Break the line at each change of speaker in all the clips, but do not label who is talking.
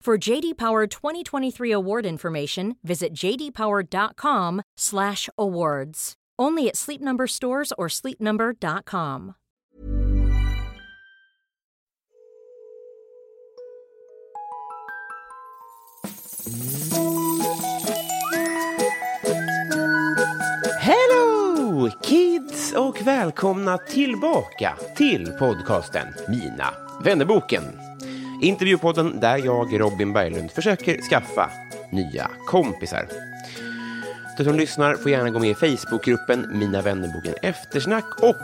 For JD Power 2023 award information, visit jdpower.com/awards. Only at Sleep Number stores or sleepnumber.com.
Hello kids och välkomna tillbaka till podcasten Mina vännerboken. Intervjupodden där jag, Robin Berglund, försöker skaffa nya kompisar. Du som lyssnar får gärna gå med i Facebookgruppen Mina vännerboken Eftersnack och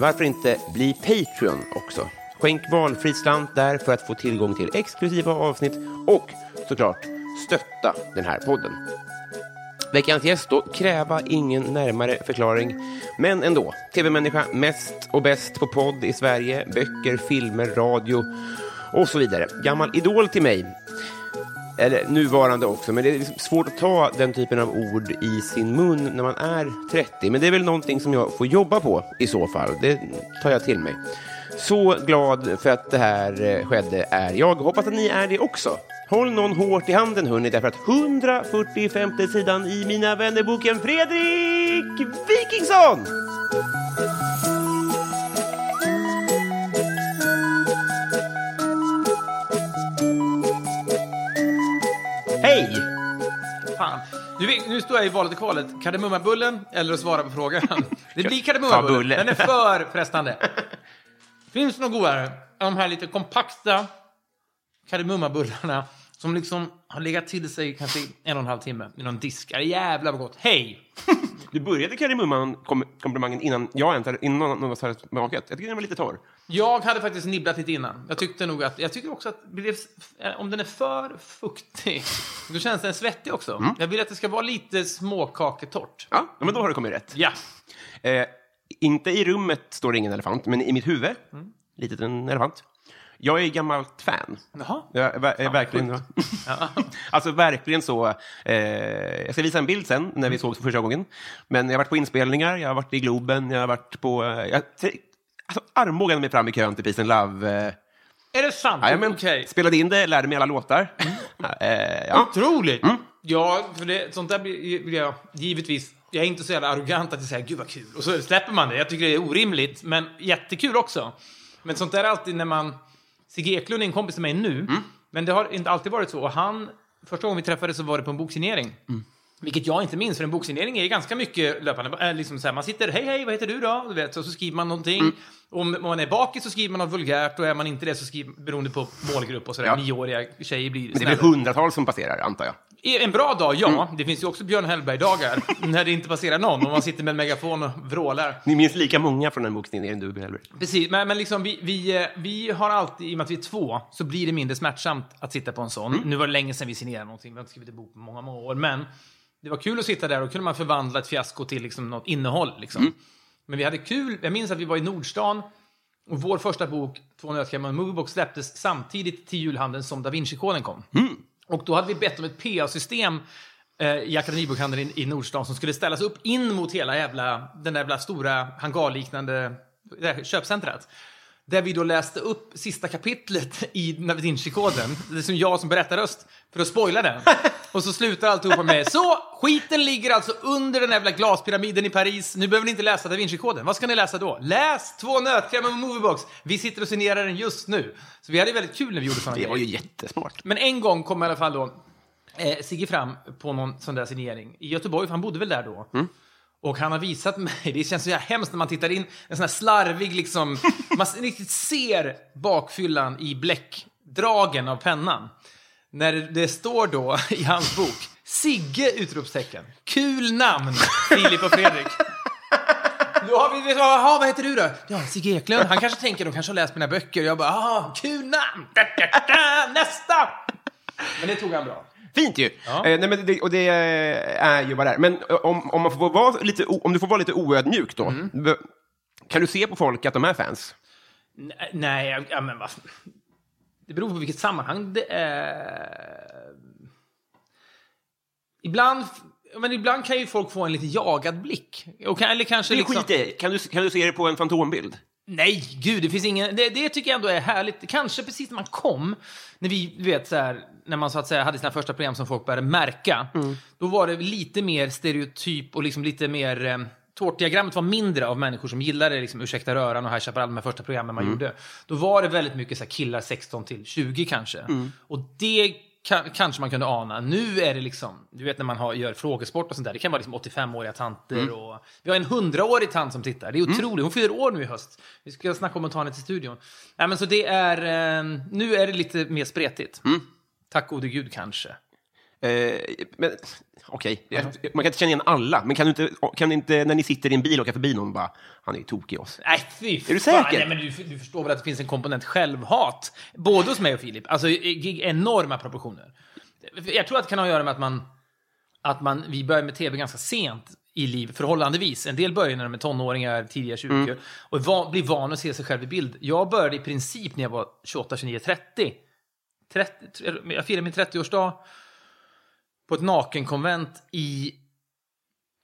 varför inte bli Patreon också. Skänk valfri slant där för att få tillgång till exklusiva avsnitt och såklart stötta den här podden. Veckans gäst då, kräva ingen närmare förklaring. Men ändå, tv-människa mest och bäst på podd i Sverige, böcker, filmer, radio och så vidare. Gammal idol till mig. Eller nuvarande också, men det är liksom svårt att ta den typen av ord i sin mun när man är 30. Men det är väl någonting som jag får jobba på i så fall. Det tar jag till mig. Så glad för att det här eh, skedde är jag. Hoppas att ni är det också. Håll någon hårt i handen hörni, därför att 145 sidan i Mina vännerboken Fredrik Wikingsson!
Nu, nu står jag i valet och kvalet. Kardemummabullen eller att svara på frågan. Det blir kardemummabullen.
bullen.
Den är för frestande. Finns det något godare? De här lite kompakta kardemummabullarna som liksom har legat till sig kanske en och en halv timme i någon disk. Är jävla gott. Hej!
Du började kardemumman-komplimangen innan jag ens innan någon hade smakat. Jag tycker den var lite torr.
Jag hade faktiskt nibblat lite innan. Jag tyckte nog att, jag tycker också att det- om den är för fuktig, då känns den svettig också. Jag vill att det ska vara lite småkaketort.
Ja, men då har du kommit rätt.
Ja.
Eh, inte i rummet står det ingen elefant, men i mitt huvud, litet en elefant. Jag är gammalt fan.
Jaha.
Jag ver- är verkligen, alltså verkligen så. Eh, jag ska visa en bild sen när vi såg för första gången. Men jag har varit på inspelningar, jag har varit i Globen, jag har varit på... Eh, jag, alltså, armbågade mig fram i kön till Peace and Love. Eh,
Är det sant?
jajamän.
Okej.
Spelade in det, lärde mig alla låtar. eh, ja.
Otroligt! Ja, för det, sånt där blir blir jag givetvis... Jag är inte så jävla arrogant att jag säger gud vad kul. Och så släpper man det. Jag tycker det är orimligt, men jättekul också. Men sånt där är alltid när man... Sigge Eklund är en kompis till mig nu, men det har inte alltid varit så. Och han, första gången vi träffades så var det på en boksignering. Vilket jag inte minns, för en boksignering är ganska mycket löpande. Äh, liksom så här, man sitter, hej hej, vad heter du då? Du vet, och så skriver man någonting. Om man är bakis så skriver man något vulgärt och är man inte det så skriver beroende på målgrupp och sådär.
Ja.
Nioåriga tjejer blir
Men det väl hundratals som passerar, antar jag.
En bra dag, ja. Det finns ju också Björn Hellberg-dagar när det inte passerar någon och man sitter med en megafon och vrålar.
Ni minns lika många från den boxningen du Hellberg.
Precis, men, men liksom vi, vi, eh, vi har alltid, i och med att vi är två, så blir det mindre smärtsamt att sitta på en sån. Nu var det länge sedan vi signerade någonting, vi har inte skrivit en bok på många, många år, men det var kul att sitta där och kunde man förvandla ett fiasko till liksom något innehåll. Liksom. Men vi hade kul, jag minns att vi var i Nordstan och vår första bok, Två nötkrämar och en moviebox, släpptes samtidigt till julhandeln som Da Vinci-koden kom. Och då hade vi bett om ett PA-system eh, i Akademibokhandeln i, i Nordstan som skulle ställas upp in mot hela jävla, den där jävla stora hangarliknande köpcentret. Där vi då läste upp sista kapitlet i Da Vinci-koden. Det är som jag som berättarröst, för att spoila den. Och så slutar alltihopa med så, skiten ligger alltså under den jävla glaspyramiden i Paris. Nu behöver ni inte läsa Da Vinci-koden. Vad ska ni läsa då? Läs två nötkrämer med Moviebox. Vi sitter och signerar den just nu. Så vi hade väldigt kul när vi gjorde sådana
Det var ju jättesmart.
Men en gång kom i alla fall då eh, Sigge Fram på någon sån där signering i Göteborg, för han bodde väl där då. Och han har visat mig, det känns så jävla hemskt när man tittar in, en sån här slarvig liksom, man riktigt ser bakfyllan i bläckdragen av pennan. När det står då i hans bok, Sigge! Utropstecken. Kul namn, Filip och Fredrik. Då har vi, vad, aha, vad heter du då? Ja, Sigge Eklund. Han kanske tänker, de kanske har läst mina böcker. Jag bara, aha, kul namn! Da, da, da, nästa! Men det tog han bra.
Fint ju!
Ja.
Eh, nej, men det, och det är ju vad det är. Men eh, om, om, man får vara lite, om du får vara lite oödmjuk då,
Mm.
kan du se på folk att de är fans?
Nej, Nej, ja, men vad... Det beror på vilket sammanhang det är. Ibland, men ibland kan ju folk få en lite jagad blick. Och kan, eller kanske
Det är
liksom...
skit. Kan du, kan du se det på en fantombild?
Nej, gud, det finns ingen... Det, det tycker jag ändå är härligt. Kanske precis när man kom, när vi, vet, så här, när man så att säga hade sina första program som folk började märka, då var det lite mer stereotyp och liksom lite mer... Eh, Tårtdiagrammet var mindre av människor som gillade liksom, Ursäkta röran och High Chaparral, de här första programmen man gjorde. Då var det väldigt mycket så här, killar 16 till 20 kanske. Och det kan, kanske man kunde ana. Nu är det liksom, du vet när man har, gör frågesport och sånt där, det kan vara liksom 85-åriga tanter och... Vi har en 100-årig tant som tittar, det är otroligt. Hon fyller år nu i höst. Vi ska snacka om att ta henne till studion. Nej, men så det är, eh, nu är det lite mer spretigt. Tack gode gud kanske.
Eh, men okej, Jag- man kan inte känna igen alla, men kan du inte, kan du inte när ni sitter i en bil och åker förbi någon bara, han är ju tokig oss.
Nej, fy
du
fan.
säker?
Nej, men du, du förstår väl att det finns en komponent självhat? Både hos mig och Filip. Alltså enorma proportioner. Jag tror att det kan ha att göra med att man, att man, vi börjar med tv ganska sent i liv, förhållandevis. En del börjar när de är tonåringar, tidiga 20,
Mm.
och va, blir van att se sig själv i bild. Jag började i princip när jag var 28, 29, 30. 30 jag firade min 30-årsdag på ett nakenkonvent i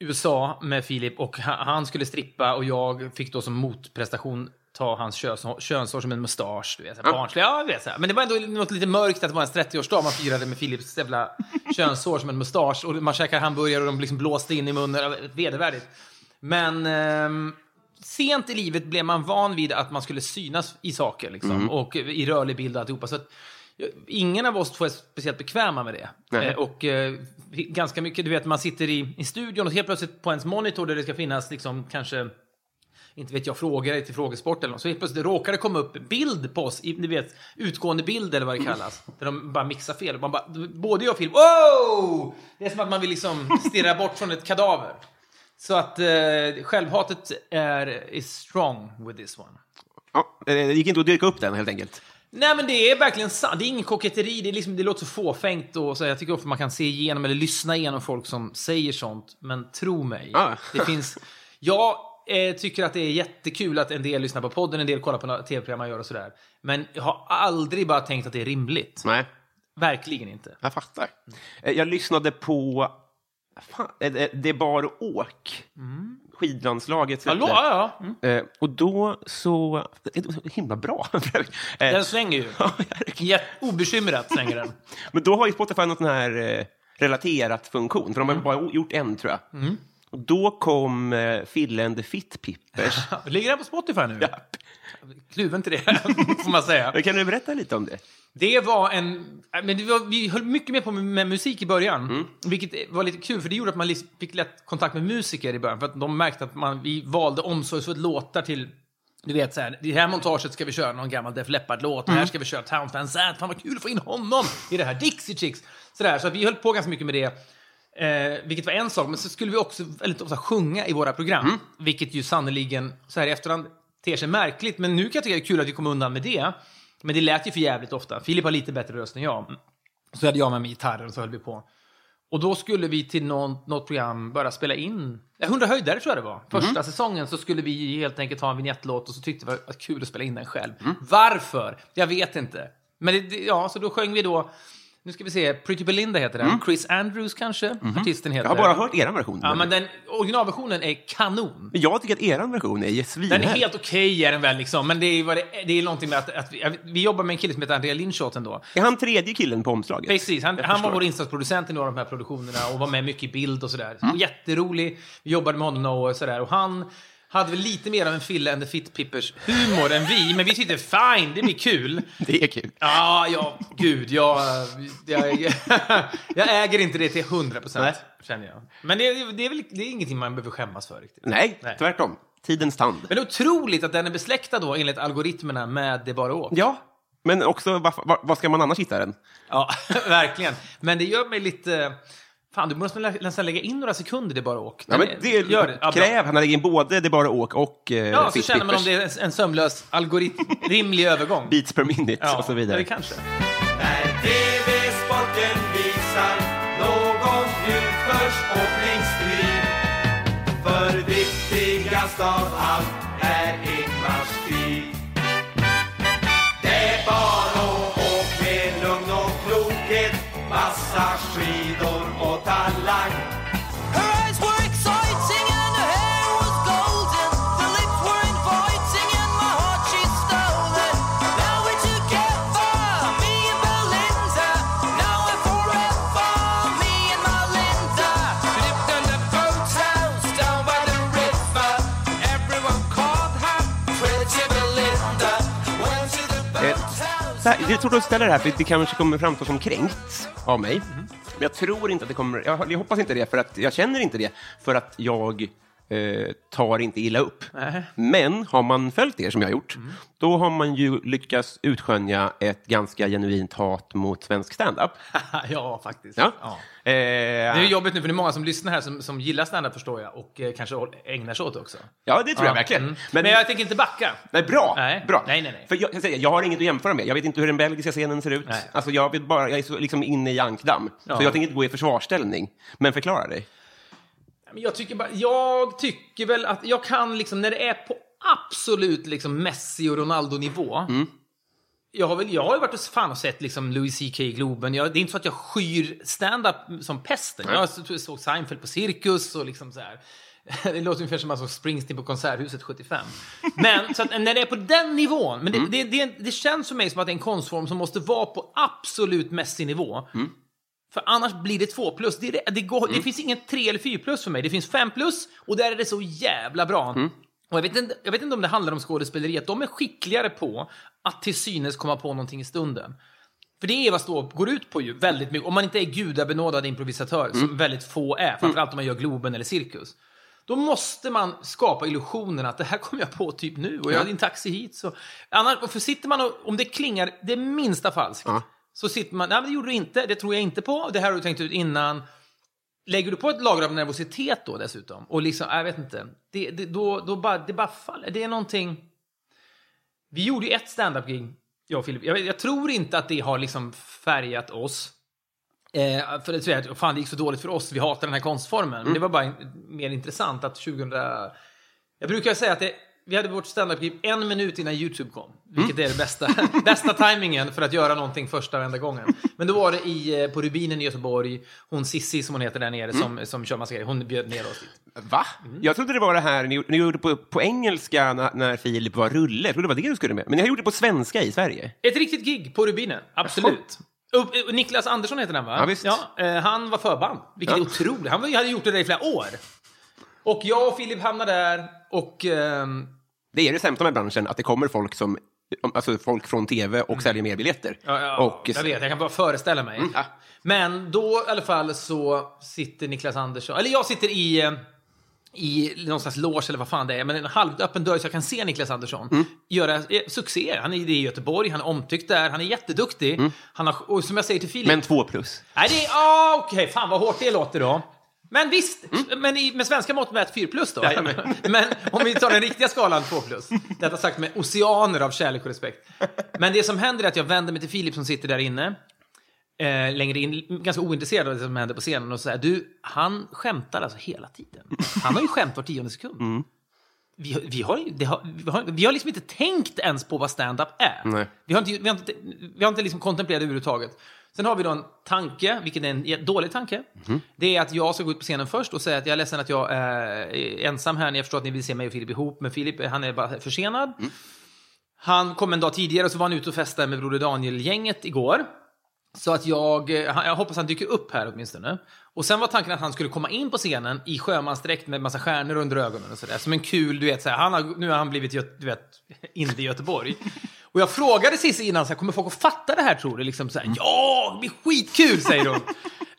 USA med Filip och ha- han skulle strippa och jag fick då som motprestation ta hans köns, könshår som en mustasch. Du vet, här, barnslig. Ja, vet, så. Men det var ändå något lite mörkt att det var ens 30-årsdag. Man firade med Filips jävla könshår som en mustasch och man käkar hamburgare och de liksom blåste in i munnen. Ja, Vedervärdigt. Men ehm, sent i livet blev man van vid att man skulle synas i saker liksom, och i rörlig bild och alltihopa. Så att, ja, ingen av oss två är speciellt bekväma med det. Eh, och eh, ganska mycket, du vet, man sitter i, i studion och helt plötsligt på ens monitor där det ska finnas liksom kanske inte vet jag, frågor till frågesport eller något. Så helt plötsligt råkar det komma upp bild på oss, i, du vet, utgående bild eller vad det kallas. Där de bara mixar fel. Man bara, både jag och Filip, wow! Det är som att man vill liksom stirra bort från ett kadaver. Så att eh, självhatet är is strong with this one.
Ja, eh, det gick inte att dyrka upp den helt enkelt.
Nej men det är verkligen sant. Det är ingen koketteri. Det, är liksom, det låter så fåfängt. Och så jag tycker ofta man kan se igenom eller lyssna igenom folk som säger sånt. Men tro mig.
Ah.
Det finns... Jag eh, tycker att det är jättekul att en del lyssnar på podden, en del kollar på tv-program man gör och sådär. Men jag har aldrig bara tänkt att det är rimligt.
Nej,
Verkligen inte.
jag fattar. Eh, Jag lyssnade på fan, eh, eh, Det bar och åk. Skidlandslaget.
Hallå? Ja, ja. Mm.
Eh, och då så... Det var så himla bra. Eh,
Den svänger ju. Obekymrat svänger den.
Men då har ju Spotify någon sån här eh, relaterat-funktion, för de har
Mm.
bara gjort en, tror jag. Och då kom eh, Fille and the Fit Pippers.
Ligger den på Spotify nu?
Ja.
Kluven till det, får man säga.
Kan du berätta lite om det?
Det var en... Men det var, vi höll mycket mer på med, musik i början.
Mm.
Vilket var lite kul, för det gjorde att man lis- fick lätt kontakt med musiker i början. För att de märkte att man, vi valde omsorgsfullt låtar till... Du vet, så här, i det här montaget ska vi köra någon gammal Def Leppard-låt.
Mm.
Här ska vi köra Town Fan Sad. Fan vad kul att få in honom i det här. Dixie Chicks. Sådär, så vi höll på ganska mycket med det. Eh, vilket var en sak, men så skulle vi också väldigt ofta sjunga i våra program.
Mm.
Vilket ju sannoliken, så här i efterhand, ter sig märkligt. Men nu kan jag tycka det är kul att vi kom undan med det. Men det lät ju för jävligt ofta. Filip har lite bättre röst än jag. Så hade jag med mig gitarren och så höll vi på. Och då skulle vi till någon, något program börja spela in. Ja, 100 höjdare tror jag det var. Första säsongen så skulle vi helt enkelt ha en vignettlåt och så tyckte vi att det var kul att spela in den själv. Varför? Jag vet inte. Men det, ja, så då sjöng vi då, nu ska vi se, Pretty Belinda heter den. Chris Andrews kanske, artisten heter.
Jag har bara hört er version.
Ja, men den originalversionen är kanon.
Men jag tycker att er version är
Den är
svinhärlig.
helt okej är den väl liksom, men det är, det, det är någonting med att, att vi, vi jobbar med en kille som heter Andrea Lindshot ändå.
Är han tredje killen på omslaget?
Precis, han, han var vår insatsproducent i några av de här produktionerna och var med mycket i bild och sådär.
Mm.
Jätterolig. Vi jobbade med honom och sådär. Och han, hade väl lite mer av en Fille and the Fit-Pippers humor än vi, men vi tyckte fine, det blir kul.
Det är kul.
Ja, ja, gud, jag, jag, jag äger inte det till 100
Nej.
procent, känner jag. Men det, är- det är väl det är ingenting man behöver skämmas för riktigt.
Nej,
Nej.
tvärtom. Tidens tand.
Men otroligt att den är besläktad då, enligt algoritmerna, med Det bara åk.
Ja, men också, vad ska man annars hitta den?
Ja, verkligen. Men det gör mig lite... Fan, du måste nä- nästan lägga in några sekunder Det bara åk.
Ja, men det
gör det. Ja,
kräv, han har lagt in både Det bara åk och eh,
Ja, så känner man om det är en sömlös algoritm, rimlig övergång.
Beats per minute
ja,
och så
Ja,
vidare.
det kanske.
När TV-sporten visar någon utförsåkningsstrid För viktigast av allt
här, jag tror du ställer det här, för det kanske kommer framstå som kränkt av mig. Men jag tror inte att det kommer, jag, jag hoppas inte det, för att jag känner inte det, för att jag eh, tar inte illa upp. Men har man följt er som jag har gjort, då har man ju lyckats utskönja ett ganska genuint hat mot svensk standup.
ja, faktiskt.
Ja.
Ja.
Eh,
Det är jobbigt nu, för det är många som lyssnar här som, som gillar standup, förstår jag, och eh, kanske ägnar sig åt det också.
ja, det tror jag verkligen.
Mm. Men, jag tänker inte backa.
Nej, bra.
Nej.
bra.
Nej, nej, nej.
För jag, jag, jag har inget att jämföra med. Jag vet inte hur den belgiska scenen ser ut.
Nej.
Alltså, jag, vet bara, jag är så liksom inne i ankdamm.
Ja.
Så jag tänker inte gå i försvarsställning. Men förklara dig.
Men Jag tycker, bara, jag tycker väl att jag kan, liksom, när det är på absolut liksom, Messi och Ronaldo-nivå.
Mm.
Jag har, väl, jag har ju varit och, fan och sett liksom, Louis CK i Globen. Jag, det är inte så att jag skyr stand-up som pesten. Jag så- såg Seinfeld på Cirkus och liksom så här. Det låter ungefär som man såg Springsteen på Konserthuset 75. Men så att, när det är på den nivån, men det,
Mm.
det, det, det känns för mig som att det är en konstform som måste vara på absolut Messi-nivå.
Mm.
För annars blir det två plus. Det, är det, det, går, det finns ingen tre eller fyra plus för mig. Det finns fem plus och där är det så jävla bra.
Mm.
Och jag vet, inte, jag vet inte om det handlar om skådespeleri, att de är skickligare på att till synes komma på någonting i stunden. För det är vad stå går ut på ju väldigt mycket. Om man inte är gudabenådad improvisatör,
Mm.
som väldigt få är, framförallt om man gör Globen eller Cirkus. Då måste man skapa illusionen att det här kommer jag på typ nu och jag har din taxi hit. Så. Annars, för sitter man och, om det klingar det minsta falskt, så sitter man, nej men det gjorde du inte, det tror jag inte på, det här har du tänkt ut innan. Lägger du på ett lager av nervositet då dessutom, och liksom, jag vet inte, det, det, då, då bara, det bara faller. Det är någonting... Vi gjorde ju ett stand-up-gig, jag och Filip. Jag, jag tror inte att det har liksom färgat oss. Eh, för det, är, fan, det gick så dåligt för oss, vi hatar den här konstformen. Men det var bara mer intressant att 2000... Jag brukar säga att det, vi hade vårt standup-gig en minut innan YouTube kom. Vilket är det bästa, bästa tajmingen för att göra någonting första och enda gången. Men då var det i, eh, på Rubinen i Göteborg, hon Sissi som hon heter där nere som, som kör massa grejer, hon bjöd ner oss dit.
Va? Jag trodde det var det här ni, ni gjorde på, på engelska när, när Filip var rulle. Jag trodde det var det du skulle med. Men ni har gjort det på svenska i Sverige.
Ett riktigt gig på Rubinen, absolut. Och, eh, Niklas Andersson heter den va?
Ja, visst.
eh, han var förband, vilket
Ja.
är otroligt. Han hade gjort det där i flera år. Och jag och Filip hamnade där och... ehm,
Det är det sämsta med branschen, att det kommer folk som Alltså folk från tv och säljer mer biljetter.
Mm. Ja, ja,
och,
jag vet, jag kan bara föreställa mig.
ja.
Men då i alla fall så sitter Niklas Andersson, eller jag sitter i, eh, i någon slags loge eller vad fan det är, men en halvöppen dörr så jag kan se Niklas Andersson
Mm.
göra eh, succé. Han är i Göteborg, han är omtyckt där, han är jätteduktig. Han har, och som jag säger till Filip...
Mm. Men två plus.
Nej, det är... Ah, Okej, fan vad hårt det låter då. Men visst, men i, med svenska mått mätt 4 plus då.
Mm. Jajamän.
men om vi tar den riktiga skalan 2 plus. Detta sagt med oceaner av kärlek och respekt. Men det som händer är att jag vänder mig till Filip som sitter där inne. Eh, längre in, ganska ointresserad av det som händer på scenen och säger du, han skämtar alltså hela tiden. Han har ju skämt var tionde sekund.
Mm.
Vi, vi, har, det har, vi, har, vi har liksom inte tänkt ens på vad stand-up är.
Nej.
Vi har inte, vi har inte, vi har inte liksom kontemplerat det överhuvudtaget. Sen har vi då en tanke, vilket är en dålig tanke. Det är att jag ska gå ut på scenen först och säga att jag är ledsen att jag är ensam här. Jag förstår att ni vill se mig och Filip ihop, men Filip han är bara försenad. Han kom en dag tidigare och så var han ute och festade med Broder Daniel-gänget igår. Så att jag, eh, jag hoppas han dyker upp här åtminstone. Och sen var tanken att han skulle komma in på scenen i sjömansdräkt med massa stjärnor under ögonen och sådär. Som en kul, du vet, så här, han har, nu har han blivit, du vet, inte i Göteborg. Och jag frågade Cissi innan, så här, kommer folk att fatta det här tror du? Liksom så här, ja, det blir skitkul, säger hon.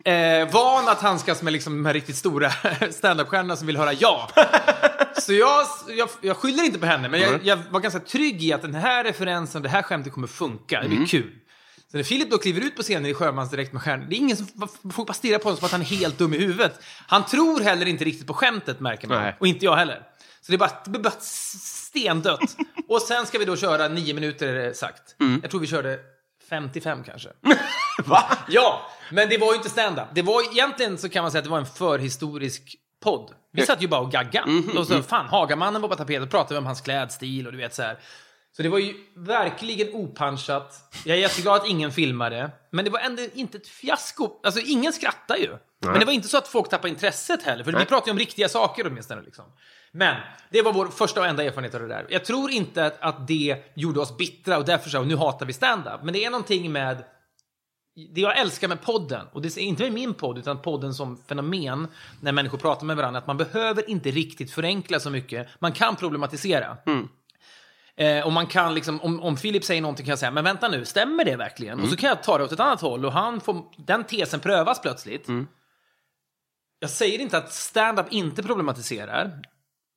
Eh, van att handskas med liksom, de här riktigt stora standup-stjärnorna som vill höra ja. Så jag, jag, jag skyller inte på henne, men jag, jag var ganska trygg i att den här referensen, det här skämtet kommer funka. Det blir kul. Så när Filip då kliver ut på scenen i sjömansdräkt med stjärnor, det är ingen som folk bara stirrar på honom som att han är helt dum i huvudet. Han tror heller inte riktigt på skämtet, märker man.
Nej.
Och inte jag heller. Så det är bara, det blir bara stendött. Och sen ska vi då köra nio minuter, är det sagt. Jag tror vi körde 55 kanske.
Va?
Ja, men det var ju inte stand-up. Det var egentligen så kan man säga att det var en förhistorisk podd. Vi satt ju bara och gaggade. och så, fan, Hagamannen var på tapeten och pratade om hans klädstil och du vet så här. Så det var ju verkligen opanchat. Jag är jätteglad att ingen filmade. Men det var ändå inte ett fiasko. Alltså, ingen skrattar ju. Men det var inte så att folk tappade intresset heller. För vi pratar ju om riktiga saker åtminstone. Liksom. Men det var vår första och enda erfarenhet av det där. Jag tror inte att, att det gjorde oss bittra och därför så, nu hatar vi stand-up. Men det är någonting med det jag älskar med podden, och det är inte min podd, utan podden som fenomen, när människor pratar med varandra, att man behöver inte riktigt förenkla så mycket. Man kan problematisera. Eh, och man kan liksom, om, om Filip säger någonting kan jag säga, men vänta nu, stämmer det verkligen? Och så kan jag ta det åt ett annat håll och han får, den tesen prövas plötsligt. Jag säger inte att stand-up inte problematiserar.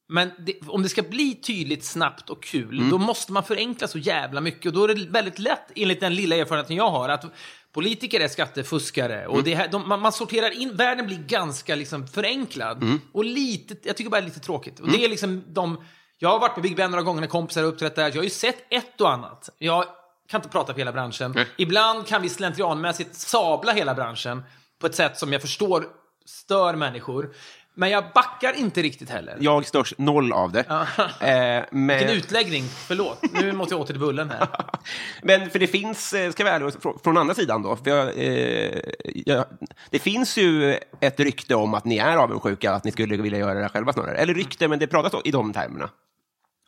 Men det, om det ska bli tydligt, snabbt och kul, då måste man förenkla så jävla mycket. Och då är det väldigt lätt, enligt den lilla erfarenheten jag har, att politiker är skattefuskare. Och det här, de, man, man sorterar in, världen blir ganska liksom förenklad. Och lite, jag tycker bara det är lite tråkigt. Och det är liksom de, jag har varit på Big Ben några gånger när kompisar har uppträtt där. Jag har ju sett ett och annat. Jag kan inte prata för hela branschen. Ibland kan vi slentrianmässigt sabla hela branschen på ett sätt som jag förstår stör människor. Men jag backar inte riktigt heller.
Jag störs noll av det. Eh, men,
Vilken utläggning. Förlåt. Nu måste jag åter till bullen här.
men för det finns, eh, ska vi ärliga, från, andra sidan då. Jag, eh, jag, det finns ju ett rykte om att ni är avundsjuka, att ni skulle vilja göra det själva snarare. Eller rykte, men det pratas i de termerna.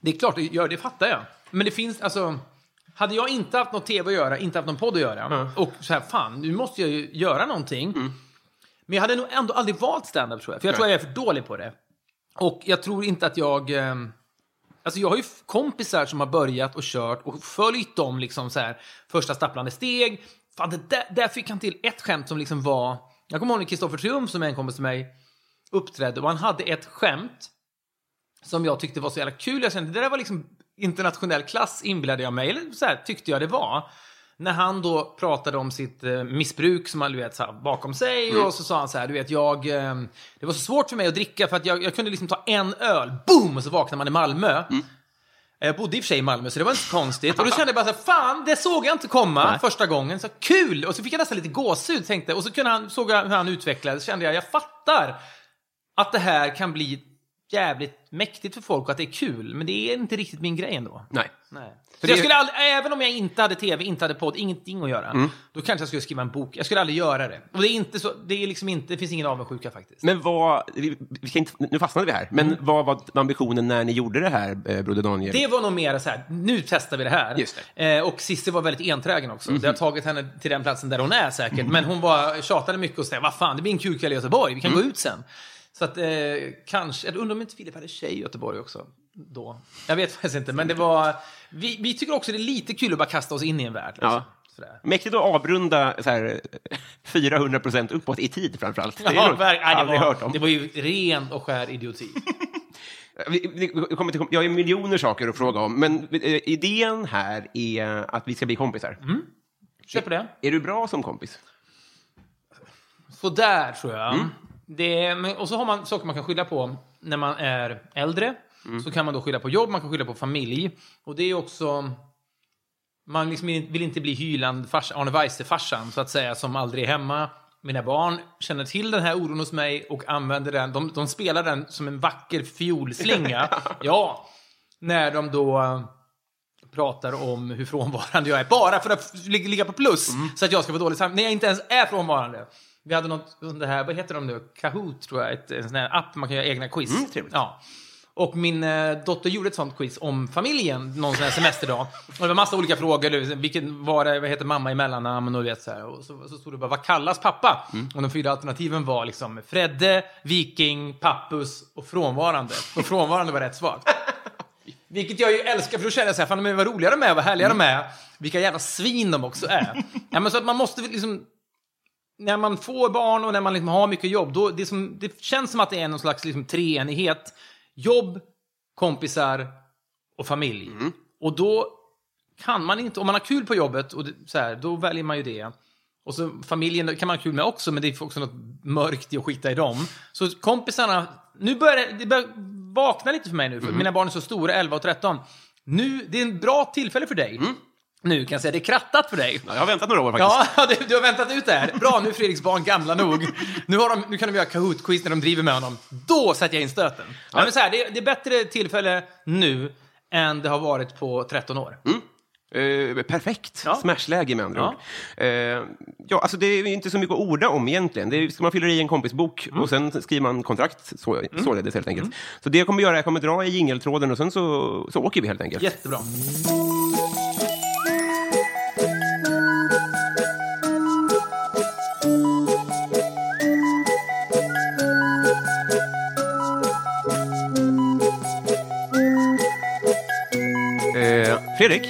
Det är klart, det gör det fattar jag. Men det finns, alltså... Hade jag inte haft något tv att göra, inte haft någon podd att göra och så här, fan, nu måste jag ju göra någonting. Men jag hade nog ändå aldrig valt stand-up tror jag, för jag tror jag är för dålig på det. Och jag tror inte att jag... Eh, alltså jag har ju kompisar som har börjat och kört och följt dem liksom så här, första stapplande steg. Fan, det där, där fick han till ett skämt som liksom var... Jag kommer ihåg när Kristoffer Triumf, som är en kompis till mig, uppträdde och han hade ett skämt som jag tyckte var så jävla kul. Jag kände det där var liksom internationell klass inbillade jag mig, eller så här tyckte jag det var. När han då pratade om sitt eh, missbruk som han du vet, så här, bakom sig och så sa han så här, du vet jag, eh, det var så svårt för mig att dricka för att jag, jag kunde liksom ta en öl, boom, och så vaknar man i Malmö. Jag bodde i och för sig i Malmö, så det var inte så konstigt. Och då kände jag bara så här, fan, det såg jag inte komma första gången. Så kul! Och så fick jag nästan lite gåshud, tänkte Och så kunde han, såg jag hur han utvecklades, kände jag, jag fattar att det här kan bli jävligt mäktigt för folk och att det är kul. Men det är inte riktigt min grej ändå.
Nej.
Nej.
Så
jag
det-
skulle aldrig, även om jag inte hade tv, inte hade podd, ingenting att göra,
Mm.
då kanske jag skulle skriva en bok. Jag skulle aldrig göra det. Och det är inte så, det är liksom inte, det finns ingen avundsjuka faktiskt.
Men vad, vi, vi ska inte, nu fastnade vi här, men vad var ambitionen när ni gjorde det här, eh, Broder Daniel?
Det var nog mer så här, nu testar vi det här.
Just
Eh, och Cissi var väldigt enträgen också.
Mhm.
Det har tagit henne till den platsen där hon är säkert. Men hon var, tjatade mycket och sa, vad fan, det blir en kul kväll i Göteborg, vi kan
Mm.
gå ut sen. Så att eh, kanske, jag undrar om inte Filip hade tjej i Göteborg också då. Jag vet faktiskt inte, men det var, vi, vi tycker också det är lite kul att bara kasta oss in i en värld. Liksom.
Ja.
Sådär.
Mäktigt att avrunda så här, 400 procent uppåt i tid framför allt. Det har
Ja,
jag aldrig
var,
hört om.
Det var ju ren och skär idioti.
Vi, vi, vi kommer till, jag har miljoner saker att fråga om, men eh, idén här är att vi ska bli kompisar.
Kör på det.
Är du bra som kompis?
Så där tror jag.
Mm.
Det men, och så har man saker man kan skylla på när man är äldre.
Mm.
Så kan man då skylla på jobb, man kan skylla på familj. Och det är också... Man liksom vill inte bli hyland fars, Arne Weise-farsan, så att säga, som aldrig är hemma. Mina barn känner till den här oron hos mig och använder den. De, de spelar den som en vacker fiolslinga. ja, när de då eh, pratar om hur frånvarande jag är. Bara för att lig- ligga på plus,
Mm.
så att jag ska få dåligt samvete. När jag inte ens är frånvarande. Vi hade något, det här, vad heter de nu? Kahoot tror jag, ett, en sån här app man kan göra egna quiz.
Mm, trevligt.
Ja. Och min eh, dotter gjorde ett sånt quiz om familjen någon sån här semesterdag. Och det var massa olika frågor. du Vilken var det, vad heter mamma i mellannamn och du vet så här. Och så, så stod det bara, vad kallas pappa? Och de fyra alternativen var liksom Fredde, Viking, Pappus och frånvarande. Och frånvarande var rätt svar. Vilket jag ju älskar, för då känner jag så här, fan men vad roliga de är, vad härliga de är. Vilka jävla svin de också är. ja, men så att man måste liksom när man får barn och när man liksom har mycket jobb, då, det, som, det känns som att det är någon slags liksom treenighet. Jobb, kompisar och familj. Och då kan man inte, om man har kul på jobbet, och det, så här, då väljer man ju det. Och så familjen kan man ha kul med också, men det är också något mörkt i att skita i dem. Så kompisarna, nu börjar det, det börjar vakna lite för mig nu, för mina barn är så stora, 11 och 13. Nu, det är en bra tillfälle för dig. Nu kan jag säga, det är krattat för dig.
Ja, jag har väntat några år faktiskt.
Ja, du, du har väntat ut det här. Bra, nu är Fredriks barn gamla nog. Nu, har de, nu kan de göra Kahoot-quiz när de driver med honom. Då sätter jag in stöten. Ja. men så här, det, det är bättre tillfälle nu än det har varit på 13 år.
Eh, perfekt
Ja.
smashläge med andra ord. Eh, ja, alltså det är inte så mycket att orda om egentligen. Det är, man fylla i en kompisbok
Mm.
och sen skriver man kontrakt, så, således helt enkelt. Så det jag kommer göra, jag kommer dra i jingeltråden och sen så, så åker vi helt enkelt.
Jättebra.
Fredrik,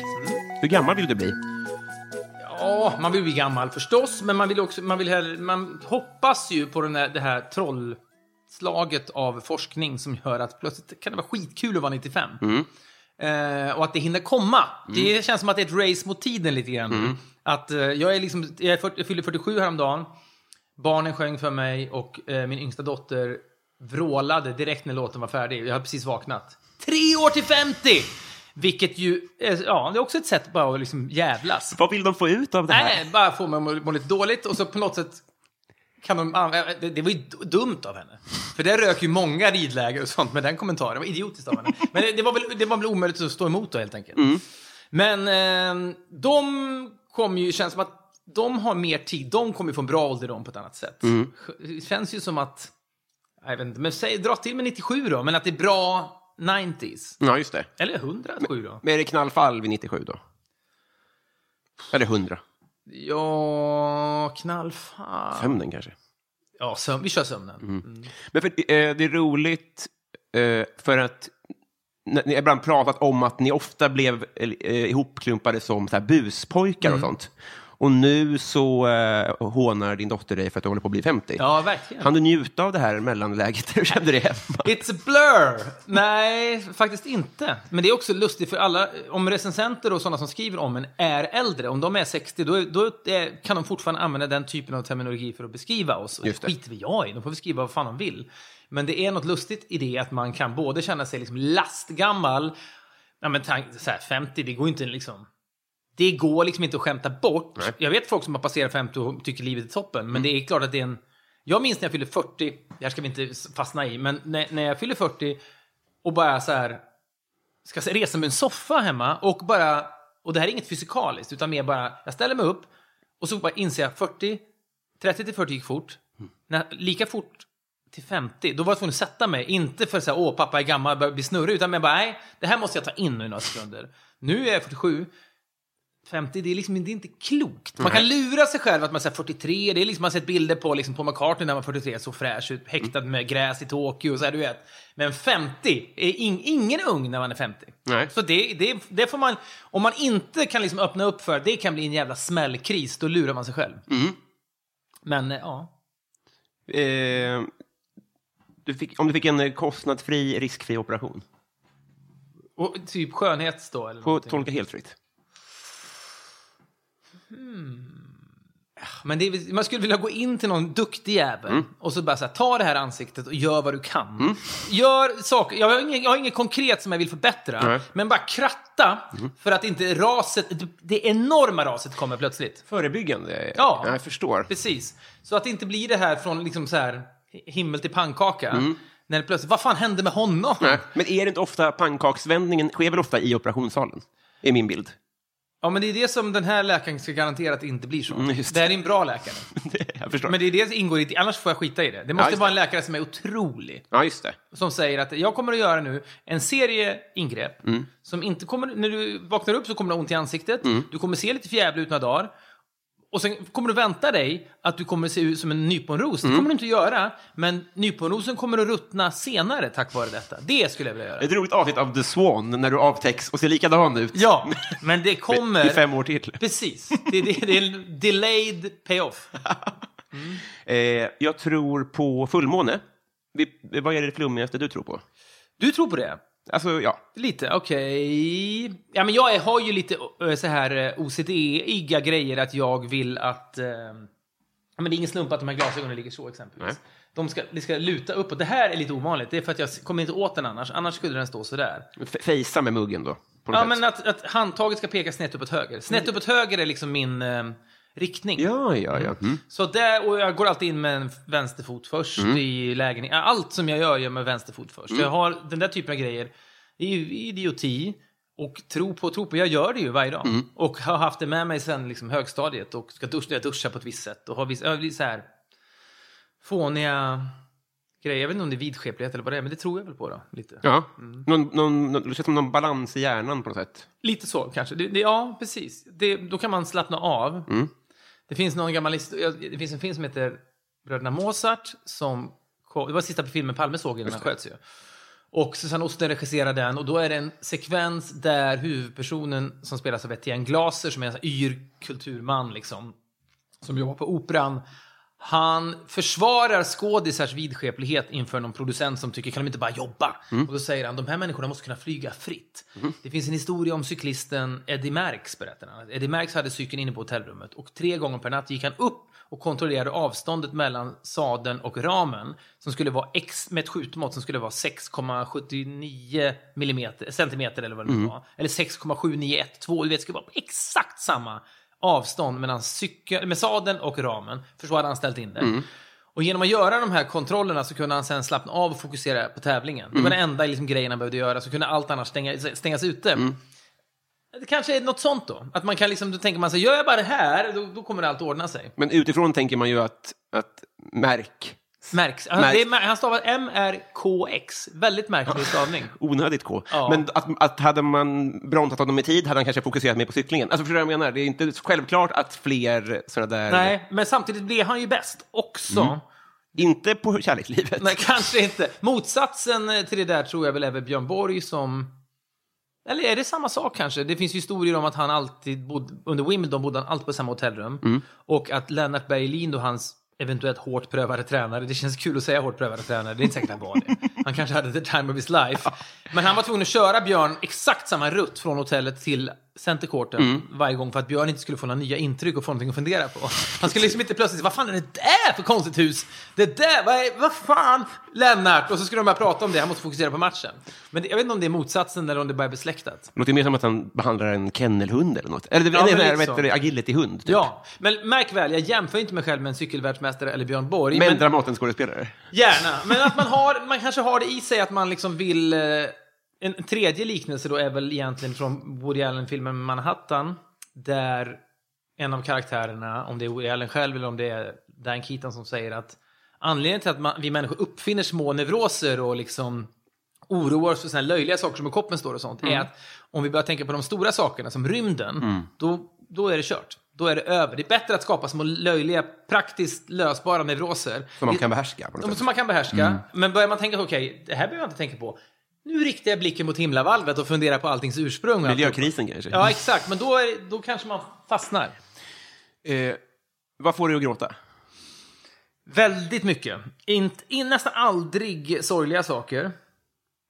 hur gammal vill du bli?
Ja, man vill bli gammal förstås, men man vill också, man vill hellre, man hoppas ju på den här, det här trollslaget av forskning som gör att plötsligt kan det vara skitkul att vara 95. Eh, och att det hinner komma. Det känns som att det är ett race mot tiden lite grann. Att eh, jag är liksom, jag, är 40, jag fyllde 47 häromdagen. Barnen sjöng för mig och eh, min yngsta dotter vrålade direkt när låten var färdig. Jag har precis vaknat. Tre år till 50! Vilket ju, är, ja, det är också ett sätt bara att liksom jävlas.
Vad vill de få ut av det här?
Nej, bara få mig att må, lite dåligt och så på något sätt kan de... ah, Det, det var ju dumt av henne. För det rök ju många ridläger och sånt med den kommentaren. Det var idiotiskt av henne. Men det, det, var, väl, det var väl omöjligt att stå emot då helt enkelt. Men eh, de kommer ju, känns som att de har mer tid. De kommer ju få en bra ålderdom på ett annat sätt. Det känns ju som att... Jag vet inte, men säg, dra till med 97 då, men att det är bra 90s.
Ja, just det.
Eller 107 då.
Men är det knallfall vid 97 då? Eller 100?
Ja, knallfall.
Sömnen kanske?
Ja, sömn, vi kör sömnen.
Mm. Men för, eh, det är roligt eh, för att ni har ibland pratat om att ni ofta blev eh, ihopklumpade som så här, buspojkar
Mm.
och sånt. Och nu så eh, hånar din dotter dig för att du håller på att bli 50.
Ja, verkligen.
Kan du njuta av det här mellanläget? Hur kände du dig hemma?
It's a blur! Nej, faktiskt inte. Men det är också lustigt för alla, om recensenter och sådana som skriver om en är äldre, om de är 60, då, då kan de fortfarande använda den typen av terminologi för att beskriva oss. Och
Just det.
skiter väl jag i, de får beskriva vad fan de vill. Men det är något lustigt i det att man kan både känna sig liksom lastgammal, ja, men så här, 50, det går inte liksom... Det går liksom inte att skämta bort.
Nej.
Jag vet folk som har passerat 50 och tycker livet är toppen, men det är klart att det är en... Jag minns när jag fyllde 40, det här ska vi inte fastna i, men när, när jag fyllde 40 och bara så här ska resa med en soffa hemma och bara, och det här är inget fysikaliskt, utan mer bara, jag ställer mig upp och så bara inser jag 40, 30 till 40 gick fort, när, lika fort till 50, då var jag tvungen att sätta mig, inte för att säga åh pappa är gammal, börjar bli snurrig, utan jag bara nej, det här måste jag ta in nu några sekunder. Nu är jag 47, 50, det är liksom det är inte klokt. Man kan lura sig själv att man säger 43, det är liksom man har sett bilder på liksom Paul McCartney när man var 43, så fräsch ut, häktad med gräs i Tokyo och så här, du vet. Men 50, är in, ingen är ung när man är 50.
Nej.
Så det, det, det får man, om man inte kan liksom öppna upp för, det kan bli en jävla smällkris, då lurar man sig själv. Men eh, ja,
Eh, du fick, om du fick en eh, kostnadsfri, riskfri operation,
och typ skönhets då eller någonting.
tolka helt fritt.
Men det är, man skulle vilja gå in till någon duktig jävel
Mm.
och så bara så här, ta det här ansiktet och gör vad du kan. Gör saker, jag har, inget, jag har inget konkret som jag vill förbättra,
Nej. Mm.
men bara kratta för att inte raset, det enorma raset kommer plötsligt.
Förebyggande?
Ja.
Jag förstår.
Precis. Så att det inte blir det här från liksom så här himmel till pannkaka.
Mm.
När det plötsligt, vad fan hände med honom?
Nej. Men är det inte ofta pannkaksvändningen sker väl ofta i operationssalen? Är min bild.
Ja, men det är det som den här läkaren ska garantera att det inte blir så.
Mm, just
det här är en bra läkare.
jag förstår.
Men det är det som ingår i annars får jag skita i det. Det måste
just
vara
det.
en läkare som är otrolig.
Ja, just det.
Som säger att jag kommer att göra nu en serie ingrepp
Mm.
som inte kommer, när du vaknar upp så kommer du ha ont i ansiktet,
Mm.
du kommer se lite förjävlig ut några dagar. Och sen kommer du vänta dig att du kommer se ut som en nyponros.
Mm.
Det kommer du inte göra, men nyponrosen kommer att ruttna senare tack vare detta. Det skulle jag vilja göra.
Ett roligt avsnitt av The Swan när du avtäcks och ser likadan ut.
Ja, men det kommer...
I fem år till.
Precis. Det, det, det är en delayed payoff.
Eh, jag tror på fullmåne. Vad är det flummigaste du tror på?
Du tror på det?
Alltså, ja.
Lite, okej. Ja, men jag har ju lite eh, så här eh, OCD-iga grejer att jag vill att... Eh, men det är ingen slump att de här glasögonen ligger så exempelvis.
Nej.
De ska, det ska luta uppåt. Det här är lite ovanligt. Det är för att jag kommer inte åt den annars. Annars skulle den stå så där.
F- Fejsa med muggen då.
Ja,
sätt.
men att, att handtaget ska peka snett uppåt höger. Snett uppåt höger är liksom min eh, riktning.
Ja, ja, ja. Mm.
Så där, och jag går alltid in med en vänsterfot först
Mm.
i lägenheten. Allt som jag gör gör med vänsterfot först. Så jag har den där typen av grejer. Det är ju idioti. Och tro på, tro på, jag gör det ju varje dag.
Mm.
Och har haft det med mig sen liksom högstadiet och ska duscha, jag duschar på ett visst sätt. Och har viss, jag så här fåniga grejer. Jag vet inte om det är vidskeplighet eller vad det är, men det tror jag väl på då. Lite,
Ja. Någon, någon, någon, det känns som någon balans i hjärnan på något sätt.
lite så kanske. Det, det, ja, precis. Det, då kan man slappna av.
Mm.
Det finns någon gammal historia, det finns en film som heter Bröderna Mozart som kom, det var sista filmen Palme såg innan han sköts ju. Och Susanne Osten regisserar den och då är det en sekvens där huvudpersonen som spelas av Etienne Glaser som är en yr kulturman liksom som jobbar på Operan. Han försvarar skådisars vidskeplighet inför någon producent som tycker kan de inte bara jobba? Och då säger han de här människorna måste kunna flyga fritt. Det finns en historia om cyklisten Eddie Merckx berättar han. Eddie Merckx hade cykeln inne på hotellrummet och tre gånger per natt gick han upp och kontrollerade avståndet mellan sadeln och ramen som skulle vara x med ett skjutmått som skulle vara 6,79 millimeter, centimeter eller vad det nu var. Eller 6,7912. Du vet, det skulle vara exakt samma avstånd mellan cykel, med sadeln och ramen. För så hade han ställt in det. Och genom att göra de här kontrollerna så kunde han sen slappna av och fokusera på tävlingen. Det var den enda liksom, grejen han behövde göra, så kunde allt annat stänga, stängas ute. Det kanske är något sånt då. Att man kan liksom, då tänker man så gör jag bara det här, då, då kommer allt ordna sig.
Men utifrån tänker man ju att, att märk,
Märks. Han,
Märks.
är, han stavar M-R-K-X. Väldigt märklig stavning.
onödigt K.
Ja.
Men att, att hade man bromsat honom i tid hade han kanske fokuserat mer på cyklingen. Alltså förstår du vad jag menar? Det är inte självklart att fler sådana där...
Nej, men samtidigt blir han ju bäst också.
Inte på kärlekslivet.
Nej, kanske inte. Motsatsen eh, till det där tror jag väl är Björn Borg som... Eller är det samma sak kanske? Det finns historier om att han alltid bodde, under Wimbledon bodde han alltid på samma hotellrum. Och att Lennart Bergelin då, hans eventuellt hårt prövade tränare, det känns kul att säga hårt prövade tränare, det är inte säkert han var det. Han kanske hade the time of his life. Men han var tvungen att köra Björn exakt samma rutt från hotellet till centercourten varje gång för att Björn inte skulle få några nya intryck och få någonting att fundera på. Han skulle liksom inte plötsligt, vad fan är det där för konstigt hus? Det där, vad, är, vad fan? Lennart! Och så skulle de börja prata om det, han måste fokusera på matchen. Men det, jag vet inte om det är motsatsen eller om det bara är besläktat.
Det låter mer som att han behandlar en kennelhund eller något. Eller
Ja,
nej, vad heter det? agility-hund. Typ.
Ja, men märk väl, jag jämför inte mig själv med en cykelvärldsmästare eller Björn Borg.
Men,
men-
Dramaten-skådespelare.
Gärna, men att man, har, man kanske har det i sig att man liksom vill... En tredje liknelse då är väl egentligen från Woody Allen-filmen Manhattan, där en av karaktärerna, om det är Woody Allen själv eller om det är Dan Keaton som säger att anledningen till att man, vi människor uppfinner små neuroser och liksom oroar oss för här löjliga saker som hur koppen står och sånt, är att om vi börjar tänka på de stora sakerna som rymden, då, då är det kört. Då är det över. Det är bättre att skapa små löjliga, praktiskt lösbara neuroser.
Som man kan behärska. På något
Ja,
sätt.
Som man kan behärska. Men börjar man tänka, okej, det här behöver jag inte tänka på. Nu riktar jag blicken mot himlavalvet och funderar på alltings ursprung.
Miljökrisen kanske.
Ja, exakt. Men då, är, då kanske man fastnar.
Eh, vad får du att gråta?
Väldigt mycket. Inte, in, nästan aldrig sorgliga saker.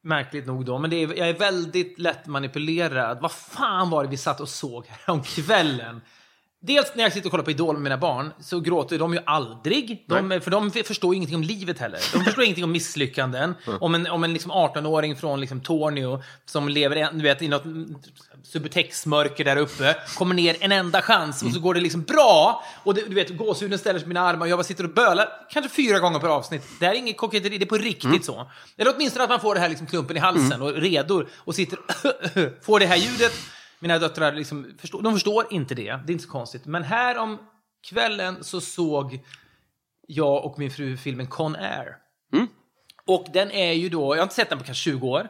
Märkligt nog då. Men det är, jag är väldigt lätt manipulerad. Vad fan var det vi satt och såg här om kvällen? Dels när jag sitter och kollar på Idol med mina barn så gråter de ju aldrig. De, för de förstår ju ingenting om livet heller. De förstår ingenting om misslyckanden. Om en, om en liksom 18-åring från liksom Tornio som lever du vet, i något subutex-mörker där uppe, kommer ner en enda chans och så går det liksom bra. Och det, du vet, gåshuden ställer sig på mina armar och jag bara sitter och bölar, kanske fyra gånger per avsnitt. Det här är inget koketteri, det är på riktigt så. Eller åtminstone att man får det här liksom klumpen i halsen och redo och sitter får det här ljudet. Mina döttrar liksom förstår, de förstår inte det, det är inte så konstigt. Men här om kvällen så såg jag och min fru filmen Con Air. Och den är ju då, jag har inte sett den på kanske 20 år.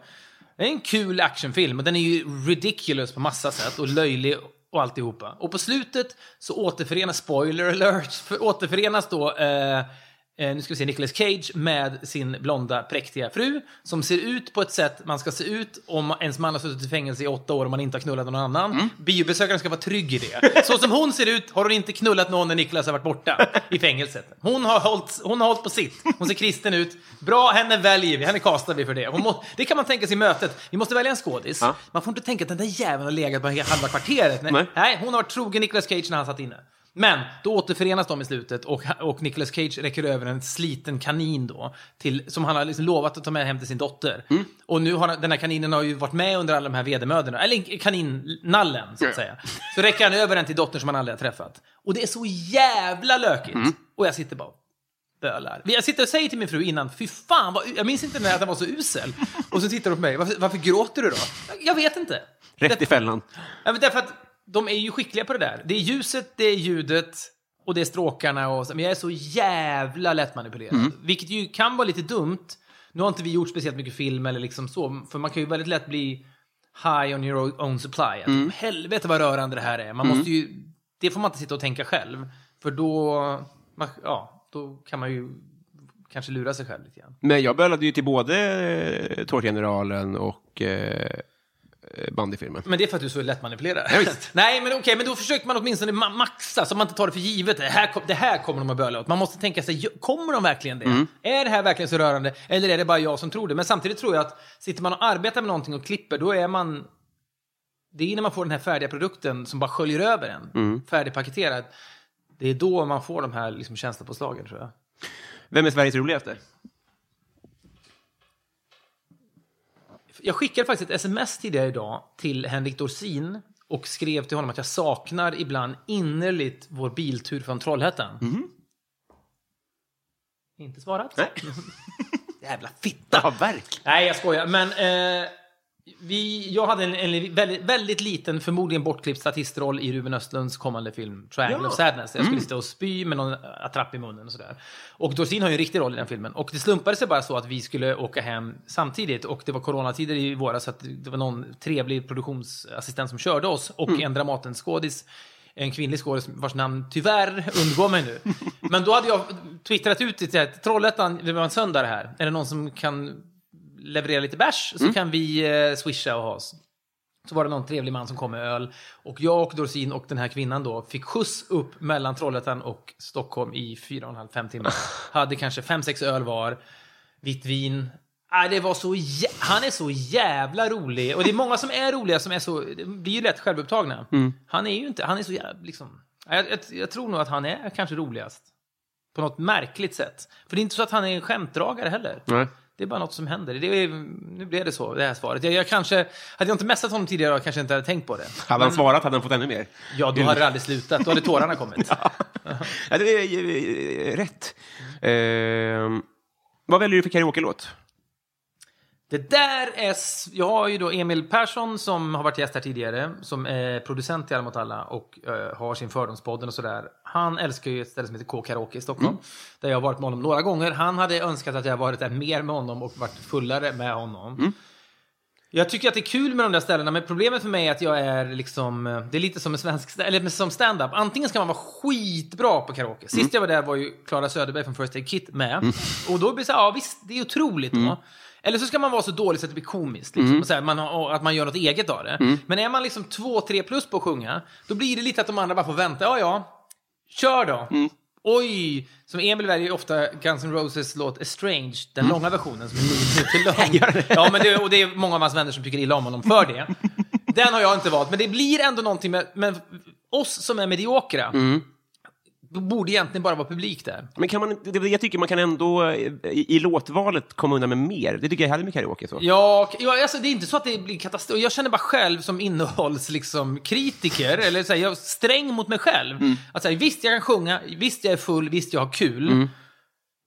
Det är en kul actionfilm och den är ju ridiculous på massa sätt och löjlig och alltihopa. Och på slutet så återförenas, spoiler alert, för återförenas då eh, eh, nu ska vi se, Nicolas Cage med sin blonda präktiga fru som ser ut på ett sätt man ska se ut om ens man har suttit i fängelse i åtta år och man inte har knullat någon annan. Biobesökaren ska vara trygg i det. Så som hon ser ut har hon inte knullat någon när Nicolas har varit borta i fängelset. Hon har hållit, hon har hållit på sitt. Hon ser kristen ut. Bra, henne väljer vi. Henne kastar vi för det. Må, det kan man tänka sig i mötet. Vi måste välja en skådis.
Ja.
Man får inte tänka att den där jäveln har legat på halva kvarteret. Nej.
Nej.
Nej, hon har varit trogen Nicolas Cage när han satt inne. Men då återförenas de i slutet och, och Nicolas Cage räcker över en sliten kanin då, till, som han har liksom lovat att ta med hem till sin dotter.
Mm.
Och nu har den här kaninen har ju varit med under alla de här vedermödorna, eller kaninnallen så att säga. Så räcker han över den till dottern som han aldrig har träffat. Och det är så jävla lökigt.
Mm.
Och jag sitter bara bölar. Jag sitter och säger till min fru innan, fy fan, vad, jag minns inte när att den var så usel. Och så tittar hon på mig, varför, varför gråter du då? Jag vet inte.
Rätt i fällan.
Ja, därför att de är ju skickliga på det där. Det är ljuset, det är ljudet och det är stråkarna. Och så. Men jag är så jävla lättmanipulerad. Vilket ju kan vara lite dumt. Nu har inte vi gjort speciellt mycket film eller liksom så. För man kan ju väldigt lätt bli high on your own supply. Att, Helvete vad rörande det här är. Man måste ju, det får man inte sitta och tänka själv. För då, man, ja, då kan man ju kanske lura sig själv lite grann.
Men jag bölade ju till både Tårtgeneralen och eh, bandyfilmen.
Men det är för att du är så lättmanipulerad.
Ja.
Nej, men okej, men då försöker man åtminstone ma- maxa så man inte tar det för givet. Det här, det här kommer de att böla åt. Man måste tänka sig, kommer de verkligen det?
Mm.
Är det här verkligen så rörande? Eller är det bara jag som tror det? Men samtidigt tror jag att sitter man och arbetar med någonting och klipper, då är man... Det är när man får den här färdiga produkten som bara sköljer över en,
Mm.
färdigpaketerad. Det är då man får de här liksom, känslopåslagen, tror jag.
Vem är Sveriges roligaste?
Jag skickade faktiskt ett sms tidigare idag till Henrik Dorsin och skrev till honom att jag saknar ibland innerligt vår biltur från Trollhättan. Inte svarat.
Nej.
Jävla fitta!
Ja, verk.
Nej, jag skojar. Men eh, vi, jag hade en, en väldigt, väldigt liten, förmodligen bortklippt statistroll i Ruben Östlunds kommande film Triangle
Ja.
of Sadness. Jag skulle sitta och spy med någon attrapp i munnen och sådär. Och Dorsin har ju en riktig roll i den filmen. Och det slumpade sig bara så att vi skulle åka hem samtidigt. Och det var coronatider i våras, så att det var någon trevlig produktionsassistent som körde oss. Och en Dramaten-skådis en kvinnlig skådis vars namn tyvärr undgår mig nu. Men då hade jag twittrat ut att Trollhättan, det var en söndag det här. Är det någon som kan leverera lite bärs så kan vi eh, swisha och ha oss. Så var det någon trevlig man som kom med öl. Och jag och Dorsin och den här kvinnan då fick skjuts upp mellan Trollhättan och Stockholm i fyra och en halv, fem timmar. Hade kanske fem, sex öl var. Vitt vin. Ah, det var så han är så jävla rolig. Och det är många som är roliga som är så, blir ju lätt självupptagna. Han är ju inte, han är så jävla liksom. Jag, jag, jag tror nog att han är kanske roligast. På något märkligt sätt. För det är inte så att han är en skämtdragare heller.
Nej.
Det är bara något som händer. Det är, nu blev det så, det här svaret. Jag, jag kanske, hade jag inte messat honom tidigare jag kanske inte hade tänkt på det.
Hade han svarat hade han fått ännu mer.
Ja, då hade det aldrig slutat. Då hade tårarna kommit.
Ja, det är eh, rätt. Eh, vad väljer du för karaoke-låt?
Det där är... Jag har ju då Emil Persson som har varit gäst här tidigare, som är producent i Alla mot alla och eh, har sin Fördomspodden och sådär. Han älskar ju ett ställe som heter K-Karaoke i Stockholm, där jag har varit med honom några gånger. Han hade önskat att jag varit där mer med honom och varit fullare med honom. Jag tycker att det är kul med de där ställena, men problemet för mig är att jag är liksom... eh, Det är lite som en svensk eller som stand-up. Antingen ska man vara skitbra på karaoke. Sist jag var där var ju Klara Söderberg från First Aid Kit med. Och då blir det så här, ja visst, det är otroligt då. Eller så ska man vara så dålig så att det blir komiskt. Liksom. Och så här, man och att man gör något eget av det. Men är man liksom två, tre plus på att sjunga, då blir det lite att de andra bara får vänta. Ja, ja. Kör då. Oj! Som Emil väljer ofta Guns N' Roses låt Estranged, den långa versionen som är nio minuter lång. ja, men det, och det är många av hans vänner som tycker illa om honom för det. Den har jag inte valt, men det blir ändå någonting med, med oss som är mediokra. Borde egentligen bara vara publik där.
Men kan man, det- jag tycker man kan ändå eh, i, i låtvalet komma undan med mer. Det tycker jag hellre med karaoke. Så.
Ja, ja alltså, det är inte så att det blir katastrof. Jag känner bara själv som innehålls liksom, kritiker, eller så här, jag är sträng mot mig själv. Att säga, visst, jag kan sjunga, visst, jag är full, visst, jag har kul.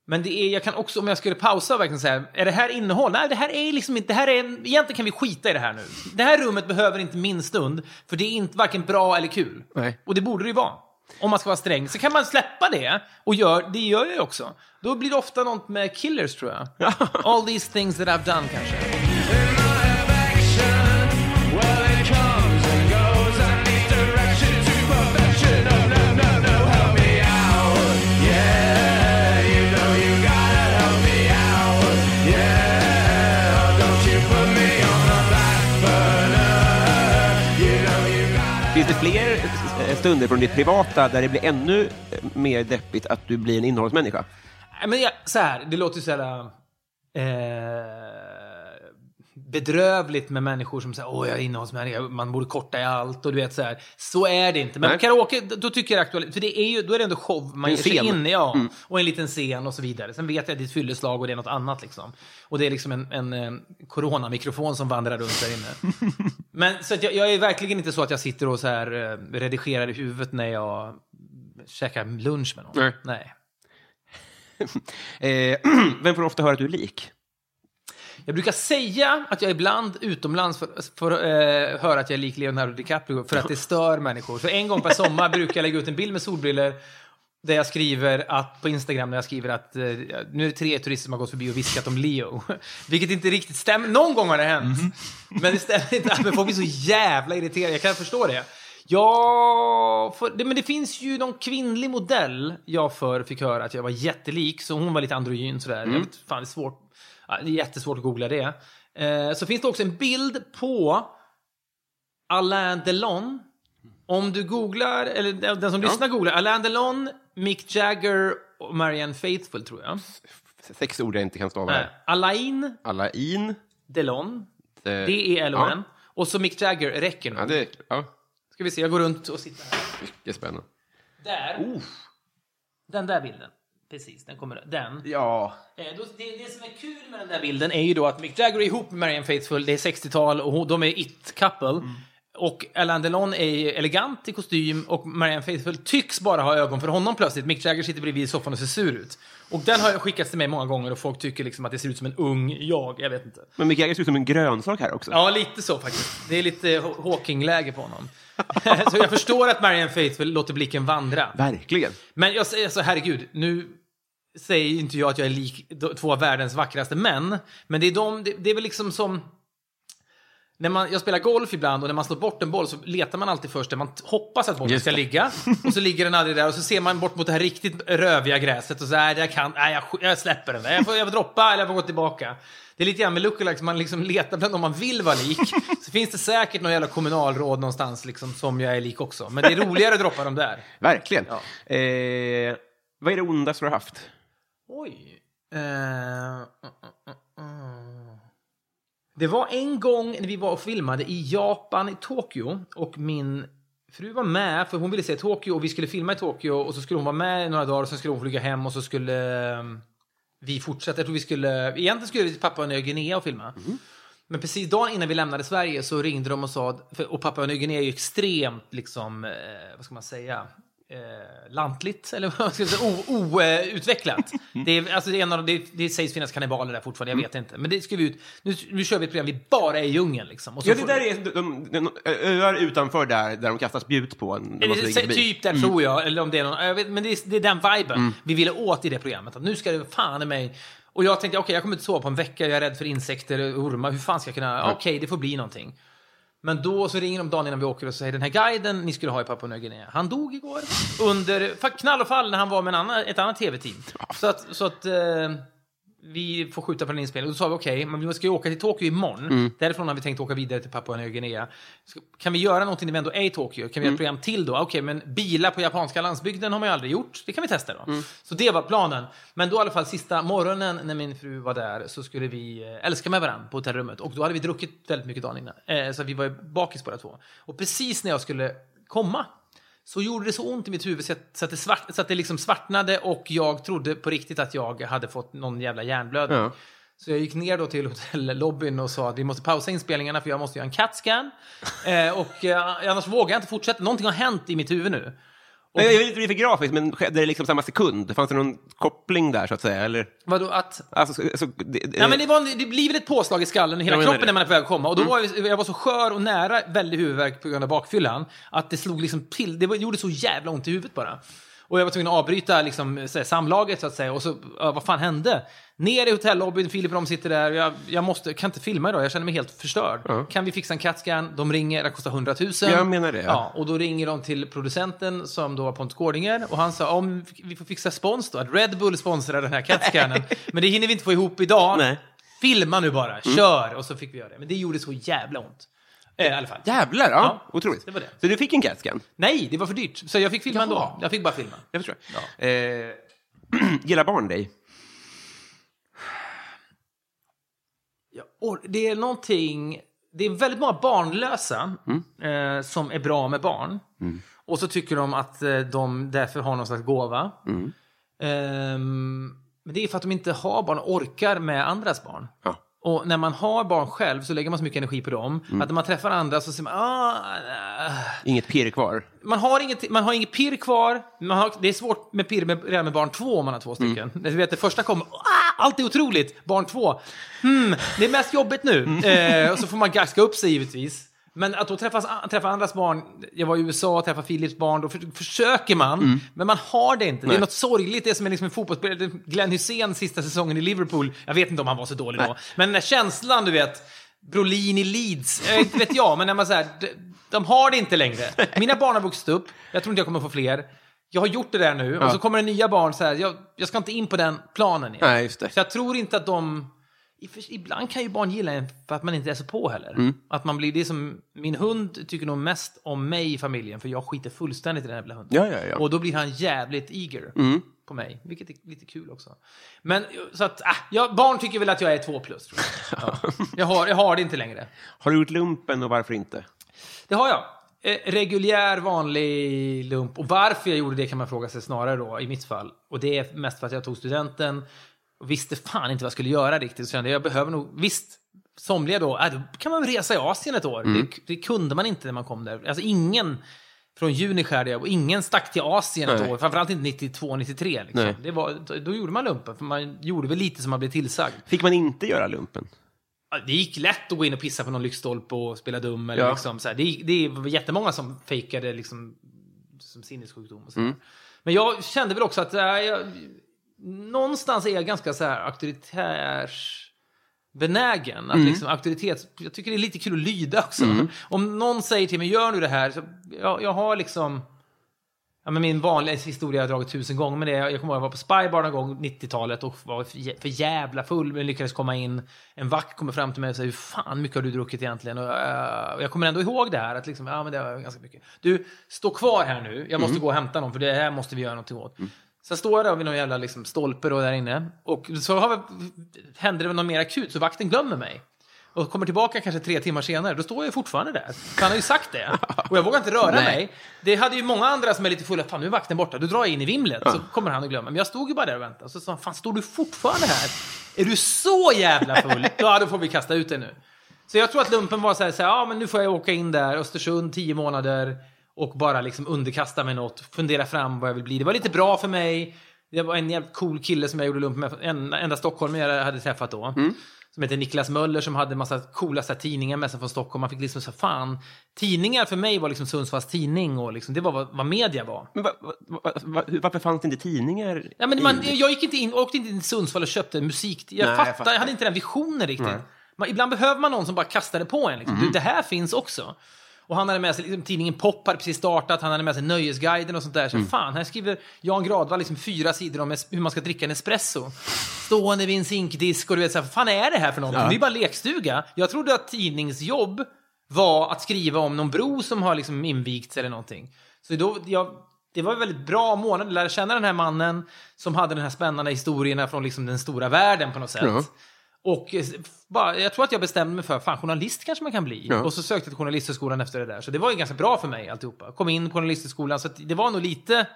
Men det är, jag kan också, om jag skulle pausa och verkligen säga, är det här innehåll? Nej, det här är liksom inte, det här är, egentligen kan vi skita i det här nu. Det här rummet behöver inte min stund, för det är inte varken bra eller kul.
Nej.
Och det borde det ju vara. Om man ska vara sträng. Så kan man släppa det, och gör, det gör jag ju också. Då blir det ofta något med killers, tror jag. All these things that I've done, kanske.
Finns det fler stunder från ditt privata där det blir ännu eh, mer deppigt att du blir en innehållsmänniska?
Nej, men jag, så här, det låter ju så här... Eh, bedrövligt med människor som säger åh jag är innehållsmänniska, man borde korta i allt och du vet så här. Så är det inte. Men
Nej.
karaoke, då tycker jag aktuellt. För det är ju, då är det ändå show man
En
ger sig
scen.
in i. Ja, och en liten scen och så vidare. Sen vet jag att det är ett fylleslag och det är något annat liksom. Och det är liksom en, en, eh, coronamikrofon som vandrar runt där inne. Men så att jag, jag är verkligen inte så att jag sitter och så här eh, redigerar i huvudet när jag käkar lunch med någon.
Nej.
Nej.
Eh, vem får ofta höra att du är lik?
Jag brukar säga att jag ibland utomlands får, får eh, höra att jag är lik Leonardo DiCaprio för att det stör människor. För en gång per sommar brukar jag lägga ut en bild med solbriller där jag skriver att, på Instagram där jag skriver att eh, nu är det tre turister som har gått förbi och viskat om Leo. Vilket inte riktigt stämmer. Någon gång har det hänt. Men det stämmer inte. Men folk blir så jävla irriterade. Jag kan förstå det. Ja, för, men det finns ju någon kvinnlig modell jag för fick höra att jag var jättelik, så hon var lite androgyn sådär. Jag vet, fan, det är svårt. Ja, det är jättesvårt att googla det. Eh, så finns det också en bild på Alain Delon. Om du googlar, eller den som lyssnar googlar, Alain Delon, Mick Jagger och Marianne Faithfull tror jag.
Sex ord jag inte kan stava. Här.
Alain
Alain.
Delon,
Eh,
D-E-L-O-N. Och så Mick Jagger, räcker
Ja,
nog.
det, ja,
Ska vi se, jag går runt och sitter här.
mycket spännande.
Där. Den där bilden. Precis, den kommer Den.
Ja.
Eh, det, det som är kul med den där bilden är ju då att Mick Jagger är ihop med Marianne Faithfull, det är 60-tal och de är it-couple. Och Alain Delon är elegant i kostym och Marianne Faithfull tycks bara ha ögon för honom plötsligt. Mick Jagger sitter bredvid i soffan och ser sur ut. Och den har skickats till mig många gånger och folk tycker liksom att det ser ut som en ung jag. Jag vet inte.
Men Mick Jagger ser ut som en grönsak här också.
Ja, lite så faktiskt. Det är lite Haw- Hawking-läge på honom. så jag förstår att Marianne Faithfull låter blicken vandra.
Verkligen.
Men jag säger så, herregud, nu säger inte jag att jag är lik två av världens vackraste män. Men det är, de, det, det är väl liksom som... När man, jag spelar golf ibland och när man slår bort en boll så letar man alltid först där man hoppas att bollen ska ligga. Och så ligger den aldrig där och så ser man bort mot det här riktigt röviga gräset och så här, jag kan, nej, jag, jag släpper den där. Jag får, jag får droppa eller jag får gå tillbaka. Det är lite grann med lookalikes, man liksom letar bland om man vill vara lik. Så finns det säkert någon jävla kommunalråd någonstans liksom, som jag är lik också. Men det är roligare att droppa dem där.
Verkligen.
Ja.
Eh, vad är det ondaste du har haft?
Oj. Mm, mm, mm. Det var en gång när vi var och filmade i Japan, i Tokyo. Och min fru var med, för hon ville se Tokyo och vi skulle filma i Tokyo. Och så skulle hon vara med i några dagar och sen skulle hon flyga hem och så skulle eh, vi fortsätta. Jag tror vi skulle, egentligen skulle vi till Papua Nya Guinea och filma. Men precis dagen innan vi lämnade Sverige så ringde de och sa, och Papua Nya Guinea är ju extremt, liksom, eh, vad ska man säga, eh, lantligt, eller vad ska jag säga, outvecklat. det, är, alltså, det, är en av, de- det, det sägs finnas kannibaler där fortfarande, jag vet inte. Men det ska vi ut, nu, nu kör vi ett program, vi bara är i djungen liksom. Och så
Ja, det
får-
där är de, de, de, öar utanför där, där de kastar spjut på en.
typ där tror jag, eller om det är någon, jag vet, men det är, det är den viben vi ville åt i det programmet. Att nu ska det fan i mig... Och jag tänkte, okej, jag kommer inte sova på en vecka, jag är rädd för insekter och ormar, hur fan ska jag kunna... Okej, det får bli någonting. Men då så ringer de dagen innan vi åker och säger den här guiden ni skulle ha i Papua Nya Guinea, han dog igår under knall och fall när han var med en annan, ett annat tv-team. Så att, så att eh, vi får skjuta på den inspelningen. Och då sa vi okej, men vi ska ju åka till Tokyo imorgon. Därifrån har vi tänkt åka vidare till Papua Nya Guinea. Kan vi göra någonting när vi ändå är i Tokyo? Kan vi göra ett program till då? Okej, men bilar på japanska landsbygden har man ju aldrig gjort. Det kan vi testa då. Så det var planen. Men då i alla fall sista morgonen när min fru var där så skulle vi eh, älska med varandra på hotellrummet. Och då hade vi druckit väldigt mycket dagen innan. Eh, så vi var ju bakis båda två. Och precis när jag skulle komma så gjorde det så ont i mitt huvud så att, så att, det, svart, så att det liksom svartnade och jag trodde på riktigt att jag hade fått någon jävla hjärnblödning.
Ja.
Så jag gick ner då till hotellobbyn och sa att vi måste pausa inspelningarna för jag måste göra en CAT-scan. Eh, och eh, annars vågar jag inte fortsätta. Någonting har hänt i mitt huvud nu.
Jag vill inte bli för grafisk, men skedde det liksom samma sekund? Fanns det någon koppling där, så att säga? Eller?
Vadå att...
Alltså, så, så, det, det,
Ja, men det, var, det blir väl ett påslag i skallen i hela kroppen
det.
när man är på väg att komma. Och då var jag, jag var så skör och nära väldig huvudvärk på grund av bakfyllan att det slog liksom till. Det gjorde så jävla ont i huvudet bara. Och jag var tvungen att avbryta liksom, så här, samlaget så att säga. Och så, ja, vad fan hände? Ner i hotellobbyn, Filip och de sitter där. Jag, jag måste, kan inte filma idag, jag känner mig helt förstörd. Kan vi fixa en CAT-scan? De ringer, det kostar 100 000.
Jag menar det, ja.
Ja, och då ringer de till producenten som då var Pontus Gårdinger och han sa om vi får fixa spons då, att Red Bull sponsrar den här CAT-scannen. Men det hinner vi inte få ihop idag.
Nej.
Filma nu bara, kör! Och så fick vi göra det. Men det gjorde så jävla ont. Eh, I alla fall.
Jävlar, ja.
Ja,
Otroligt.
det var det.
Så du fick en CAT-scan?
Nej, det var för dyrt. Så jag fick filma ändå. Jag fick bara filma.
Jag förstår. Eh, gillar barn dig?
Ja, och det är någonting... Det är väldigt många barnlösa eh, som är bra med barn. Och så tycker de att eh, de därför har någon slags gåva. Ehm, men det är för att de inte har barn och orkar med andras barn.
Ja.
Och när man har barn själv så lägger man så mycket energi på dem. Att när man träffar andra så säger man ah, ah.
Inget pirr kvar?
Man har inget, man har inget pirr kvar. Man har, det är svårt med pirr med, redan med barn två om man har två stycken. Du vet, det första kommer, ah, allt är otroligt. Barn två, hmm, det är mest jobbigt nu. Eh, och så får man gaska upp sig givetvis. Men att då träffas, träffa andras barn, jag var i USA och träffade Philips barn, då för, försöker man, men man har det inte. Det
Nej.
är något sorgligt, det är som en, liksom en fotbollsspelare, Glenn Hysén sista säsongen i Liverpool, jag vet inte om han var så dålig då, men den där känslan, du vet, Brolin i Leeds, jag vet jag, men när man säger de, de har det inte längre. Mina barn har vuxit upp, jag tror inte jag kommer få fler. Jag har gjort det där nu, och så kommer det nya barn så här, jag, jag ska inte in på den planen igen.
Nej, just det.
Så jag tror inte att de... Ibland kan ju barn gilla en för att man inte är så på heller. Att man blir det som... Min hund tycker nog mest om mig i familjen, för jag skiter fullständigt i den här jävla hunden.
Ja, ja, ja.
Och då blir han jävligt eager på mig, vilket är lite kul också. Men så att, äh, jag, barn tycker väl att jag är två plus, tror jag. Ja. Jag, har, jag har det inte längre.
Har du gjort lumpen och varför inte?
Det har jag. Eh, reguljär, vanlig lump. Och varför jag gjorde det kan man fråga sig snarare då, i mitt fall. Och det är mest för att jag tog studenten och visste fan inte vad jag skulle göra riktigt. Så kände jag, jag behöver nog, visst, somliga då, äh, då kan man resa i Asien ett år. Det, det kunde man inte när man kom där. Alltså ingen från juni skärde jag och ingen stack till Asien ett
Nej.
år. Framförallt inte 92, 93. Liksom. Det var, då, gjorde man lumpen, för man gjorde väl lite som man blev tillsagd.
Fick man inte göra lumpen?
Det gick lätt att gå in och pissa på någon lyktstolpe och spela dum. Eller
Ja.
liksom, så här. Det, det var jättemånga som fejkade liksom, som sinnessjukdom. Och så.
Mm.
Men jag kände väl också att äh, jag, någonstans är jag ganska så här auktoritärs benägen. Att
Mm.
liksom, auktoritet, jag tycker det är lite kul att lyda också. Om någon säger till mig, gör nu det här. Så jag, jag har liksom... Ja, men min vanliga historia har jag dragit tusen gånger med det. Jag kommer ihåg att jag var på Spybar någon gång 90-talet och var för jä- för jävla full men lyckades komma in. En vakt kommer fram till mig och säger hur fan mycket har du druckit egentligen? Och, och jag kommer ändå ihåg det här att liksom, ja men det var ganska mycket. Du, stå kvar här nu. Jag måste gå och hämta någon för det här måste vi göra någonting åt. Sen står jag där vid någon jävla liksom, stolpe då där inne och så har händer det något mer akut så vakten glömmer mig. Och kommer tillbaka kanske tre timmar senare, då står jag fortfarande där. För han har ju sagt det. Och jag vågar inte röra mig. Det hade ju många andra som är lite fulla. Fan, nu är vakten borta. Du drar jag in i vimlet. Så kommer han och glömmer. Men jag stod ju bara där och väntade. Så sa han, fan står du fortfarande här? Är du så jävla full? Ja, då får vi kasta ut dig nu. Så jag tror att lumpen var så här, så här ja men nu får jag åka in där, Östersund, tio månader. Och bara liksom underkasta mig något, fundera fram vad jag vill bli. Det var lite bra för mig. Det var en jävligt cool kille som jag gjorde lumpen med, en enda stockholmare jag hade träffat då. Som heter Niklas Möller som hade massa coola så här, tidningar med sig från Stockholm. Man fick liksom så fan, tidningar för mig var liksom Sundsvalls tidning och liksom, det var vad, vad media var.
Men va, va, va, varför fanns det inte tidningar?
Ja, men
i-
man, jag gick inte in, åkte inte in till Sundsvall och köpte musik. Jag,
Nej, jag
fattar, jag hade inte den visionen riktigt. Man, ibland behöver man någon som bara kastar det på en. Liksom.
Mhm.
Du, det här finns också. Och han hade med sig, liksom, tidningen Pop hade precis startat, han hade med sig Nöjesguiden och sånt där. Så
Mm.
fan, här skriver Jan Gradvall liksom fyra sidor om hur man ska dricka en espresso. Stående vid en zinkdisk och du vet, så här, vad fan är det här för någonting?
Ja.
Det är bara lekstuga. Jag trodde att tidningsjobb var att skriva om någon bro som har liksom invigts eller någonting. Så då, jag, det var en väldigt bra månad att lära känna den här mannen som hade den här spännande historierna från liksom den stora världen på något sätt.
Ja.
Och eh, bara, jag tror att jag bestämde mig för, fan journalist kanske man kan bli.
Ja.
Och så sökte jag till journalisthögskolan efter det där. Så det var ju ganska bra för mig alltihopa. Kom in på journalisthögskolan, så det var nog lite...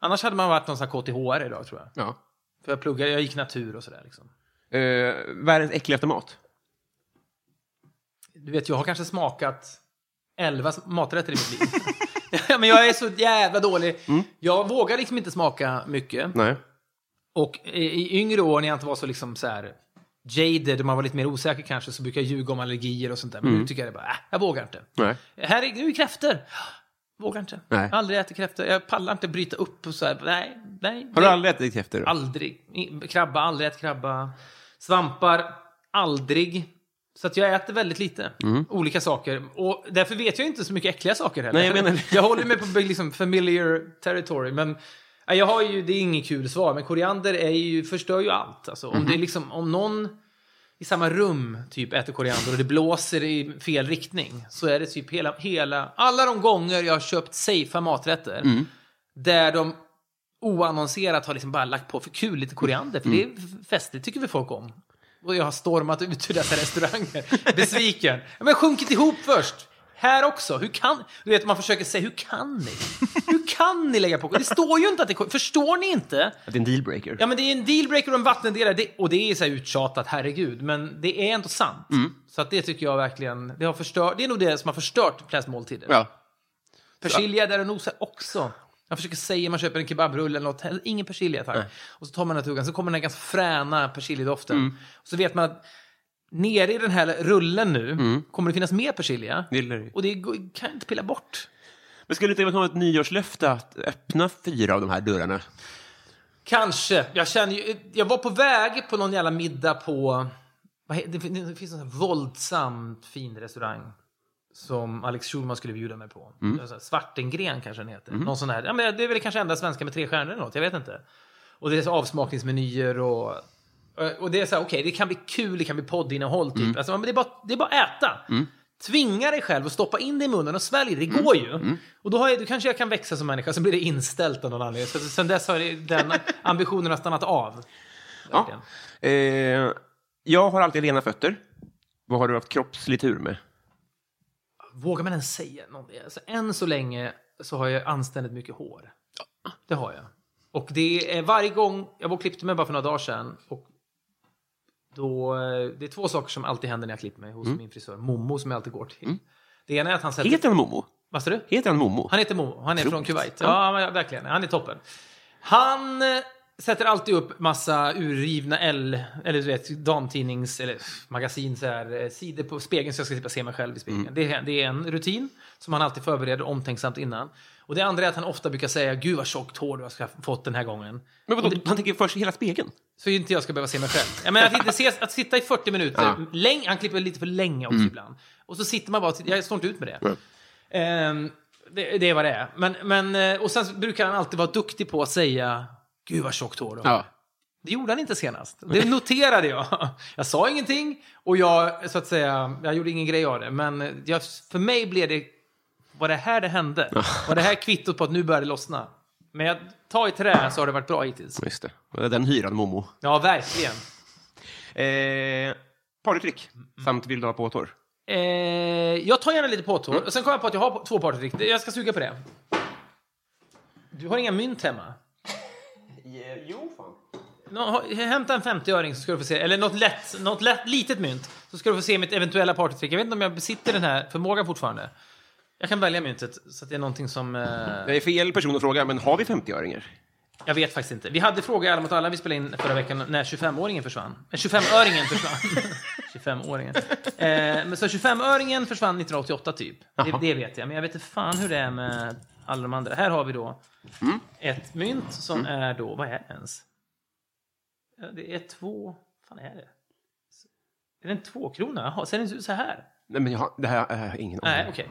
Annars hade man varit någon sån här KTH idag tror jag.
Ja.
För jag pluggade, jag gick natur och sådär liksom.
Eh, världens äckligaste mat?
Du vet, jag har kanske smakat 11 maträtter i mitt liv. Men jag är så jävla dålig.
Mm.
Jag vågar liksom inte smaka mycket.
Nej.
Och i, i yngre år när jag inte var så liksom så här jaded och man var lite mer osäker kanske så brukar jag ljuga om allergier och sånt där. Men
Mm.
nu tycker jag det bara, äh, jag vågar inte.
Nej.
Här är, nu är kräftor. Vågar inte.
Nej.
Aldrig ätit kräftor. Jag pallar inte bryta upp och så här. Nej, nej.
Har du
nej.
aldrig ätit kräftor?
Aldrig. Krabba, aldrig ätit krabba. Svampar, aldrig. Så att jag äter väldigt lite. Olika saker. Och därför vet jag inte så mycket äckliga saker heller.
Mm. Nej, jag menar
jag håller mig på liksom familiar territory. Men jag har ju, det är inget kul svar, men koriander är ju, förstör ju allt. Alltså, om, det är liksom, om någon i samma rum typ äter koriander och det blåser i fel riktning så är det typ hela, hela alla de gånger jag har köpt safea maträtter där de oannonserat har liksom bara lagt på för kul lite koriander, för det är festligt, tycker vi folk om. Och jag har stormat ut ur dessa restauranger, besviken. Men sjunkit ihop först. Här också. Hur kan... Du vet, man försöker säga, hur kan ni? Hur kan ni lägga på... Det står ju inte att det. Förstår ni inte?
Att det är en dealbreaker?
Ja, men det är en dealbreaker och en vattendelare. Det, och det är så här uttjatat, herregud. Men det är ändå sant. Så att det tycker jag verkligen... Det, har förstört, det är nog det som har förstört flest måltider.
Ja.
Persilja där och nosar också. Jag försöker säga, man köper en kebabrulle eller något, ingen persilja tack. Och så tar man den här tuggan, så kommer den här ganska fräna persiljedoften. Och så vet man att nere i den här rullen nu kommer det finnas mer persilja.
Det.
Och det kan jag inte pilla bort.
Men skulle det inte vara ett nyårslöfte att öppna fyra av de här dörrarna?
Kanske. Jag känner jag var på väg på någon jävla middag på... Det fin- det finns en våldsamt fin restaurang som Alex Schulman skulle bjuda mig på. Mm. Svartengren kanske den heter. Någon sån här, ja, men det är väl kanske enda svenska med tre stjärnor eller något, jag vet inte. Och det är så avsmakningsmenyer och... Och det är så här, okej, det kan bli kul, det kan bli poddinnehåll typ. Alltså, men det, är bara, det är bara att äta. Tvinga dig själv att stoppa in det i munnen och svälja det. Det går ju. Och då, jag, då kanske jag kan växa som människa, sen blir det inställt av någon anledning. Så, sen dess har den ambitionen har stannat av.
Ja. Eh, jag har alltid rena fötter. Vad har du haft kroppslig tur med?
Vågar man ens säga någonting? Alltså, än så länge så har jag anständigt mycket hår. Det har jag. Och det är varje gång, jag var och klippte mig bara för några dagar sedan. Och då, eh, det är två saker som alltid händer när jag klipper mig hos min frisör, Momo, som jag alltid går till. Det ena är att han sätter...
Heter han Momo?
Vad sa du?
Heter han Momo?
Han heter Momo, han är
Klokt.
från Kuwait. Ja, men verkligen. Han är toppen. Han eh, sätter alltid upp massa urrivna L, eller du vet, damtidnings eller magasin, så här, eh, sidor på spegeln så jag ska slippa se mig själv i spegeln. Det, är, det är en rutin som han alltid förbereder omtänksamt innan. Och det andra är att han ofta brukar säga Gud vad tjockt hår du har fått den här gången.
Men vadå, han tänker först i hela spegeln?
Så inte jag ska behöva se mig själv. Jag menar, att, inte se, att sitta i 40 minuter,
Ja.
länge, han klipper lite för länge också ibland. Och så sitter man bara jag står inte ut med det. Ehm, det. Det är vad det är. Men, men, eh, och sen brukar han alltid vara duktig på att säga Gud vad tjockt hår du har.
Ja.
Det gjorde han inte senast. Det noterade jag. Jag sa ingenting och jag, så att säga, jag gjorde ingen grej av det. Men jag, för mig blev det, var det här det hände? Var det här kvittot på att nu börjar det lossna? Men jag tar i trä så har det varit bra hittills.
Just det. Och Den hyrade Momo.
Ja, verkligen.
Eh, partytrick samt vill du ha påtår?
Eh, jag tar gärna lite påtår.
Mm.
Och sen kommer jag på att jag har två partytrick. Jag ska suga på det. Du har inga mynt hemma?
Jo, fan.
Nå, hämta en 50-öring så ska du få se, eller något lätt, något lätt, litet mynt. Så ska du få se mitt eventuella partytrick. Jag vet inte om jag besitter den här förmågan fortfarande. Jag kan välja myntet, så att det är någonting som... Eh,
Jag är fel person att fråga, men har vi 50-öringar?
jag vet faktiskt inte. Vi hade fråga Alla mot alla vi spelade in förra veckan när 25-åringen försvann. Eh, 25-öringen försvann. 25-åringen. Eh, men så 25-öringen försvann 1988 typ. Det, det vet jag. Men jag vet inte fan hur det är med alla de andra. Här har vi då ett mynt som är då, vad är det ens? Ja, Det är två, vad fan är det? Är det en tvåkrona? Jaha, Ser den ut så här?
Nej, men jag har, det här är ingen
Nej,
aning.
okej.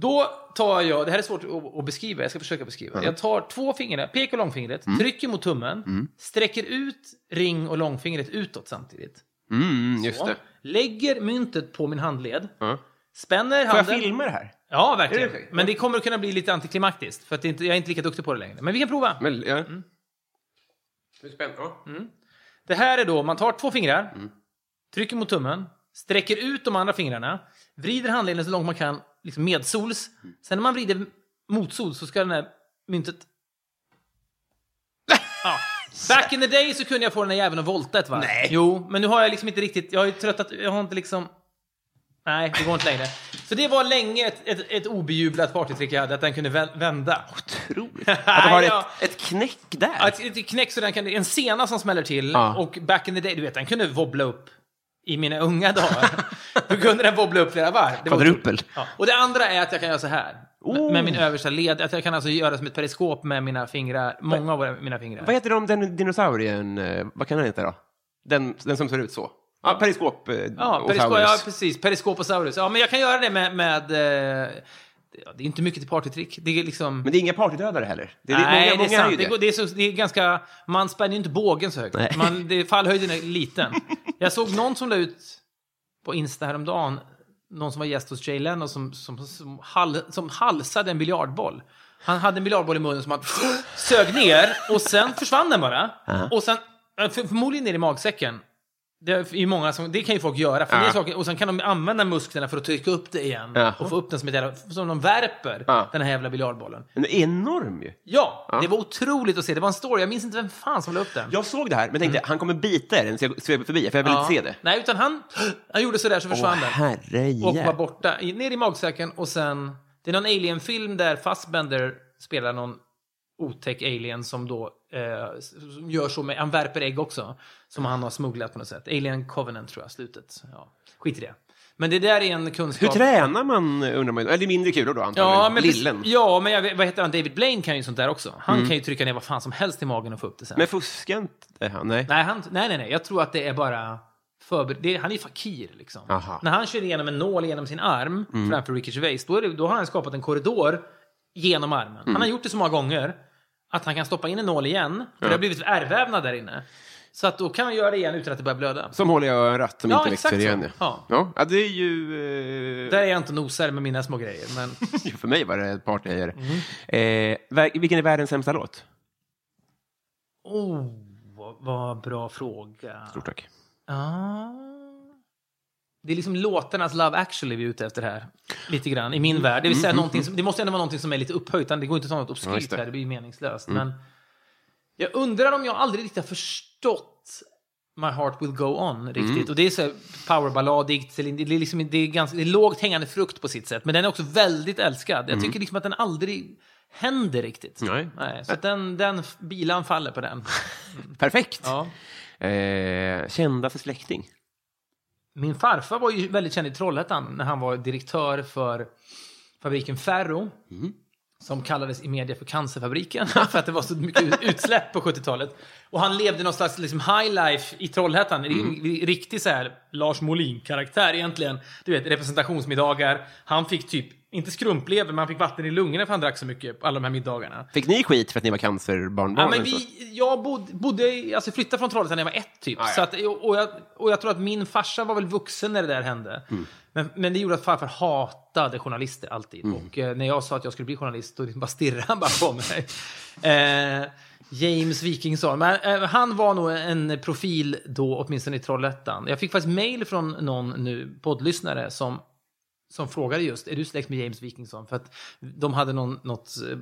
Då tar jag, det här är svårt att, beskriva, jag ska försöka beskriva. Jag tar två fingrar, pek och långfingret, trycker mot tummen, sträcker ut ring och långfingret utåt samtidigt.
Mm,
Så. Lägger myntet på min handled, spänner
Får jag
handen.
filma det här?
Ja, verkligen.
det?
Men det kommer att kunna bli lite antiklimaktiskt, för att inte, jag är inte lika duktig på det längre. Men vi kan prova.
Men, ja.
Mm.
Ja.
Det här är då, man tar två fingrar, trycker mot tummen, sträcker ut de andra fingrarna, vrider handleden så långt man kan, liksom medsols. Sen när man vrider motsols så ska den här myntet... Ja. Back in the day så kunde jag få den här jäveln att volta ett varv.
Nej.
Jo, men nu har jag liksom inte riktigt, jag har ju tröttat, jag har inte liksom... Nej, det går inte längre. Så det var länge ett, ett, ett obejublat partytrick jag hade, att den kunde vä- vända.
Otroligt. Att du har
Ja.
ett, ett knäck där.
Ja, Ett, ett knäck så den kan, en sena som smäller till
Ja.
och back in the day, du vet, den kunde wobbla upp i mina unga dagar. Då kunde den wobbla upp flera varv. Det var
Kvadrupel.
Ja. Och det andra är att jag kan göra så här.
Oh.
med min översta led. Att jag kan alltså göra som ett periskop med mina fingrar. Många av mina fingrar.
Vad heter de, den dinosaurien? eh, Vad kan den heta då? Den, den som ser ut så. Ja, periskop. eh,
Ja, periskop, ja, precis. Periskoposaurus. Ja, men jag kan göra det med... med eh, det är inte mycket till partytrick. Det är liksom...
Men det är inga partydödare heller. Det är,
Nej,
många,
det är
är
sant.
ju
Det,
det.
det, är så, det är ganska... Man spänner ju inte bågen så högt.
Nej.
Man, det, fallhöjden är liten. Jag såg någon som la ut på Insta häromdagen, någon som var gäst hos Jay Leno som, som, som, hal, som halsade en biljardboll. Han hade en biljardboll i munnen som han sög ner och sen försvann den bara. Och sen, för, förmodligen ner i magsäcken. Det, är ju många som, det kan ju folk göra. För det är
Ja.
saker, och sen kan de använda musklerna för att trycka upp det igen.
Jaha.
Och få upp den som ett jävla, som de värper
Ja.
den här jävla biljardbollen.
Den är enorm ju.
Ja, det var otroligt att se. Det var en story. Jag minns inte vem fan som la upp den.
Jag såg det här, men tänkte han kommer bita er när jag sveper förbi, för jag vill
Mm. Ja.
inte se det.
Nej, utan han, han gjorde sådär så försvann
Åh,
den. Och var borta, i- ner i magsäcken och sen... Det är någon alien-film där Fassbender spelar någon otäck alien som då som gör så med, han värper ägg också. Som han har smugglat på något sätt. Alien Covenant tror jag, slutet. Ja, skit i det. Men det där är en
Hur
kunskap...
tränar man, undrar man Eller mindre kulor då, antagligen.
Ja, men,
Lillen.
ja, men jag, vad heter han? David Blaine kan ju sånt där också. Han kan ju trycka ner vad fan som helst i magen och få upp det sen.
Men fuskar inte han? Nej.
Nej, han, nej, nej, nej. Jag tror att det är bara förber- det, Han är fakir liksom.
Aha.
När han kör igenom en nål genom sin arm framför Ricky Gervais, då, är det, då har han skapat en korridor genom armen. Han har gjort det så många gånger att han kan stoppa in en nål igen, för det har blivit ärrvävnad där inne. Så att då kan han göra det igen utan att det börjar blöda.
Som håller jag en ratt som
Ja,
inte växer igen.
Ja.
Ja. ja, det är ju... Eh,
Där är jag inte nosar med mina små grejer. Men
för mig var det ett partyhöjare.
Mm.
Eh, vilken är världens sämsta låt?
oh, vad, vad bra fråga.
Stort tack.
Ah. Det är liksom låtarnas Love actually vi är ute efter här. Lite grann, i min värld. Det vill säga någonting som, det måste ändå vara någonting som är lite upphöjt. Det går inte att ta något obskyrt
det.
här, det blir meningslöst. Men jag undrar om jag aldrig riktigt har förstått My Heart Will Go On riktigt. Och det är så powerballadigt, det är, liksom, det, är ganska, det är lågt hängande frukt på sitt sätt. Men den är också väldigt älskad. Jag tycker liksom att den aldrig händer riktigt.
Nej.
Nej, så att den, den bilan faller på den.
Perfekt.
Ja.
Eh, kändaste släkting?
Min farfar var ju väldigt känd i Trollhättan när han var direktör för fabriken Ferro. Mm. Som kallades i media för cancerfabriken för att det var så mycket ut- utsläpp på 70-talet. Och han levde någon slags liksom, high life i Trollhättan. En Riktig så här Lars Molin-karaktär egentligen. Du vet, representationsmiddagar. Han fick typ, inte skrumplever, men han fick vatten i lungorna för han drack så mycket på alla de här middagarna.
Fick ni skit för att ni var cancerbarnbarn?
Ja, men vi, jag bodde, bodde alltså flyttade från Trollhättan när jag var ett typ.
Ah, ja.
så att, och, jag, och jag tror att min farsa var väl vuxen när det där hände.
Mm.
Men, men det gjorde att farfar hatade journalister alltid.
Mm.
Och eh, när jag sa att jag skulle bli journalist, då bara stirrade han bara på mig. eh, James Wikingsson. Men, eh, han var nog en profil då, åtminstone i Trollhättan. Jag fick faktiskt mail från någon nu, poddlyssnare, som som frågade just, är du släkt med James Wikingsson? För att de hade någon, något eh,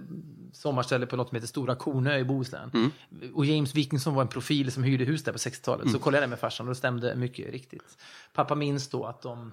sommarställe på något som heter Stora Kornö i Bohuslän.
Mm.
Och James Wikingsson var en profil som hyrde hus där på 60-talet. Så kollade jag det med farsan och det stämde mycket riktigt. Pappa minns då att de,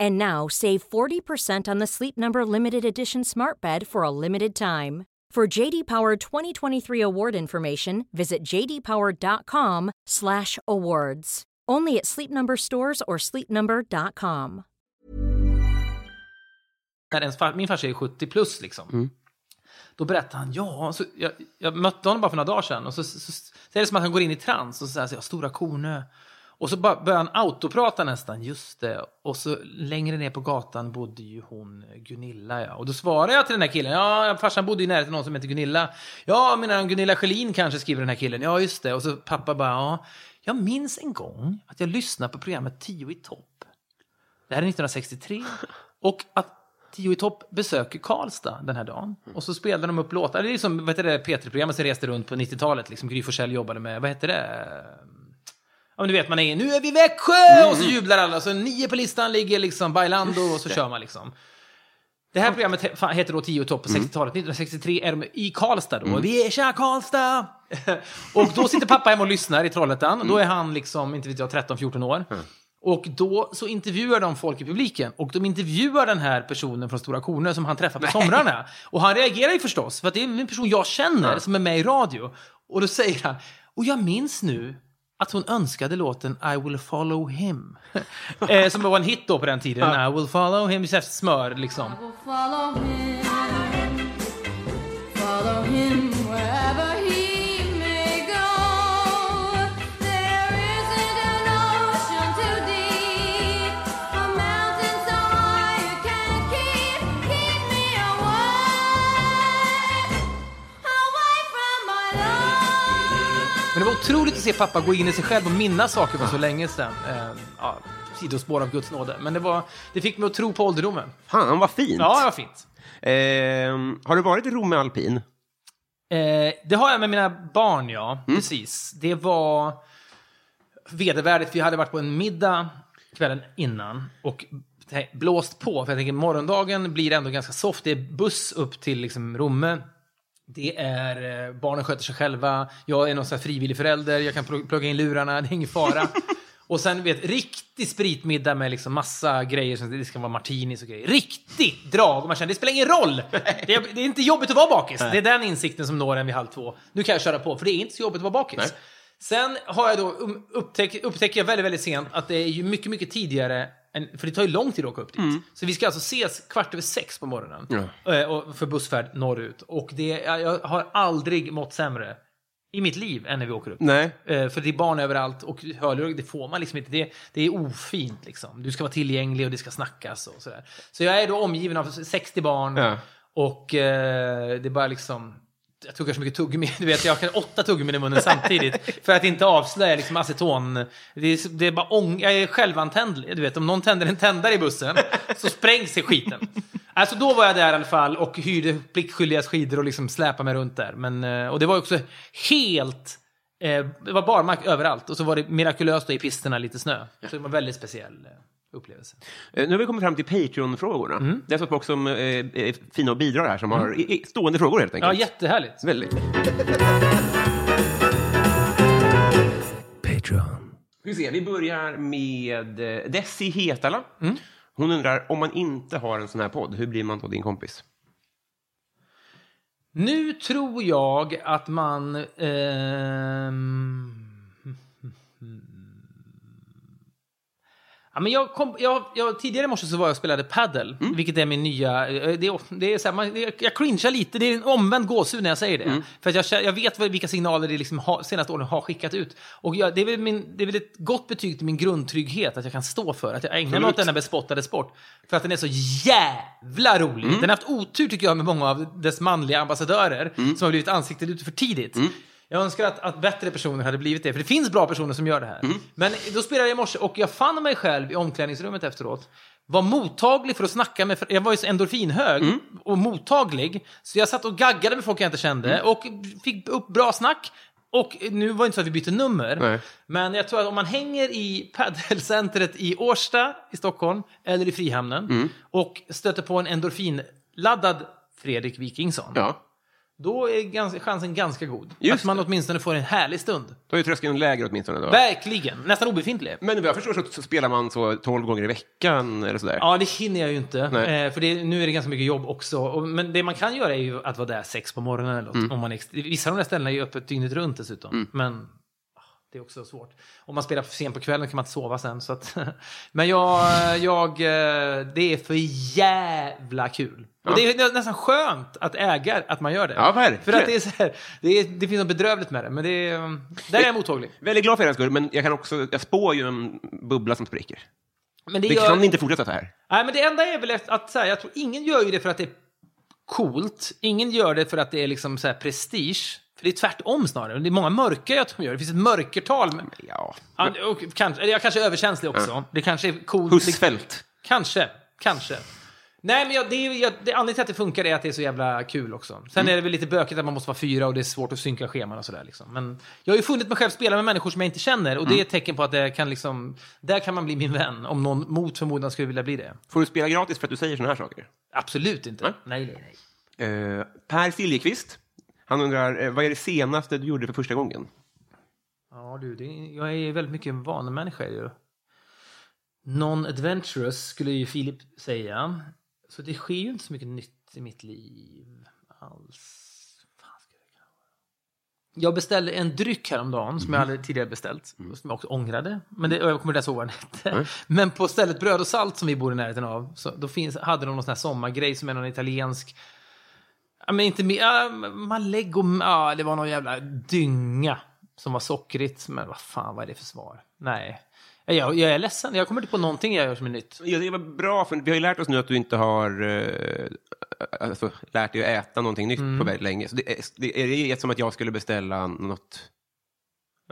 And now save 40% on the Sleep Number limited edition Smart Bed for a limited time. For JD Power 2023 award information, visit jdpower.com/awards. Only at Sleep Number stores or sleepnumber.com.
när min farsa är 70 plus liksom. Då berättade han, ja, så jag, jag mötte honom bara för några dagar sedan och så, så, så, så är det som att han går in i trans och så säger han, Stora Kornö. Och så börjar han autoprata nästan, just det. Och så längre ner på gatan bodde ju hon Gunilla, ja. Och då svarade jag till den här killen, ja, farsan bodde i närheten av någon som heter Gunilla. Ja, menar han Gunilla Schelin kanske, skriver den här killen. Ja, just det. Och så pappa bara, ja, jag minns en gång att jag lyssnade på programmet Tio i topp. Det här är 1963. Och att Tio i topp besöker Karlstad den här dagen. Och så spelar de upp låtar. Det är som vad heter det, P3-programmet som reste runt på 90-talet. Liksom Gry Forssell jobbade med, vad heter det? Men du vet, man är nu är vi i Växjö! Och så jublar alla. Så nio på listan ligger liksom Bailando och så kör man liksom. Det här programmet heter då 10 i topp på 60-talet. 1963 är de i Karlstad då. Vi är tja Karlstad! och då sitter pappa hemma och lyssnar i Trollhättan. Då är han liksom, inte vet jag, 13-14 år. Och då så intervjuar de folk i publiken och de intervjuar den här personen från Stora Kornö som han träffar på somrarna. Och han reagerar ju förstås, för att det är en person jag känner som är med i radio. Och då säger han, och jag minns nu att hon önskade låten I will follow him. eh, som var en hit då på den tiden. I will follow him, smör liksom.
will follow him, follow him
otroligt att se pappa gå in i sig själv och minnas saker för så länge sedan. Eh, ja, sidospår av Guds nåde. Men det, var, det fick mig att tro på ålderdomen.
Fan, vad fint.
Ja, det var fint.
Ehm, har du varit i Romme Alpin?
Eh, det har jag med mina barn, ja. Precis. Det var vedervärdigt. Vi hade varit på en middag kvällen innan och blåst på. För jag tänker morgondagen blir ändå ganska soft. Det är buss upp till liksom, Romme. Det är, eh, barnen sköter sig själva. Jag är någon sån här frivillig förälder. Jag kan pl- plugga in lurarna. Det är ingen fara. Och sen vet, riktig spritmiddag med liksom massa grejer. Som det ska vara martinis och grejer. Riktigt drag! Och man känner, det spelar ingen roll! Det är, det är inte jobbigt att vara bakis. Det är den insikten som når en vid halv två. Nu kan jag köra på, för det är inte så jobbigt att vara bakis.
Nej.
Sen har jag då um, upptäck, upptäcker jag väldigt, väldigt sent att det är ju mycket, mycket tidigare än, för det tar ju lång tid att åka upp dit. Så vi ska alltså ses kvart över sex på morgonen eh, och för bussfärd norrut. Och det, jag, jag har aldrig mått sämre i mitt liv än när vi åker upp.
Nej.
Eh, för det är barn överallt och hörlurar, det får man liksom inte. Det, det är ofint liksom. Du ska vara tillgänglig och det ska snackas och sådär. Så jag är då omgiven av 60 barn
Ja.
och eh, det är bara liksom jag tuggar så mycket tuggummi, du vet, jag har åtta tuggummin i munnen samtidigt för att inte avslöja liksom aceton. Det är, det är bara ång, jag är självantändlig, du vet, om någon tänder en tändare i bussen så sprängs det skiten. Alltså då var jag där i alla fall och hyrde pliktskyldigas skidor och liksom släpade mig runt där. Men, eh, och det var också helt, eh, det var barmark överallt och så var det mirakulöst då i pisterna lite snö. Så det var väldigt speciell eh, upplevelse.
Eh, Nu har vi kommit fram till Patreon-frågorna.
Mm.
Det är så folk som eh, är fina och bidrar här, som har i- stående frågor helt
Ja,
enkelt.
jättehärligt.
Väldigt. Patreon. Vi, se, vi börjar med eh, Desi Hetala.
Mm.
Hon undrar, om man inte har en sån här podd, hur blir man då din kompis?
Nu tror jag att man... ehm, Ja, men jag kom, jag, jag, tidigare i morse så var jag och spelade paddle, vilket är min nya... eh, Det, det är så här, man, det, jag cringear lite, det är en omvänd gåshud när jag säger det. För att jag, jag vet vilka signaler det liksom har, senaste åren har skickat ut. Och jag, det, är väl min, det är väl ett gott betyg till min grundtrygghet, att jag kan stå för, att jag ägnar mig åt denna bespottade sport. För att den är så jävla rolig. Den har haft otur tycker jag med många av dess manliga ambassadörer, som har blivit ansiktet ute för tidigt. Jag önskar att, att bättre personer hade blivit det, för det finns bra personer som gör det här. Men då spelade jag i morse och jag fann mig själv i omklädningsrummet efteråt. Var mottaglig för att snacka med, jag var ju så endorfinhög och mottaglig. Så jag satt och gaggade med folk jag inte kände och fick upp bra snack. Och nu var det inte så att vi bytte nummer,
Nej.
men jag tror att om man hänger i paddelcentret i Årsta i Stockholm eller i Frihamnen och stöter på en endorfinladdad Fredrik Wikingsson,
Ja,
då är ganska, chansen ganska god.
Just
att man åtminstone får en härlig stund.
då är tröskeln lägre åtminstone. Då.
Verkligen! Nästan obefintlig.
Men vad jag förstår så, spelar man så 12 gånger i veckan eller sådär.
Ja, det hinner jag ju inte. Eh, för det, nu är det ganska mycket jobb också. Och, men det man kan göra är ju att vara där sex på morgonen eller något.
Mm.
Om man är, vissa av de där ställena är ju öppet dygnet runt dessutom. Men ah, det är också svårt. Om man spelar för sent på kvällen kan man inte sova sen. Så att, men jag, jag, eh, det är för jävla kul. Och det är nästan skönt att äga att man gör det.
Ja, verkligen.
För att det är så här, det, är, det finns något bedrövligt med det. Men det är, där är jag mottaglig.
Väldigt glad för er skull, men jag kan också, jag spår ju en bubbla som spricker.
Men det,
Det
gör,
kan inte fortsätta så här.
Nej, men det enda är väl att så här, jag tror ingen gör ju det för att det är coolt. Ingen gör det för att det är liksom så här prestige. För det är tvärtom snarare. Det är många mörker jag tror gör. Det finns ett mörkertal. Med,
Ja.
Ja, och kanske, eller jag kanske är överkänslig också. Det kanske är coolt.
Husfeldt.
Kanske, kanske. Nej, men jag, det är, jag, det, anledningen till att det funkar är att det är så jävla kul också. Sen
Mm.
är det väl lite bökigt att man måste vara fyra och det är svårt att synka scheman och sådär. Liksom. Men jag har ju funnit mig själv spela med människor som jag inte känner och det är ett tecken på att det kan liksom, där kan man bli min vän om någon mot förmodan skulle vilja bli det.
Får du spela gratis för att du säger såna här saker?
Absolut inte.
Nej.
Nej, nej, nej.
Eh, per Siljeqvist, han undrar, eh, vad är det senaste du gjorde för första gången?
Ja, du, det, jag är väldigt mycket en vanemänniska ju. Non-adventurous skulle ju Filip säga. Så det sker ju inte så mycket nytt i mitt liv alls. Jag beställde en dryck häromdagen som jag aldrig tidigare beställt. Som jag också ångrade. Men det, och jag kommer inte ens ihåg vad den hette. Men på stället Bröd och Salt som vi bor i närheten av. Så då finns, hade de någon sån här sommargrej som är någon italiensk Ja, men inte mer. Ja, Malego, ja, det var någon jävla dynga som var sockrigt. Men vad fan, vad är det för svar? Nej. Jag, jag är ledsen, jag kommer inte på någonting jag gör som är nytt.
Ja, det var bra, för vi har ju lärt oss nu att du inte har eh, alltså, lärt dig att äta någonting nytt
Mm.
på väldigt länge. Så det, är, det är som att jag skulle beställa något,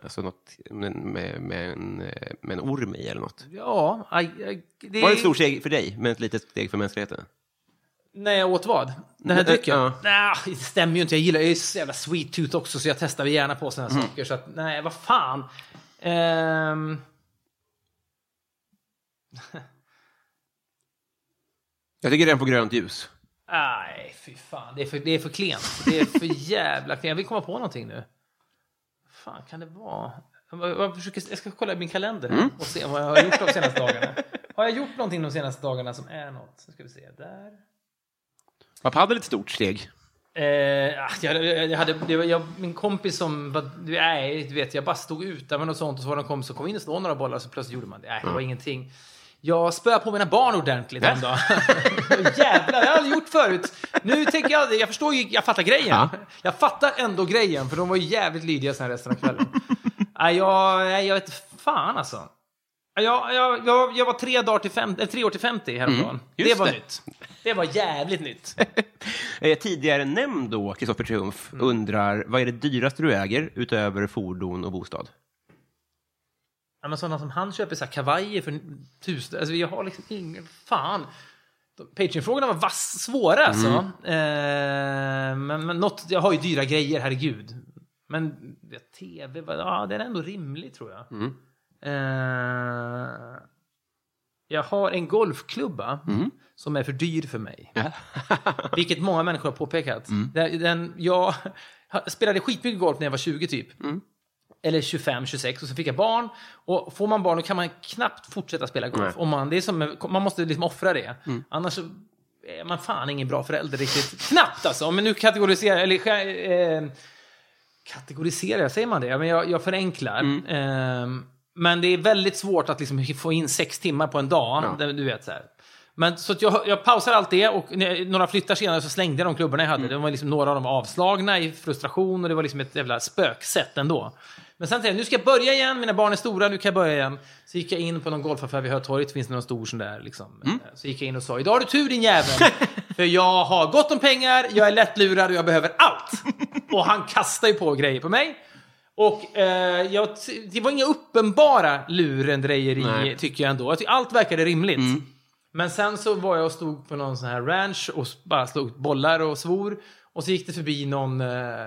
alltså något med, med, med, en, med en orm i eller något.
Ja, aj, aj, det
Var det ett stort steg för dig, men ett litet steg för mänskligheten?
När jag åt vad? Den här
Nej,
drycken?
ja.
Nej, det stämmer ju inte. Jag gillar är så jävla sweet tooth också, så jag testar gärna på sådana här saker. Så att, nej, vad fan. Ehm,
Jag tycker den får grönt ljus.
nej, fy fan. Det är, för, det är för klent. Det är för jävla klent. Jag vill komma på någonting nu. fan kan det vara? Jag, försöker, jag ska kolla i min kalender
Mm.
och se vad jag har gjort de senaste dagarna. Har jag gjort någonting de senaste dagarna som är något? Så ska vi se. Där.
Var padel ett stort steg?
Eh, ah, jag, jag, hade, det var, jag, min kompis som, var- nej, du vet, jag bara stod ute med något sånt och så var det en kompis som kom in och slog några bollar och så plötsligt gjorde man det. Nej, det var ingenting. Jag spöade på mina barn ordentligt en dag. Jävlar, det har jag aldrig gjort förut. Nu tänker jag, jag förstår ju, jag fattar grejen.
Ja.
Jag fattar ändå grejen, för de var ju jävligt lydiga sen resten av kvällen. nej, jag, nej, jag vet fan alltså. Jag, jag, jag, jag var tre, dagar till fem, eh, tre år till 50 häromdagen. det
just
var
det.
nytt. Det var jävligt nytt.
Eh, tidigare nämnd då, Kristoffer Triumf,
Mm.
undrar vad är det dyraste du äger utöver fordon och bostad?
Ja, men sådana som han köper så här kavajer för tusen... Alltså jag har liksom ingen... Fan. Patreon-frågorna var vass, svåra alltså. Eh, men, men något, jag har ju dyra grejer, herregud. Men ja, tv, ja, den är ändå rimlig tror jag. Eh, jag har en golfklubba som är för dyr för mig. Vilket många människor har påpekat. Den, den, jag spelade skitmycket golf när jag var 20 typ. Eller 25, 26 och så fick jag barn. Och får man barn då kan man knappt fortsätta spela golf. Om man, det är som, man måste liksom offra det. Annars så är man fan ingen bra förälder riktigt. Knappt alltså! Jag nu kategoriserar, eller eh, kategoriserar, säger man det? Men jag, jag förenklar. Ehm, men det är väldigt svårt att liksom få in sex timmar på en dag.
Ja.
Du vet, så här. Men, så jag, jag pausar allt det och när- några flyttar senare så slängde jag de klubborna jag hade. Det var liksom några av dem avslagna i frustration och det var liksom ett jävla spöksätt ändå. Men sen tänkte jag, nu ska jag börja igen, mina barn är stora, nu kan jag börja igen. Så gick jag in på någon golfaffär vid Hötorget, finns det någon stor sån där liksom. Så gick jag in och sa, idag har du tur din jävel. För jag har gott om pengar, jag är lättlurad och jag behöver allt. Och han kastar ju på grejer på mig. Och eh, jag, det var inga uppenbara lurendrejeri tycker jag ändå. Allt verkade rimligt. Men sen så var jag och stod på någon sån här ranch och bara slog bollar och svor. Och så gick det förbi någon eh,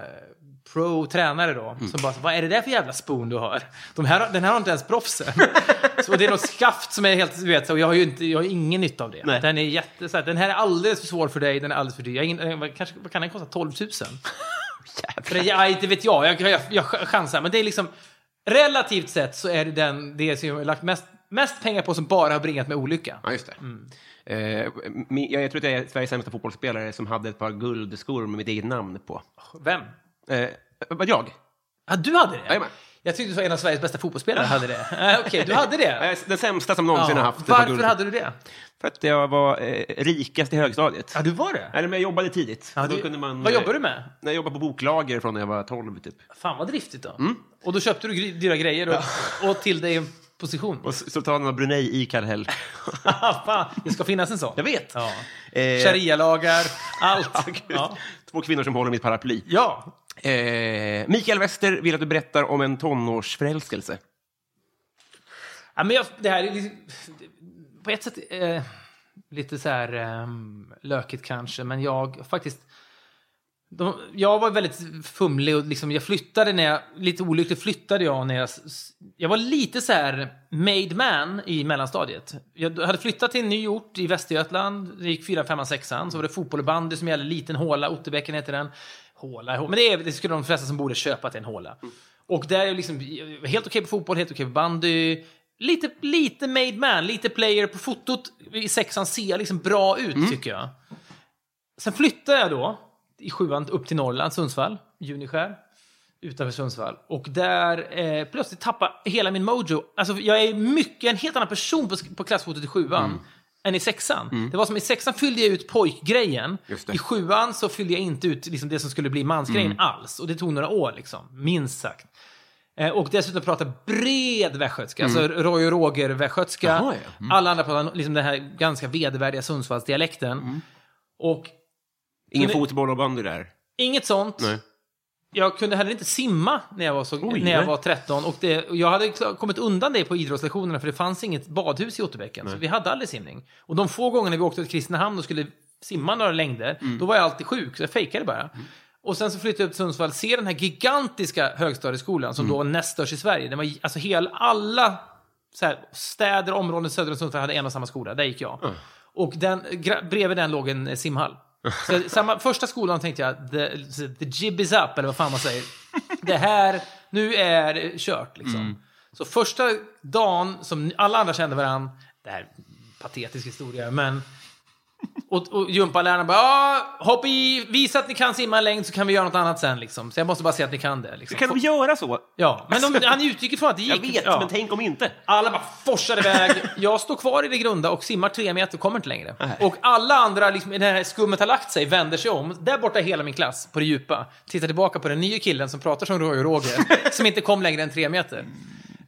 pro-tränare då. Som bara, vad är det där för jävla spoon du har? De här, den här har inte ens proffsen. så det är något skaft som är helt, du vet, så jag har ju inte, jag har ingen nytta av det.
Nej.
Den är jätte, så här, den här är alldeles för svår för dig, den är alldeles för dyr. Jag, ingen- vad, kanske, vad kan den kosta? 12 000? För det, ja, inte vet jag. Jag, jag, jag chansar. Men det är liksom... Relativt sett så är det den det som jag har lagt mest, mest pengar på som bara har bringat med olycka.
Ja, just det.
Mm.
Eh, min, jag, jag tror att jag är Sveriges sämsta fotbollsspelare som hade ett par guldskor med mitt eget namn på.
Vem?
Eh, vad jag?
Ja, du hade det?
Jajamän.
Jag tyckte du sa en av Sveriges bästa fotbollsspelare hade det. Eh, Okej, du hade det.
Eh, Den sämsta som någonsin har haft.
Varför hade du det?
För att jag var eh, rikast i högstadiet.
Ja, du var det?
Eller men jag jobbade tidigt.
Ja,
Då kunde man,
vad
eh,
jobbar du med?
När jag jobbade på boklager från när jag var 12 typ.
Fan vad driftigt då.
Mm.
Och då köpte du gry- dyra grejer och, och till dig position.
Och Sultanen av Brunei i Kallhäll.
Fan, det ska finnas en sån.
Jag vet.
Ja.
Eh,
Sharia-lagar, allt. Ja.
Två kvinnor som håller mitt paraply.
ja.
Eh, Mikael Wester vill att du berättar om en tonårsförälskelse.
Ja, men jag, det här är liksom, på ett sätt eh, lite så här eh, lökigt kanske, men jag faktiskt... De, jag var väldigt fumlig och liksom, jag flyttade när jag, lite olyckligt flyttade jag när jag, jag var lite så här made man i mellanstadiet. Jag hade flyttat till en ny ort i Västergötland, det gick 4, 5, 6 så var det fotboll och bandy som gällde, liten håla, Otterbäcken heter den. Håla, hå- men det, är, det skulle de flesta som borde köpa till en håla. Och där är jag liksom jag helt okej på fotboll, helt okej på bandy. Lite, lite made man, lite player på fotot i sexan ser liksom bra ut tycker jag. Sen flyttade jag då i sjuan upp till Norrland, Sundsvall, Juniskär, utanför Sundsvall. Och där eh, plötsligt tappade hela min mojo. Alltså jag är mycket en helt annan person på, på klassfotot i sjuan än i sexan. Det var som i sexan fyllde jag ut pojkgrejen. I sjuan så fyllde jag inte ut liksom, det som skulle bli mansgrejen alls. Och det tog några år, liksom, minst sagt. Eh, och dessutom prata bred västgötska, alltså Roy och Roger-västgötska.
Ja. Mm.
Alla andra pratar liksom den här ganska vedervärdiga Sundsvallsdialekten. Och
Ingen
Men det-
fotboll och bandy där.
inget sånt.
Nej.
Jag kunde heller inte simma när jag var, så,
Oj,
när jag
nej.
var 13. Och, det, och jag hade kommit undan det på idrottslektionerna för det fanns inget badhus i Otterbäcken. Så vi hade aldrig simning. Och de få gångerna vi åkte till Kristinehamn och skulle simma några längder,
Mm.
då var jag alltid sjuk, så jag fejkade bara. Och sen så flyttade jag upp till Sundsvall, ser den här gigantiska högstadieskolan
Mm.
som då var näst störst i Sverige. Den var, alltså hel, alla här, städer och områden söder om Sundsvall hade en och samma skola. Där gick jag. Och den, bredvid den låg en simhall. Så samma, första skolan tänkte jag, the, the jib is up, eller vad fan man säger. Det här, nu är det kört liksom. Så första dagen som alla andra kände varandra, det här är en patetisk historia, men och, och gympaläraren bara ja, hoppa i, visa att ni kan simma en längd så kan vi göra något annat sen liksom. Så jag måste bara se att ni kan det. Liksom.
Kan de göra så?
Ja, men de, han utgick ifrån att det gick.
Jag vet,
ja.
men tänk om inte.
Alla bara forsade iväg. Jag står kvar i det grunda och simmar tre meter och kommer inte längre. Och alla andra, liksom, när skummet har lagt sig, vänder sig om. Där borta är hela min klass, på det djupa. Tittar tillbaka på den nya killen som pratar som Roger, som inte kom längre än tre meter.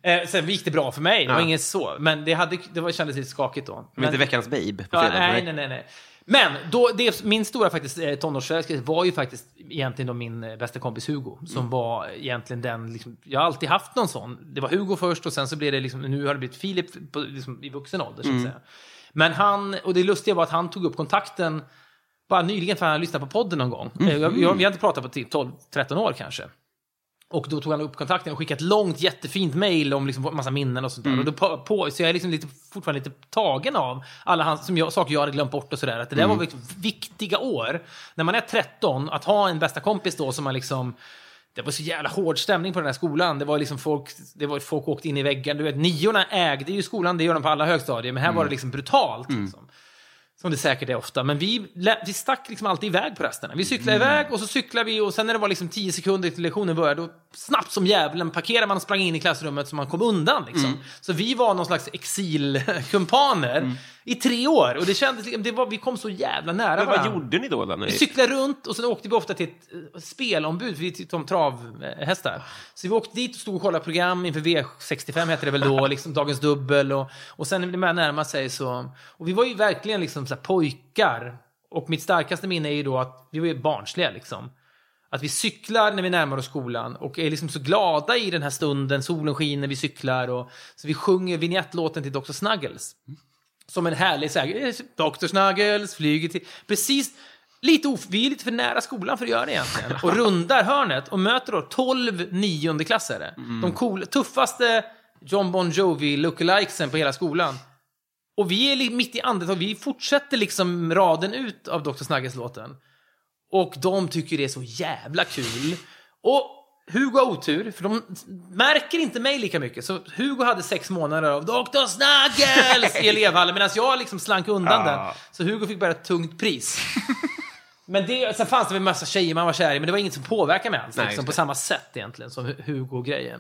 Eh, sen gick det bra för mig, det var
Ja.
inget så. Men det, hade, det var, kändes lite skakigt då.
Men inte veckans babe på
Ja,
fredag.
nej, nej, nej, nej. Men då, det, min stora faktiskt, eh, tonårsförälskelse var ju faktiskt egentligen då min eh, bästa kompis Hugo. Som
Mm.
var egentligen den, liksom, jag har alltid haft någon sån. Det var Hugo först och sen så blev det liksom, nu har det blivit Filip på, liksom, i vuxen ålder
Mm.
att säga. Men han, och det lustiga var att han tog upp kontakten bara nyligen för han hade lyssnat på podden någon gång.
Mm.
Eh, Jag, jag, vi har inte pratat på typ 12-13 år kanske. Och då tog han upp kontakten och skickade ett långt jättefint mail om liksom massa minnen och sånt där.
Mm.
Och då på, på, så jag är liksom lite, fortfarande lite tagen av alla hans, som jag, saker jag hade glömt bort och sådär. Att det där
Mm.
var liksom viktiga år. När man är 13, att ha en bästa kompis då som man liksom det var så jävla hård stämning på den här skolan. Det var liksom folk, det var folk åkte in i väggen. Du vet, niorna ägde ju skolan, det gör de på alla högstadier. Men här var det liksom brutalt. Liksom. Som det säkert är ofta. Men vi, vi stack liksom alltid iväg på rasterna. Vi cyklade iväg och så cyklade vi och sen när det var liksom 10 sekunder till lektionen började, då snabbt som djävulen parkerade man och sprang in i klassrummet så man kom undan. Liksom. Så vi var någon slags exilkumpaner i tre år. Och det kändes, liksom- det var, vi kom så jävla nära
Men vad
varandra.
gjorde ni då? då
Vi cyklade runt och sen åkte vi ofta till ett eh, spelombud, för vi tyckte om travhästar. Så vi åkte dit och stod och kollade program inför V65 hette det väl då, liksom Dagens Dubbel och, och sen när det började närma sig så... Och vi var ju verkligen liksom så pojkar. Och mitt starkaste minne är ju då att vi var barnsliga liksom. Att vi cyklar när vi närmar oss skolan och är liksom så glada i den här stunden, solen skiner, vi cyklar och så vi sjunger vignettlåten till Dr. Snuggles. Som en härlig så här, eh, Dr. Snuggles flyger till... Precis, lite of, vi är lite för nära skolan för att göra det egentligen. Och rundar hörnet och möter då 12 niondeklassare. De cool, tuffaste John Bon Jovi lookalikesen på hela skolan. Och vi är mitt i andetag, vi fortsätter liksom raden ut av Dr. Snuggles-låten. Och de tycker det är så jävla kul. Och Hugo har otur, för de märker inte mig lika mycket. Så Hugo hade sex månader av Dr. Snuggles i elevhallen medan jag liksom slank undan den. Så Hugo fick bara ett tungt pris. Men det, sen fanns det väl en massa tjejer man var kär i, men det var inget som påverkade mig alls.
Nej,
liksom, på samma sätt egentligen som Hu- Hugo-grejen.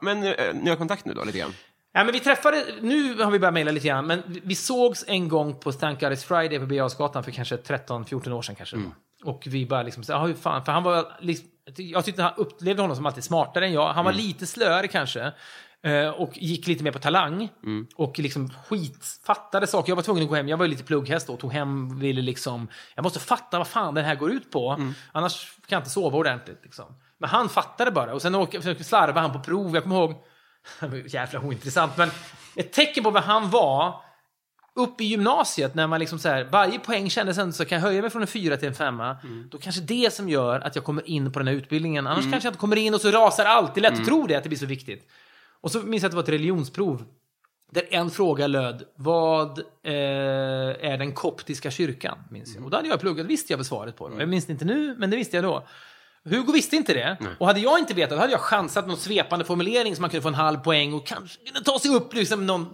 Men eh, ni har kontakt nu då, lite grann?
Ja, men vi träffade, nu har vi börjat mejla lite grann, men vi- vi sågs en gång på God It's Friday på Birger för kanske 13-14 år sedan kanske. Och vi bara liksom, så, ah, hur fan, för han var, liksom, jag tyckte han upplevde honom som alltid smartare än jag. Han var lite slöare kanske. eh, Och gick lite mer på talang. Och liksom skitfattade saker. Jag var tvungen att gå hem. Jag var lite plugghäst då. Tog hem, ville liksom... Jag måste fatta vad fan den här går ut på. Annars kan jag inte sova ordentligt. Liksom. Men han fattade bara. Och sen åker, försökte slarva han på prov. Jag kommer ihåg... Det jävla ointressant. Men ett tecken på vad han var upp i gymnasiet när man liksom så här, varje poäng kändes ändå så kan jag höja mig från en fyra till en femma. Då kanske det som gör att jag kommer in på den här utbildningen. Annars kanske jag inte kommer in och så rasar allt. Det är lätt att tro det, att det blir så viktigt. Och så minns jag att det var ett religionsprov. Där en fråga löd, vad eh, är den koptiska kyrkan? Minns jag. Och då hade jag pluggat, visste jag väl svaret på det. Jag minns det inte nu, men det visste jag då. Hugo visste inte det. Och hade jag inte vetat, då hade jag chansat någon svepande formulering som man kunde få en halv poäng och kanske kunde ta sig upp liksom någon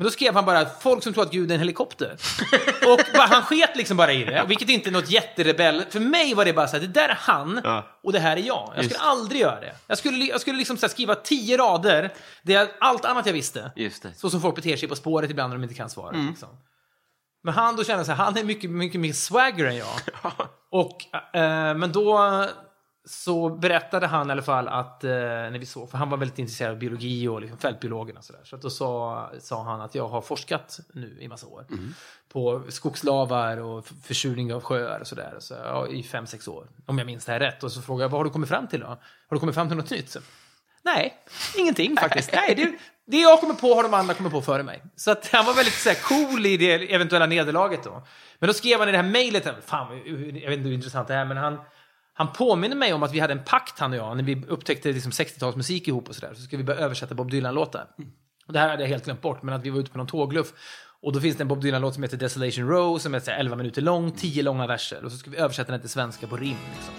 men då skrev han bara folk som tror att Gud är en helikopter. och bara, han sket liksom bara i det, vilket inte är något jätterebell. För mig var det bara så här, det där är han
Ja.
och det här är jag. Jag skulle aldrig göra det. Jag skulle, jag skulle liksom skriva tio rader, det är allt annat jag visste.
Just.
Så som folk beter sig på spåret ibland när de inte kan svara. Liksom. Men han, då kände så här, han är mycket, mycket mer swagger än jag. Och, eh, men då så berättade han i alla fall att, eh, när vi såg, för han var väldigt intresserad av biologi och liksom fältbiologerna och sådär. Så att då sa, sa han att jag har forskat nu i massa år på skogslavar och försurning av sjöar och sådär. Så, ja, I fem, sex år, om jag minns det här rätt. Och så frågade jag, vad har du kommit fram till då? Har du kommit fram till något nytt? Så, Nej, ingenting faktiskt. Nej, det, det jag kommer på har de andra kommit på före mig. Så att han var väldigt så här, cool i det eventuella nederlaget då. Men då skrev han i det här mejlet, fan, jag vet inte hur intressant det är, men han, han påminner mig om att vi hade en pakt, han och jag, när vi upptäckte liksom 60-talsmusik ihop och sådär. Så ska vi börja översätta Bob Dylan-låtar. Och det här hade jag helt glömt bort, men att vi var ute på någon tågluff. Och då finns det en Bob Dylan-låt som heter Desolation Row, som är så här 11 minuter lång, 10 långa verser. Och så ska vi översätta den till svenska på rim. Liksom.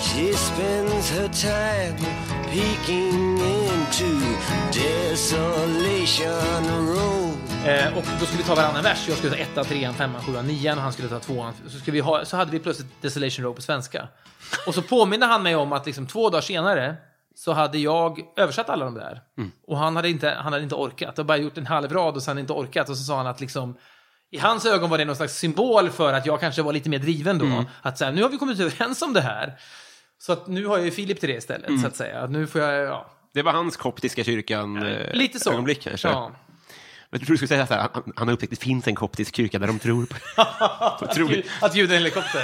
She spends her time peeking into Desolation Row.
Eh, och då skulle vi ta varannan vers. Jag skulle ta ettan, trean, femman, sjuan, nian och han skulle ta tvåan. Så, skulle vi ha, så hade vi plötsligt Desolation Row på svenska. Och så påminner han mig om att liksom två dagar senare så hade jag översatt alla de där. Och han hade, inte, han hade inte orkat. Och bara gjort en halv rad och sen inte orkat. Och så sa han att liksom i hans ögon var det någon slags symbol för att jag kanske var lite mer driven då. Att så här, nu har vi kommit överens om det här. Så att nu har jag ju Filip till det istället, så att säga. Att nu får jag, ja,
Det var hans koptiska kyrkan eh,
lite så.
ögonblick kanske.
Ja.
Jag tror du skulle säga så här, han, han har upptäckt att det finns en koptisk kyrka där de tror på Otroligt.
Att är en helikopter.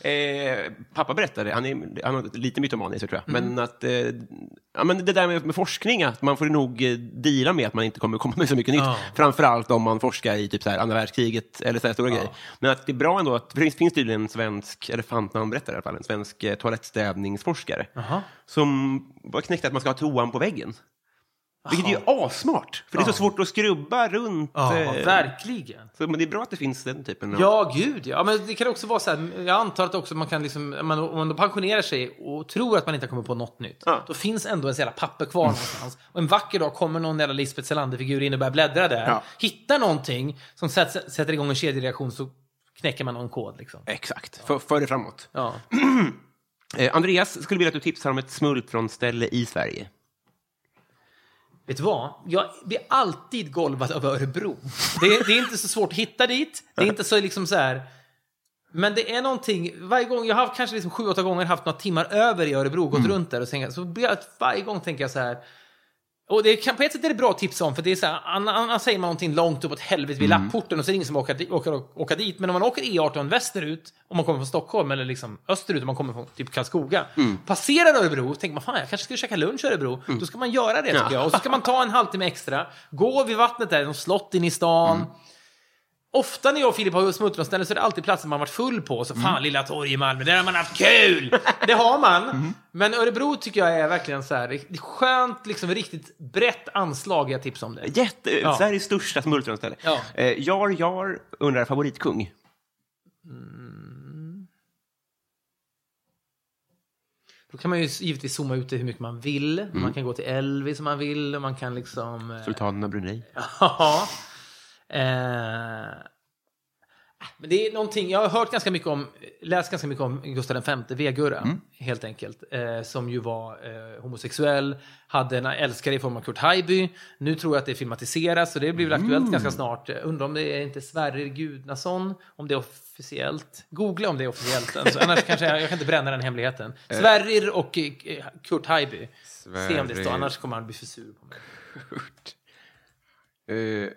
eh, Pappa berättade, han är, han har lite mytomani tror jag,
Mm.
men att eh, ja, men det där med, med forskning, att man får nog eh, deala med att man inte kommer komma med så mycket nytt.
Ja.
Framförallt om man forskar i typ så här, andra världskriget eller så här stora grejer. Men att det är bra ändå att, för det finns tydligen en svensk elefant när han berättar i alla fall, en svensk eh, toalettstädningsforskare som var knäckte att man ska ha toan på väggen. Vilket är ju asmart, för det är så svårt att skrubba runt.
Ja,
eh,
verkligen.
så, men det är bra att det finns den typen av...
Ja, gud ja. Men det kan också vara så här, jag antar att också man kan liksom, om man, om man pensionerar sig och tror att man inte kommit på något nytt,
Ja.
då finns ändå en jävla papper kvar någonstans. Och en vacker dag kommer någon jävla Lisbeth Salander-figur in och börjar bläddra där,
Ja.
hittar någonting som sätter, sätter igång en kedjereaktion så knäcker man någon kod liksom.
Exakt, för, för det framåt.
Ja.
Eh, Andreas skulle vilja att du tipsar om ett smultronställe i Sverige.
Vet du vad? Jag blir alltid golvad av Örebro. Det är, det är inte så svårt att hitta dit. Det är inte så liksom så här... Men det är någonting, varje gång, jag har haft kanske liksom sju, åtta gånger haft några timmar över i Örebro, gått runt där och tänkt, så blir jag, varje gång tänker jag så här, och det kan, på ett sätt är det bra att tipsa om, för det är så här, anna- annars säger man någonting långt uppåt helvete vid lapporten och så är det ingen som åker, åker, åker dit. Men om man åker E18 västerut, om man kommer från Stockholm, eller liksom österut om man kommer från typ Karlskoga, passerar Örebro, tänker man fan jag kanske ska käka lunch i Örebro. Då ska man göra det tycker jag. Och så ska man ta en halvtimme extra, gå vid vattnet där, något slott in i stan. Ofta när jag och Filip har smultronställen så är det alltid platser man varit full på. Så fan, Lilla torg i Malmö, där har man haft kul! Det har man. Men Örebro tycker jag är verkligen så här, det är skönt, liksom riktigt brett anslag jag tipsar om det.
Jätte,
Ja.
Sveriges största smultronställe.
Ja.
Eh, Jar Jar undrar favoritkung.
Då kan man ju givetvis zooma ut det hur mycket man vill. Man kan gå till Elvis om man vill. Och man kan liksom... eh,
Sultanen av Brunei.
Ja. Eh, Men det är någonting, jag har hört ganska mycket om, läst ganska mycket om Gustav V, V-Gurra,
Mm.
helt enkelt. Eh, som ju var eh, homosexuell, hade en älskare i form av Kurt Haijby. Nu tror jag att det filmatiseras, så det blir väl
Mm.
aktuellt ganska snart. Eh, Undrar om det är inte Sverrir Gudnason, om det är officiellt. Googla om det är officiellt. Alltså, annars kanske jag, jag kan inte bränna den hemligheten. Sverrir och eh, Kurt Haijby. Se om det står, annars kommer han bli för sur på mig.
Eh,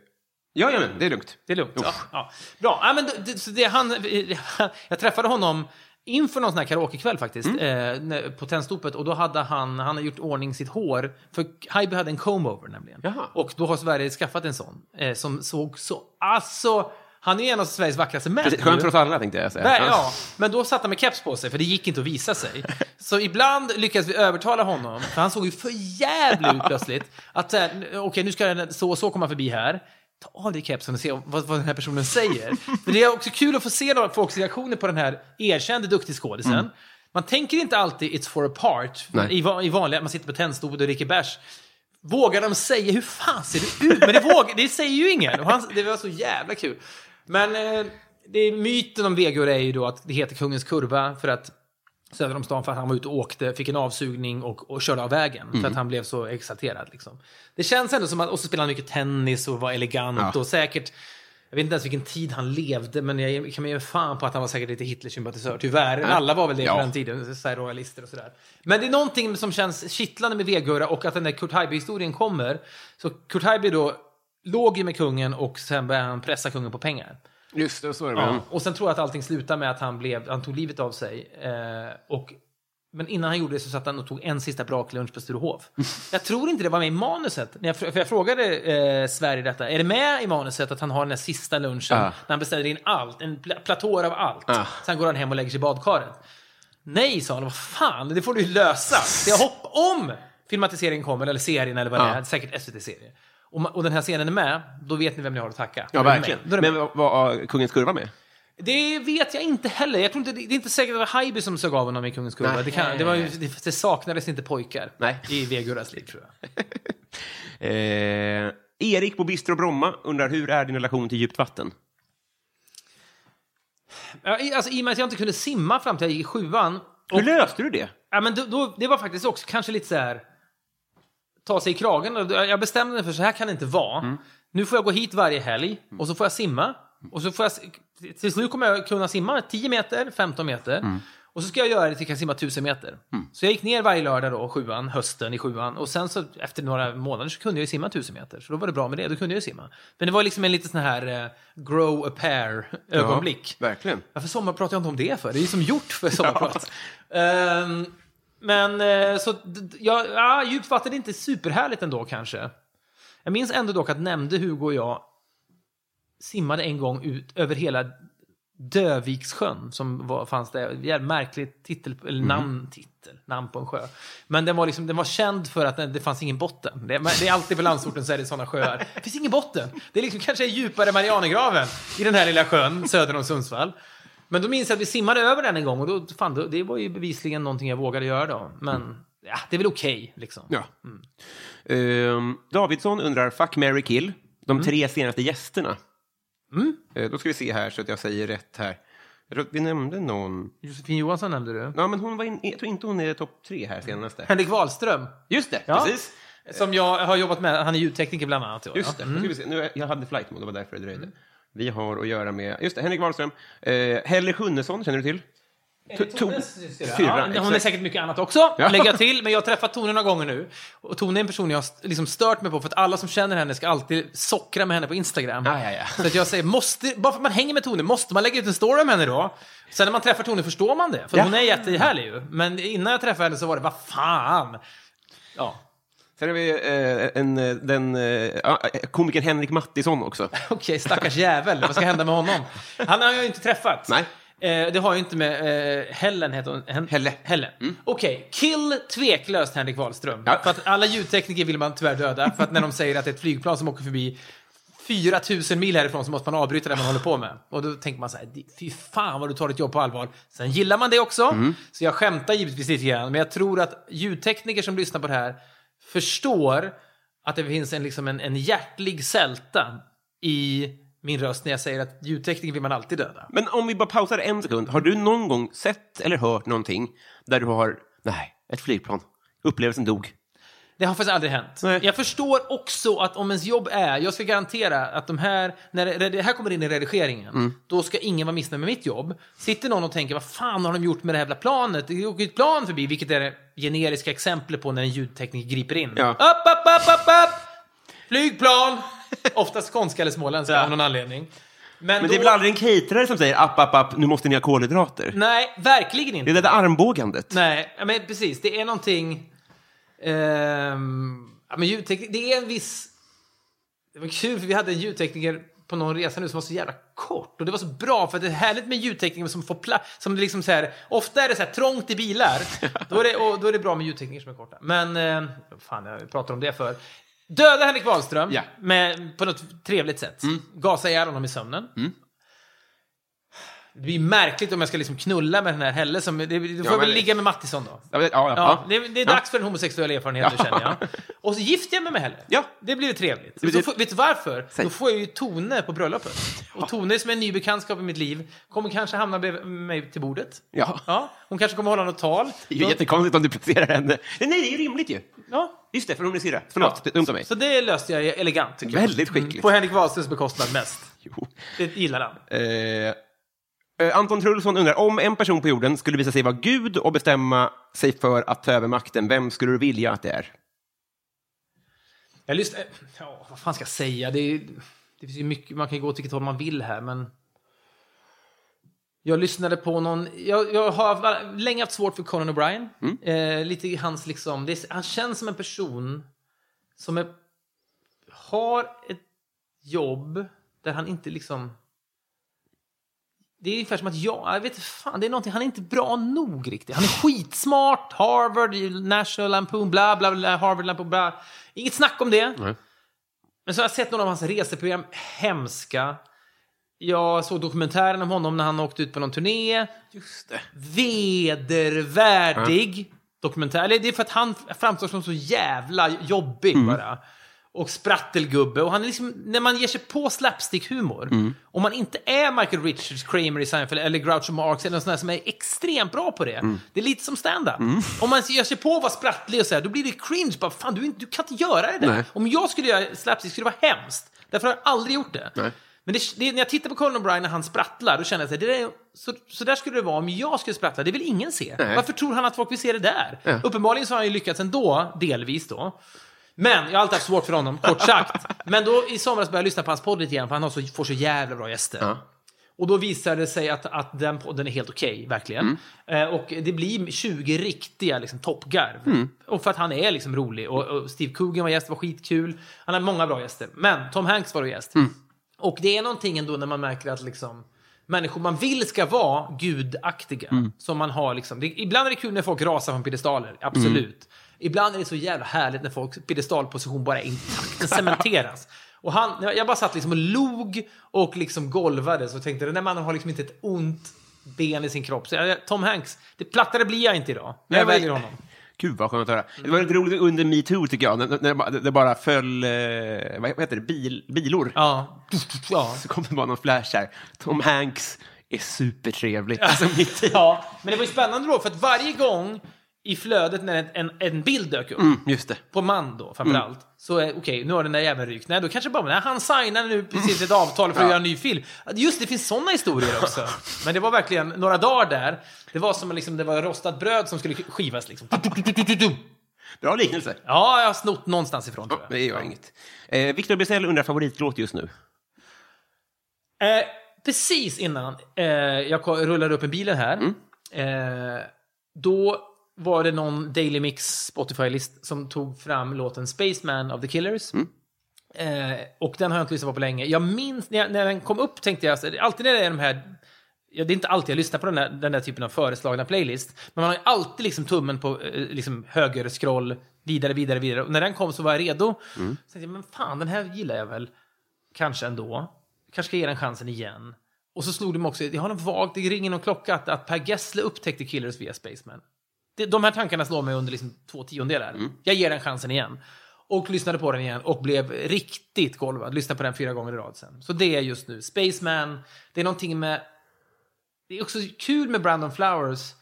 ja, ja, men det är lugnt.
Det är lugnt. Ja, ja. Bra. Ja, men det, det, så det, han, jag träffade honom inför någon sån här karaokekväll faktiskt,
Mm.
eh, på Tennstopet. Och då hade han, han hade gjort ordning sitt hår. För Haijby hade en comb-over nämligen.
Jaha.
Och då har Sverige skaffat en sån. Eh, som såg så... Alltså, han är ju en av Sveriges vackraste män.
Precis, Skönt för oss alla, tänkte jag säga.
Nej, ja, men då satt han med keps på sig, för det gick inte att visa sig. Så ibland lyckades vi övertala honom, för han såg ju för jävligt ut plötsligt, att okej, nu ska den så och så komma förbi här. Ta av dig kepsen och se vad, vad den här personen säger. För det är också kul att få se folks reaktioner på den här erkände duktig skådisen. Man tänker inte alltid it's for a part,
Nej.
i, i vanliga, man sitter på tennstopet och dricker bärs. Vågar de säga hur fan ser det ut? Men det, vågar, det säger ju ingen. Han, det var så jävla kul. Men eh, det är, myten om Vegor är ju då att det heter Kungens Kurva för att söder om stan för att han var ute och åkte, fick en avsugning och, och körde av vägen. För att han blev så exalterad. Liksom. Det känns ändå som att, och så spelade han mycket tennis och var elegant
Ja.
och säkert jag vet inte ens vilken tid han levde, men jag kan ge fan på att han var säkert lite Hitlersympatisör. Tyvärr. Alla var väl det
Ja.
på den tiden, så här royalister och sådär. Men det är någonting som känns kittlande med Vegurra och att den där Kurt Haijby-historien kommer. Så Kurt Haijby då låg ju med kungen och sen började han pressa kungen på pengar.
Just det, så är det.
Ja. Och sen tror jag att allting slutar med att han, blev, han tog livet av sig. Eh, och, men innan han gjorde det så satt han och tog en sista braklunch på Sturehof. jag tror inte det var med i manuset. När jag, för jag frågade eh, Sverige detta. Är det med i manuset att han har den där sista lunchen
Ja.
när han beställer in allt? En pla- platåer av allt.
Ja.
Sen går han hem och lägger sig i badkaret. Nej, sa han. Vad fan, det får du lösa. Jag hopp om filmatiseringen kommer, eller serien eller vad det
Ja.
är. Säkert SVT-serie. Och, och den här scenen är med, då vet ni vem ni har att tacka.
Ja, verkligen. Men vad var Kungens Kurva med?
Det vet jag inte heller. Jag tror inte, det är inte säkert att det var Haijby som sög av honom i Kungens Kurva. Det, kan, det, var det, det saknades inte pojkar
Nej.
i Vegurras liv, tror jag.
Eh, Erik på Bistro Bromma undrar hur är din relation till djupt vatten?
Alltså, I och med att jag inte kunde simma fram till jag gick i sjuan.
Hur löste du det?
Ja, men då, då, det var faktiskt också kanske lite så här... Ta sig i kragen. Jag bestämde mig för så här kan det inte vara.
Mm.
Nu får jag gå hit varje helg och så får jag simma. Och så får jag, till slut kommer jag kunna simma 10 meter, 15 meter.
Mm.
Och så ska jag göra det till jag kan simma 1000 meter. Så jag gick ner varje lördag då, sjuan, hösten i sjuan. Och sen så efter några månader så kunde jag ju simma 1000 meter. Så då var det bra med det, då kunde jag ju simma. Men det var liksom en liten sån här eh, grow a pair ögonblick.
Ja, verkligen.
Varför sommarpratar jag inte om det för? Det är ju som gjort för sommarprat. Ehm, men eh, så, ja, ja, djupt vatten är inte superhärligt ändå kanske. Jag minns ändå dock att nämnde Hugo och jag simmade en gång ut över hela Dövikssjön som var, fanns där. Jävligt märklig titel, eller namn, titel, namn på en sjö. Men den var, liksom, den var känd för att den, det fanns ingen botten. Det, det är alltid på landsorten så är det sådana sjöar. Det finns ingen botten. Det är liksom kanske djupare Marianergraven i den här lilla sjön söder om Sundsvall. Men då minns jag att vi simmade över den en gång och då, fan, då, det var ju bevisligen någonting jag vågade göra då. Men ja, det är väl okej liksom.
Ja. Ehm, Davidsson undrar, fuck, Mary kill, de tre senaste gästerna. Eh, då ska vi se här så att jag säger rätt här. Jag tror att vi nämnde någon.
Josefin Johansson nämnde du.
Ja, men hon var in, jag tror inte hon är topp tre här senaste.
Henrik Wahlström.
Just det,
Ja.
precis.
Som jag har jobbat med. Han är ljudtekniker bland annat. då,
Just det.
ja.
Nu jag hade flight mode, det var därför det dröjde. Vi har att göra med, just det, Henrik Wahlström. Eh, Helle Sjunnesson, känner du till?
Tones syrra. ja, hon är säkert mycket annat också,
Ja.
lägger jag till. Men jag har träffat Tone några gånger nu. Och Tone är en person jag har liksom stört mig på, för att alla som känner henne ska alltid sockra med henne på Instagram.
Ja, ja, ja.
Så att jag säger, måste, bara för att man hänger med Tone, måste man lägga ut en story om henne då? Sen när man träffar Tone förstår man det, för hon är jättehärlig ju. Men innan jag träffade henne så var det, vad fan? Ja,
Sen har vi eh, en, eh, den, eh, ja, komikern Henrik Mattisson också.
okej, stackars jävel. Vad ska hända med honom? Han har jag ju inte träffat.
Nej.
Eh, det har ju inte med eh, Hellen, heter hon. Hen-
Helle.
Helle. Okej, kill tveklöst Henrik Wahlström.
Ja.
För att alla ljudtekniker vill man tyvärr döda. För att när de säger att det är ett flygplan som åker förbi 4000 mil härifrån så måste man avbryta det man håller på med. Och då tänker man så här, fy fan vad du tar ditt jobb på allvar. Sen gillar man det också. Så jag skämtar givetvis lite grann. Men jag tror att ljudtekniker som lyssnar på det här förstår att det finns en, liksom en, en hjärtlig sälta i min röst när jag säger att ljudtekniker vill man alltid döda.
Men om vi bara pausar en sekund. Har du någon gång sett eller hört någonting där du har, nej, ett flygplan, upplevelsen dog?
Det har faktiskt aldrig hänt.
Nej.
Jag förstår också att om ens jobb är, jag ska garantera att de här, när det, det här kommer in i redigeringen,
Mm.
då ska ingen vara missnöjd med mitt jobb. Sitter någon och tänker, vad fan har de gjort med det här jävla planet? Det åker ett plan förbi, vilket är det generiska exemplet på när en ljudtekniker griper in.
Ja.
Upp, upp, upp, upp, upp! Flygplan! Oftast skånska eller småländska av någon anledning. Men,
Men det är väl aldrig en caterare som säger app, app, app, nu måste ni ha kolhydrater?
Nej, verkligen
Det
inte.
är det där armbågandet.
Nej, ja, men precis. Det är någonting... ehm, ja, men ljudteknik, det är en viss... Det var kul för vi hade en ljudtekniker på någon resa nu som var så jävla kort. Och det var så bra för det är härligt med ljudtekniker som får plats. Som liksom så här, ofta är det så här trångt i bilar. då, är det, och då är det bra med ljudtekniker som är korta. Men, eh, fan jag pratar om det för. Döda Henrik Wahlström
Ja.
med, på något trevligt sätt. Gasa ihjäl honom i sömnen. Det blir märkligt om jag ska liksom knulla med den här Helle. Som, det, det får jag
men-
väl ligga med Mattisson då.
Ja, ja, ja.
Ja, det, det är dags för en homosexuell erfarenhet nu känner jag. Och så gifter jag mig med Helle.
Ja.
Det blir trevligt.
Det-
får, vet du varför?
Säg.
Då får jag ju Tone på bröllopet. Och Tone som är en ny bekantskap i mitt liv kommer kanske hamna bredvid mig till bordet.
Ja.
Ja, hon kanske kommer hålla något tal.
Det är ju
Då-
jättekonstigt om du placerar henne. Nej, det är ju rimligt ju.
Ja,
Just det, för hon är syrra. Förlåt, är dumt av mig.
så det löste jag elegant jag.
Väldigt skickligt.
På Henrik Wahlströms bekostnad mest.
Jo.
Det gillar han.
Eh, Anton Trulsson undrar, om en person på jorden skulle visa sig vara Gud och bestämma sig för att ta över makten, vem skulle du vilja att det är?
Jag lyssnar... Ja, vad fan ska jag säga? Det, är, det finns ju mycket, man kan ju gå åt vilket håll man vill här, men... Jag lyssnade på någon... Jag, jag har länge haft svårt för Conan O'Brien. Eh, lite hans liksom... Är, han känns som en person som är, har ett jobb där han inte liksom... Det är ungefär som att jag, jag vet fan, det är någonting, han är inte bra nog riktigt. Han är skitsmart, Harvard, National Lampoon, bla bla bla, Harvard Lampoon, bla. Inget snack om det.
Nej.
Men så har jag sett några av hans reseprogram, hemska. Jag såg dokumentären om honom när han åkte ut på någon turné.
Just det.
Vedervärdig dokumentär. Eller det är för att han framstår som så jävla jobbig bara. Och sprattelgubbe. Och han är liksom, när man ger sig på slapstick-humor. Om man inte är Michael Richards, Kramer i Seinfeld eller Groucho Marx eller någon sån här som är extremt bra på det. Det är lite som stand-up. Om man ger sig på att vara sprattlig och så här, då blir det cringe. Bara, fan, du, du kan inte göra det där.
Nej.
Om jag skulle göra slapstick skulle det vara hemskt. Därför har jag aldrig gjort det.
Nej.
Men det, det, när jag tittar på Conan O'Brien när han sprattlar, då känner jag att det där, är- så, så där skulle det vara om jag skulle sprattla. Det vill ingen se.
Nej.
Varför tror han att folk vill se det där? Uppenbarligen så har han ju lyckats ändå, delvis då. Men jag har alltid haft svårt för honom, kort sagt. Men då i somras började jag lyssna på hans podd lite grann, för han har så, får så jävla bra gäster.
Ja.
Och då visade det sig att, att den podden är helt okej, verkligen. Eh, och det blir 20 riktiga liksom, toppgarv. Och för att han är liksom rolig. Och, och Steve Coogan var gäst, var skitkul. Han har många bra gäster. Men Tom Hanks var då gäst. Och det är någonting ändå när man märker att liksom, människor man vill ska vara gudaktiga. Som man har liksom. Det, ibland är det kul när folk rasar från piedestaler, absolut. Ibland är det så jävla härligt när folks piedestalposition bara är intakt, den cementeras. Och han, jag bara satt liksom och log och liksom golvade så tänkte den där mannen har liksom inte ett ont ben i sin kropp. Så jag, Tom Hanks, det plattare blir jag inte idag. När jag
Nej, men-
väljer honom.
Gud vad skönt att höra. Det var lite roligt under metoo tycker jag, när, det bara- föll, eh, vad heter det, Bil, bilor.
Ja. ja.
Så kom det bara någon flash här. Tom Hanks är supertrevlig. Alltså.
Ja, men det var ju spännande då, för att varje gång i flödet när en, en, en bild dök upp,
Mm, just det.
på man då framförallt, så är okej, nu har den där jäveln rykt. Nej, då kanske bara, nej, han signar nu precis ett avtal för att
Ja.
göra en ny film. Just det, finns sådana historier också. Men det var verkligen några dagar där, det var som liksom, det var rostat bröd som skulle skivas liksom.
Bra liknelse.
Ja, jag har snott någonstans ifrån tror jag.
Det gör inget. Eh, Victor Brisell undrar favoritlåt just nu.
Eh, precis innan eh, jag rullade upp i bilen här, eh, då var det någon Daily Mix Spotify-list som tog fram låten Spaceman of the Killers. Eh, och den har jag inte lyssnat på på länge. Jag minns, när, jag, när den kom upp tänkte jag, så- alltid när det är de här Ja, det är inte alltid jag lyssnar på den där, den där typen av föreslagna playlist. Men man har ju alltid liksom tummen på eh, liksom höger scroll, vidare, vidare, vidare. Och när den kom så var jag redo. Så tänkte jag, men fan, den här gillar jag väl kanske ändå. Kanske ska ge den chansen igen. Och så slog det mig också, jag har någon vagt, det ringer någon klocka att, att Per Gessle upptäckte Killers via Spaceman. Det, de här tankarna slår mig under liksom två tiondelar. Jag ger den chansen igen. Och lyssnade på den igen och blev riktigt golvad. Lyssnade på den fyra gånger i rad sen. Så det är just nu. Spaceman, det är någonting med... Det är också kul med Brandon Flowers.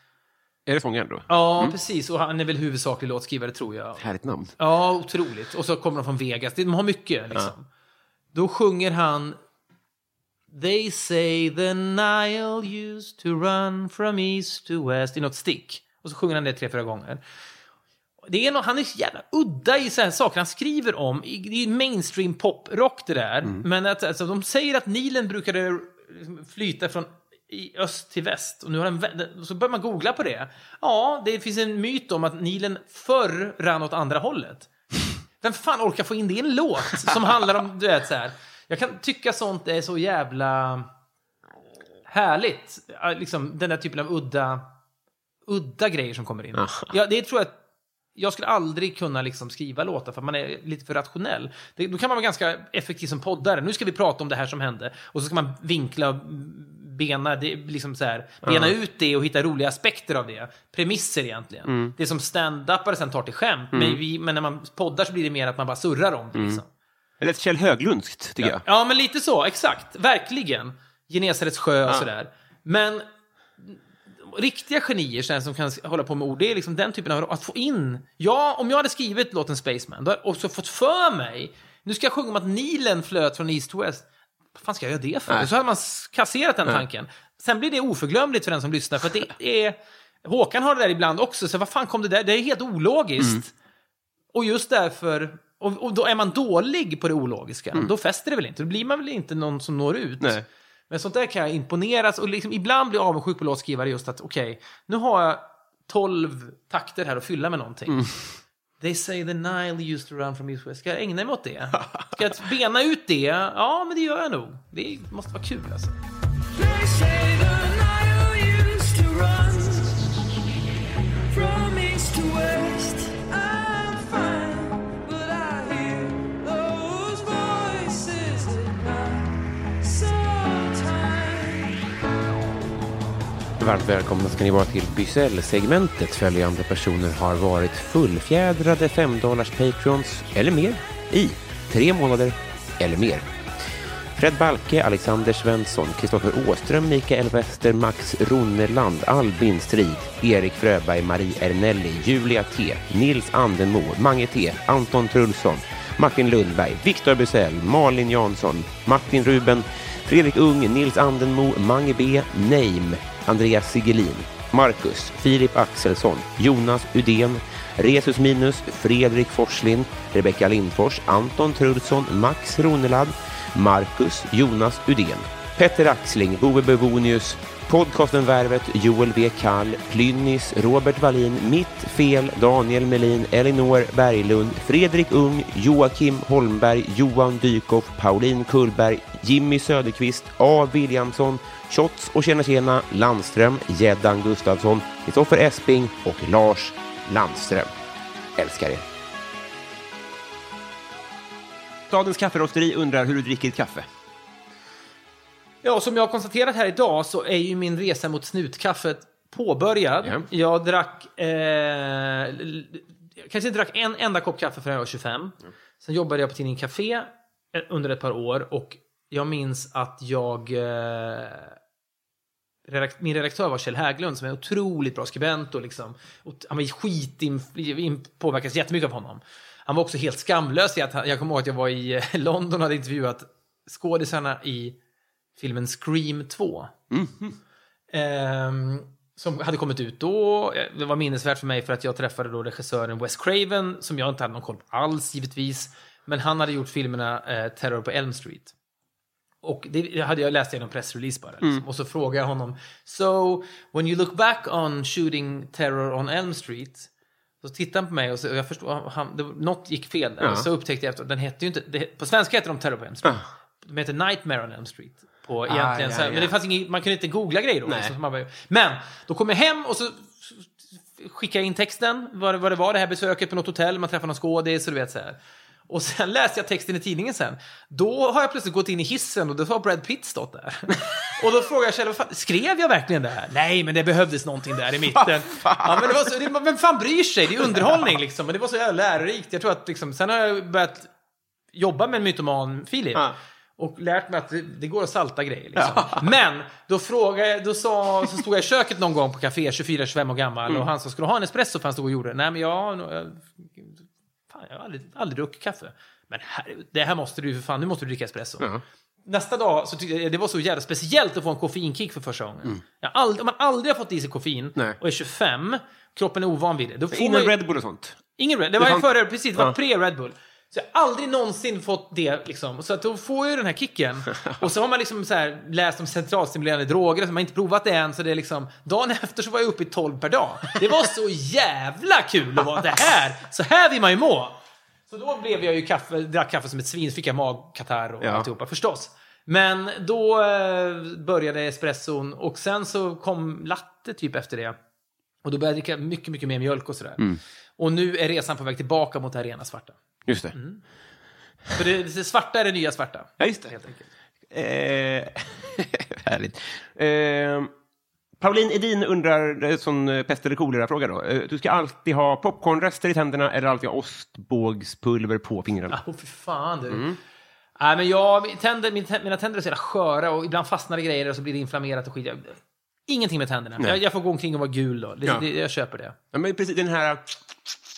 Är det sångaren då?
Ja, precis. Och han är väl huvudsaklig låtskrivare, tror jag.
Härligt namn.
Ja, otroligt. Och så kommer de från Vegas. De har mycket, liksom. Då sjunger han They say the Nile used to run from east to west i något stick. Och så sjunger han det tre, fyra gånger. Det är no han är så jävla udda i så här saker han skriver om. Det är mainstream poprock det där. Men att, alltså, de säger att Nilen brukade flyta från i öst till väst. Och nu har den, så börjar man googla på det. Ja, det finns en myt om att Nilen förr rann åt andra hållet. Vem fan orkar få in det i en låt som handlar om, du vet så här. Jag kan tycka sånt är så jävla härligt. Liksom den där typen av udda, udda grejer som kommer in. Ja, det tror jag jag skulle aldrig kunna liksom skriva låtar för man är lite för rationell. Det, då kan man vara ganska effektiv som poddare. Nu ska vi prata om det här som hände. Och så ska man vinkla och bena, det, liksom så här, bena ut det och hitta roliga aspekter av det. Premisser egentligen. Det som stand-upare sen tar till skämt. Men, vi, men när man poddar så blir det mer att man bara surrar om det. Liksom.
Eller ett Kjell Höglundskt, tycker jag.
Ja, men lite så. Exakt. Verkligen. Genesarets sjö och sådär. Men riktiga genier här, som kan hålla på med ord, det är liksom den typen av... Att få in... Ja, om jag hade skrivit låten Spaceman, då hade jag också fått för mig... Nu ska jag sjunga om att Nilen flöt från East to West. Vad fan ska jag göra det för? Så hade man kasserat den tanken. Sen blir det oförglömligt för den som lyssnar, för det är... Håkan har det där ibland också, så vad fan kom det där? Det är helt ologiskt. Och just därför... Och, och då är man dålig på det ologiska, då fäster det väl inte. Då blir man väl inte någon som når ut.
Nej.
Men sånt där kan jag imponeras och liksom ibland blir jag avundsjuk på låtskrivare just att okej, nu har jag 12 takter här att fylla med någonting. They say the Nile used to run from East West. Ska jag ägna mig åt det? Ska jag bena ut det? Ja, men det gör jag nog. Det måste vara kul alltså.
Varmt välkomna ska ni vara till Bysell-segmentet. Följande personer har varit fullfjädrade 5 dollars patrons eller mer i tre månader eller mer. Fred Balke, Alexander Svensson, Kristoffer Åström, Mikael Wester, Max Ronneland, Albin Strid, Erik Fröberg, Marie Ernelli, Julia T, Nils Andenmo, Mange T, Anton Trulsson, Martin Lundberg, Viktor Bysell, Malin Jansson, Martin Ruben, Fredrik Ung, Nils Andenmo, Mange B, Neim, Andreas Sigelin, Marcus, Filip Axelsson, Jonas Udén, Resus Minus, Fredrik Forslin, Rebecka Lindfors, Anton Trulsson, Max Ronelad, Marcus, Jonas Udén, Petter Axling, Bove Bevonius, podcasten Värvet, Joel W. Kall, Plynnis, Robert Wallin, Mitt Fel, Daniel Melin, Elinor Berglund, Fredrik Ung, Joakim Holmberg, Johan Dykhoff, Pauline Kullberg, Jimmy Söderqvist, A. Williamson, Shots och Tjena Tjena, Landström, Gäddan Gustafsson, Kristoffer Esping och Lars Landström. Älskar er. Stadens kafferosteri undrar hur du dricker kaffe.
Ja, som jag har konstaterat här idag så är ju min resa mot snutkaffet påbörjad.
Ja.
Jag drack... Eh, kanske inte drack en enda kopp kaffe förrän jag var 25. Sen jobbade jag på tidningen Café eh, under ett par år och jag minns att jag... Eh, min redaktör var Kjell Hägglund som är en otroligt bra skribent och liksom... Och han var skit påverkas jättemycket av honom. Han var också helt skamlös i att han, jag kommer ihåg att jag var i London och hade intervjuat skådisarna i filmen Scream 2. Ehm, som hade kommit ut då. Det var minnesvärt för mig för att jag träffade då regissören Wes Craven, som jag inte hade någon koll på alls givetvis. Men han hade gjort filmerna eh, Terror på Elm Street. Och det hade jag läst i en pressrelease bara. Liksom. Och så frågade jag honom, So, when you look back on shooting Terror on Elm Street, så tittade han på mig och, så, och jag förstod, han, det, något gick fel där.
Ja.
Så upptäckte jag efter, den hette ju inte, det, på svenska heter de Terror på Elm Street. De heter Nightmare on Elm Street. På egentligen,
ja,
så
ja.
Men det fanns ingen, man kunde inte googla grejer då. Liksom, bara, men, då kom jag hem och så skickade jag in texten, vad det, vad det var, det här besöket på något hotell, man träffade någon skådis och du vet så här. Och sen läste jag texten i tidningen sen. Då har jag plötsligt gått in i hissen och då har Brad Pitt stått där. och då frågar jag fan, skrev jag verkligen det här? Nej, men det behövdes någonting där i mitten. ja, men det var så, det, vem fan bryr sig? Det är underhållning liksom. Men det var så jävla lärorikt. Jag tror att liksom, sen har jag börjat jobba med en mytoman, Filip.
Ja.
Och lärt mig att det, det går att salta grejer. Liksom. Men då frågade då sa, så stod jag i köket någon gång på café, 24-25 år gammal, och han sa, ska du ha en espresso? För han stod och gjorde. Nej, men jag, jag, jag har aldrig, aldrig druckit kaffe. Men här, det här måste du, för fan, nu måste du dricka espresso. Nästa dag så jag det var så jävla speciellt att få en koffeinkick för första gången. Jag har aldrig, om man aldrig har fått i sig koffein
Nej.
och är 25, kroppen är ovan vid det. Då får man
Innan
ju-
Red Bull och sånt.
Ingen Red, det var
Det
ju
fanns-
före, precis, det var
Ja.
pre-Red Bull. Så jag har aldrig någonsin fått det liksom. Så att då får jag den här kicken. Och så har man liksom så här läst om centralstimulerande droger, så man har inte provat det än. Så det är liksom, dagen efter så var jag uppe i 12 per dag. Det var så jävla kul att vara det här. Så här vill man ju må. Så då blev jag ju kaffe, drack kaffe som ett svin, fick jag magkatarr och
Ja.
alltihopa förstås. Men då eh, började espresson och sen så kom latte typ efter det. Och då började jag dricka mycket, mycket mer mjölk och sådär. Och nu är resan på väg tillbaka mot det här rena svarta.
Just det.
För det, det svarta är det nya svarta.
Ja, just det.
Helt enkelt.
Eh, härligt. Eh, Pauline Edin undrar, eh, sån eh, pest eller kolera-fråga då. Eh, du ska alltid ha popcornrester i tänderna eller alltid ha ostbågspulver på fingrarna?
Åh, fy fan du. Nej, men jag, min tänder, min, tä- mina tänder är så jävla sköra och ibland fastnar det grejer och så blir det inflammerat och skit. Jag, ingenting med tänderna. Jag, jag får gå omkring och vara gul då. Det,
Ja.
det, jag köper det.
Ja, men precis den här,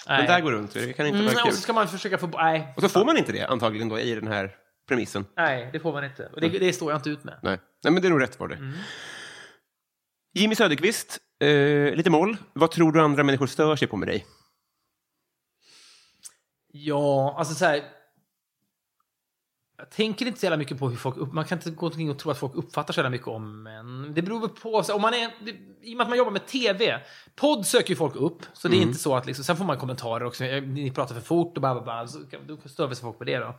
Nej.
den där går runt. Det kan inte
Mm,
vara
och
kul.
så ska man försöka få... Nej,
Och så får man inte det antagligen då i den här premissen.
nej det får man inte. Och det, det står jag inte ut med.
Nej, Nej men det är nog rätt var det.
Mm.
Jimmy Söderqvist, eh, lite moll. Vad tror du andra människor stör sig på med dig?
Ja, alltså så här. Jag tänker inte så jävla mycket på hur folk... Upp, man kan inte gå omkring och tro att folk uppfattar så jävla mycket om en. Det beror väl på... Så om man är, det, I och med att man jobbar med TV. Podd söker ju folk upp. Så det är inte så att liksom... Sen får man kommentarer också. Ni pratar för fort och bara så då stör sig folk på det då.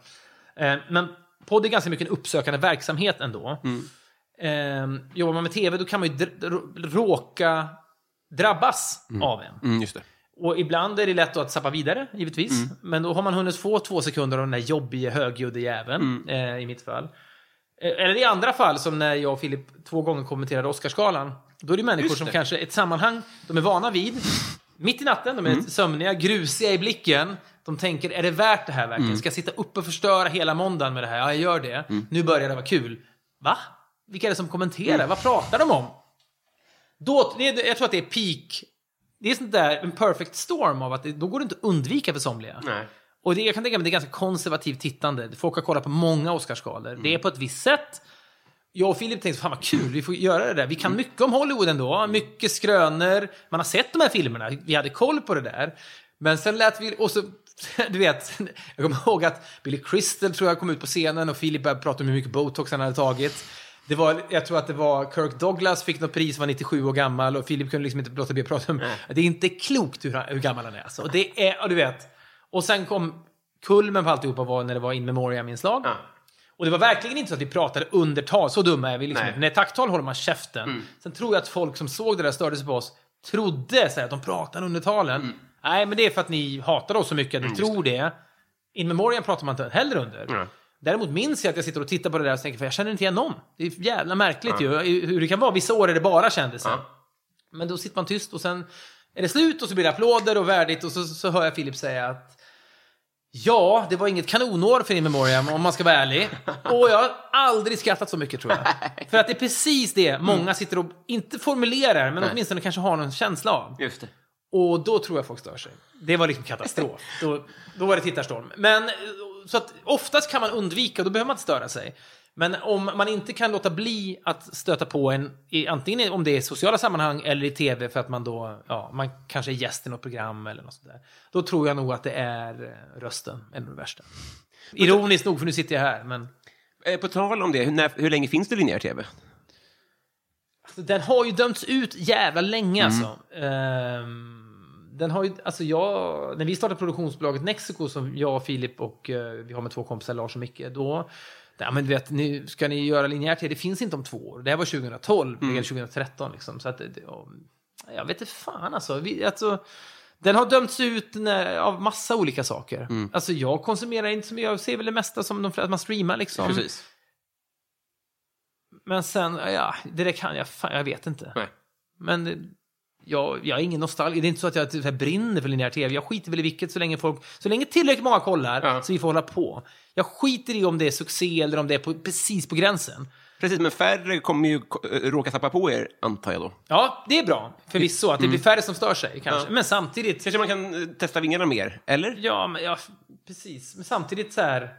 Eh, men podd är ganska mycket en uppsökande verksamhet ändå. Eh, jobbar man med TV då kan man ju råka drabbas av en.
Mm, just det.
Och ibland är det lätt att sappa vidare, givetvis. Men då har man hunnit få två sekunder av den där jobbiga, högljudda jäveln, eh, i mitt fall. Eh, Eller i andra fall, som när jag och Filip två gånger kommenterade Oscarsgalan. Då är det människor
Just
som
det.
kanske ett sammanhang de är vana vid. Mitt i natten, de är sömniga, grusiga i blicken. De tänker, är det värt det här verkligen? Ska jag sitta upp och förstöra hela måndagen med det här? Ja, jag gör det. Nu börjar det vara kul. Va? Vilka är det som kommenterar? Vad pratar de om? Då, jag tror att det är peak. Det är sånt där, en perfect storm av att det, då går det inte att undvika för somliga.
Nej.
Och det, jag kan tänka mig att det är ganska konservativt tittande. Folk har kollat på många Oscarsgalor. Det är på ett visst sätt. Jag och Filip tänkte, fan vad kul, vi får göra det där. Vi kan mycket om Hollywood ändå. Mycket skrönor. Man har sett de här filmerna. Vi hade koll på det där. Men sen lät vi, och så, du vet, jag kommer ihåg att Billy Crystal tror jag kom ut på scenen och Filip började prata om hur mycket botox han hade tagit. Det var, jag tror att det var Kirk Douglas fick något pris, var 97 år gammal och Filip kunde liksom inte låta bli att prata om Det är inte klokt hur, hur gammal han är. Alltså. Och det är, och du vet. Och sen kom kulmen på alltihopa var när det var in memoriam-inslag.
Ja.
Och det var verkligen inte så att vi pratade under tal, så dumma är vi liksom
Nej.
När tacktal håller man käften. Sen tror jag att folk som såg det där störde sig på oss, trodde så här, att de pratade under talen. Nej, men det är för att ni hatar oss så mycket att ni tror det. In memoriam pratar man inte heller under.
Nej.
Däremot minns jag att jag sitter och tittar på det där och tänker, för jag känner inte igen någon. Det är jävla märkligt ju, hur det kan vara. Vissa år är det bara kändisar. Men då sitter man tyst och sen är det slut och så blir det applåder och värdigt och så, så hör jag Filip säga att Ja, det var inget kanonår för In Memoriam om man ska vara ärlig. Och jag har aldrig skrattat så mycket tror jag. För att det är precis det många sitter och, inte formulerar, men åtminstone kanske har någon känsla av.
Just det.
Och då tror jag folk stör sig. Det var liksom katastrof. då, då var det tittarstorm. Men så att oftast kan man undvika, då behöver man inte störa sig. Men om man inte kan låta bli att stöta på en, i, antingen om det är i sociala sammanhang eller i tv för att man då, ja, man kanske är gäst i något program eller något sånt där. Då tror jag nog att det är eh, rösten, en av det värsta. Ironiskt nog, för nu sitter jag här, men
Eh, på tal om det, hur, när, hur länge finns det linjär tv?
Alltså, den har ju dömts ut jävla länge alltså. Ehm, den har ju, alltså jag, när vi startade produktionsbolaget Nexico som jag, och Filip och eh, vi har med två kompisar, Lars och Micke, då Ja, men du vet, nu ska ni göra linjär tv, det finns inte om två år. Det här var 2012, eller 2013 liksom. Så att, det- och, jag vet inte fan alltså. Vi, alltså Den har dömts ut när, av massa olika saker.
Mm.
Alltså jag konsumerar inte mycket, jag ser väl det mesta som de flesta, att man streamar liksom.
Precis.
Men sen, ja, det där kan jag, fan, jag vet inte.
Nej.
Men eh, jag, jag är ingen nostalgi. Det är inte så att jag typ brinner för linjär tv. Jag skiter väl i vilket så länge folk, så länge tillräckligt många kollar
Ja.
så vi får hålla på. Jag skiter i om det är succé eller om det är på, precis på gränsen.
Precis, men färre kommer ju eh, råka tappa på er, antar jag då.
Ja, det är bra. Förvisso, att det blir färre som stör sig kanske.
Mm. Ja.
Men samtidigt...
Kanske man kan eh, testa vingarna mer, eller?
Ja, men ja, precis. Men samtidigt så här...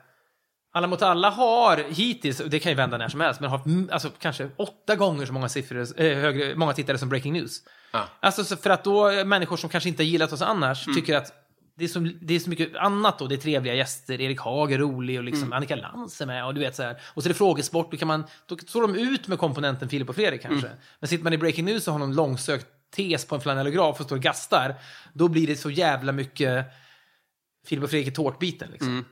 Alla mot alla har hittills, det kan ju vända när som helst, men har mm, alltså, kanske åtta gånger så många, siffror, eh, högre, många tittare som Breaking News.
Ja.
Alltså så för att då är människor som kanske inte har gillat oss annars tycker att det är, så, det är så mycket annat då. Det är trevliga gäster, Erik Haag är rolig och liksom Annika Lantz är med och du vet så här. Och så är det frågesport, då, kan man, då står de ut med komponenten Filip och Fredrik kanske. Men sitter man i Breaking News och har någon långsökt tes på en flanellograf och står och gastar, då blir det så jävla mycket Filip och Fredrik i tårtbiten liksom.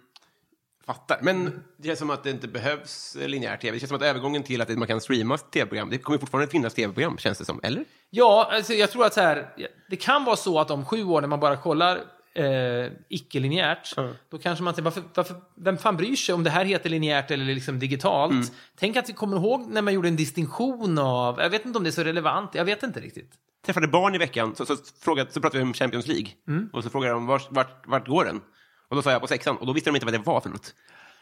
Fattar. Men det känns som att det inte behövs eh, linjär tv. Det känns som att övergången till att man kan streama tv-program, det kommer fortfarande finnas tv-program, känns det som. Eller?
Ja, alltså jag tror att så här, det kan vara så att om sju år när man bara kollar eh, icke-linjärt, då kanske man tänker, varför, varför, vem fan bryr sig om det här heter linjärt eller liksom digitalt? Tänk att vi kommer ihåg när man gjorde en distinktion av, jag vet inte om det är så relevant, jag vet inte riktigt.
träffade barn i veckan, så, så, frågade, så pratade vi om Champions League. Och så frågade de vart, vart, vart går den? Och då sa jag på sexan, och då visste de inte vad det var för något.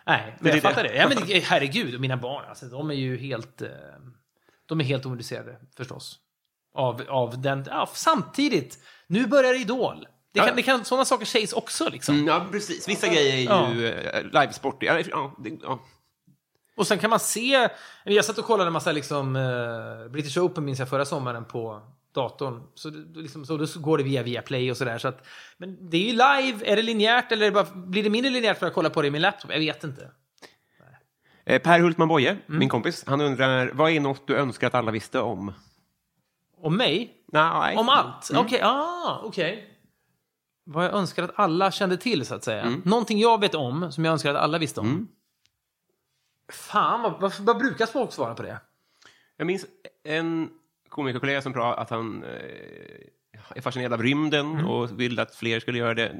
Nej,
är
jag fattar
det.
Ja, men herregud, och mina barn, alltså, de är ju helt, eh, de är helt ointresserade förstås. Av, av den, ja, samtidigt, nu börjar Idol. Det kan,
Ja.
det kan, sådana saker sägs också liksom.
Mm, ja, precis. Vissa grejer är ju ja. livesport. Ja, ja.
Och sen kan man se, jag satt och kollade en massa liksom, eh, British Open minns jag förra sommaren på datorn. Så, liksom, så då går det via Viaplay och sådär. Så att, men det är ju live, är det linjärt eller det bara, blir det mindre linjärt för att jag kollar på det i min laptop? Jag vet inte.
Eh, Per Hultman Boye, min kompis, han undrar, vad är något du önskar att alla visste om?
Om mig?
Nej.
Om allt? Okej, ah, okej. Vad jag önskar att alla kände till, så att säga. Någonting jag vet om, som jag önskar att alla visste om. Fan, vad, vad, vad brukar folk svara på det?
Jag minns en komikerkollega som sa att han eh, är fascinerad av rymden och vill att fler skulle göra det.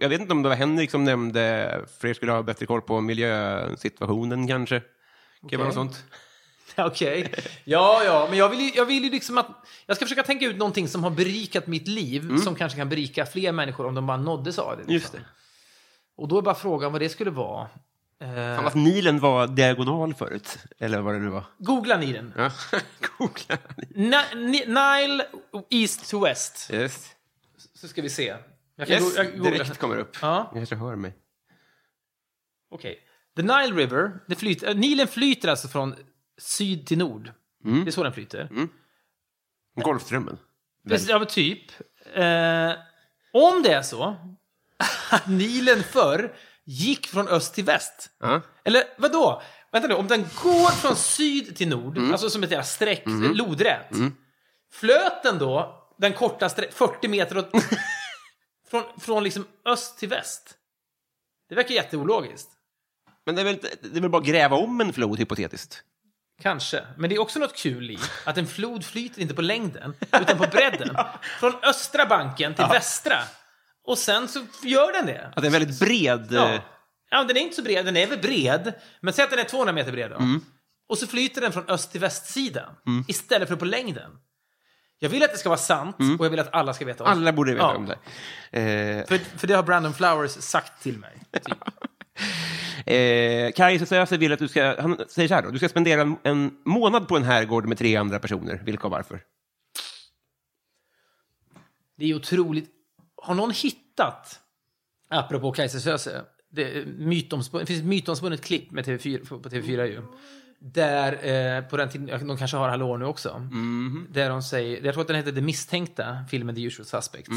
Jag, vet inte om det var Henrik som nämnde fler skulle ha bättre koll på miljösituationen kanske. Kan det vara något sånt?
Okej. Ja, ja, men jag vill, ju, jag vill ju liksom att... Jag ska försöka tänka ut någonting som har berikat mitt liv, som kanske kan berika fler människor om de bara nåddes av det. liksom.
Just det.
Och då är bara frågan vad det skulle vara. Eh,
Fan, att Nilen var diagonal förut, eller vad det nu var.
googla ni den.
Ja. Googla.
Ni- Nile East to West.
Yes.
Så ska vi se. Jag kan
Yes,
jag
direkt kommer upp.
Ja.
Jag kanske hör mig.
Okej. The Nile River, det flyter, äh, Nilen flyter alltså från syd till nord. Det är så den flyter.
Golfströmmen.
Precis, Ja, men typ. Eh, om det är så att Nilen förr gick från öst till väst.
Ja.
Eller vadå? Vänta nu, om den går från syd till nord, alltså som ett jävla streck, lodrätt. Flöt den då den korta streck, 40 meter åt, från, från liksom öst till väst? Det verkar jätteologiskt.
Men det är, väl, det är väl bara att gräva om en flod, hypotetiskt?
Kanske. Men det är också något kul i att en flod flyter inte på längden, utan på bredden. Från östra banken till västra. Och sen så gör den det.
Att det är en väldigt bred...
Ja.
eh,
ja, den är inte så bred. Den är väl bred, men säg att den är 200 meter bred då.
Mm.
Och så flyter den från öst till västsidan istället för på längden. Jag vill att det ska vara sant och jag vill att alla ska veta om
Mm. Alla borde veta
Ja.
om det. Eh,
För, för det har Brandon Flowers sagt till mig. Typ.
Eh, Kajsa vill att du ska, han säger så här då, du ska spendera en, en månad på en herrgård med tre andra personer. Vilka och varför?
Det är otroligt. Har någon hittat, apropå Kajsa det, mytomspunnet, det finns ett mytomspunnet klipp med TV4, på TV4 ju. Där, eh, på den tiden, de kanske har Hallå nu också. Där de säger, jag tror att den heter Det misstänkta, filmen The Usual Suspects.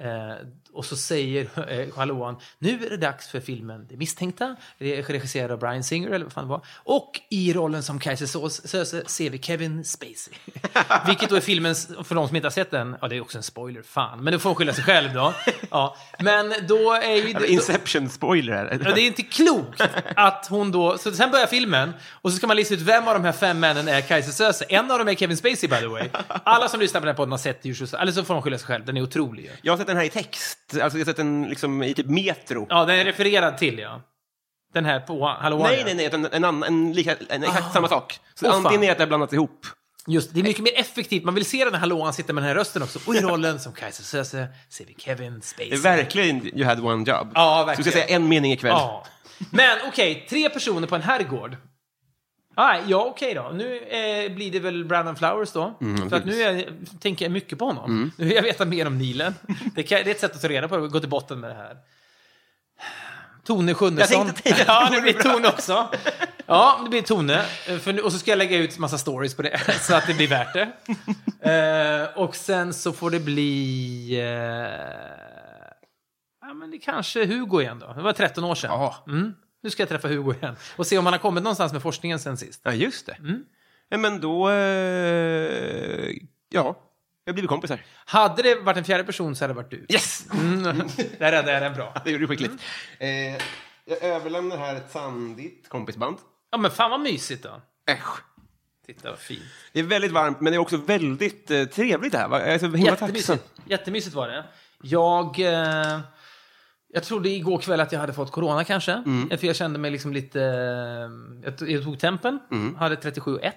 Eh, och så säger eh, Hallåan, nu är det dags för filmen Det misstänkta, re- regisserad av Brian Singer eller vad fan det var. Och i rollen som Kaiser Söze ser vi Kevin Spacey. Vilket då är filmens, för de som inte har sett den, ja det är också en spoiler, fan, men nu får de skylla sig själv då. Ja, men då är ju... då-
Inception-spoiler.
Ja, det är inte klokt att hon då... Så sen börjar filmen och så ska man lista ut vem av de här fem männen är Kajsa Söze. En av dem är Kevin Spacey, by the way. Alla som lyssnar på den här podden har sett Usual Eller så får de skylla sig själv. Den är otrolig.
Jag har sett den här i text, alltså jag har sett den liksom i typ metro.
Ja, den är refererad till, ja. Den här på Hallå
Nej, nej, nej, utan en, annan, en, lika, en exakt samma sak. Så
Åh, fan.
antingen är det att det har blandats ihop.
Just det, är mycket mer effektivt. Man vill se den här hallåan sitta med den här rösten också. Och i rollen som Kajsa Söze ser vi Kevin Spacey.
Det är verkligen you had one job.
Ja,
Så
verkligen.
du ska säga en mening ikväll.
Ja. Men okej, tre personer på en herrgård. Ah, ja, okej då. Nu eh, blir det väl Brandon Flowers då. för att nu är, tänker jag mycket på honom. Nu vill jag veta mer om Nilen. Det, kan, det är ett sätt att ta reda på det, gå till botten med det här. Tone Schunnesson.
Jag tänkte
Ja,
det
blir Tone också. Ja, det blir Tone. För nu, och så ska jag lägga ut massa stories på det, så att det blir värt det. Eh, och sen så får det bli... Eh, ja, men det kanske Hugo igen då. Det var 13 år sedan. Mm. Nu ska jag träffa Hugo igen. Och se om han har kommit någonstans med forskningen sen sist.
Ja, just det.
Mm.
Ja, men då... Eh, ja, vi har blivit kompisar.
Hade det varit en fjärde person så hade det varit du.
Yes!
Mm. Där räddade jag den bra.
Det gjorde du skickligt. Eh, jag överlämnar här ett sandigt kompisband.
Ja, men fan vad mysigt då.
Äsch.
Titta vad fint.
Det är väldigt varmt, men det är också väldigt eh, trevligt här. va? Jag är så himla tacksam.
Jättemysigt var det. Jag... Eh, jag trodde igår kväll att jag hade fått corona kanske.
Mm.
För jag kände mig liksom lite... eh, Jag tog, jag tog tempen,
Mm.
hade 37,1.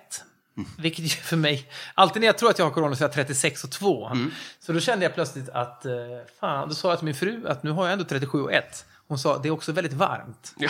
Vilket ju för mig... Alltid när jag tror att jag har corona så är jag 36 och 2.
Mm.
Så då kände jag plötsligt att... eh, Fan, då sa jag till min fru att nu har jag ändå 37 och 1. Hon sa det är också väldigt varmt.
Ja.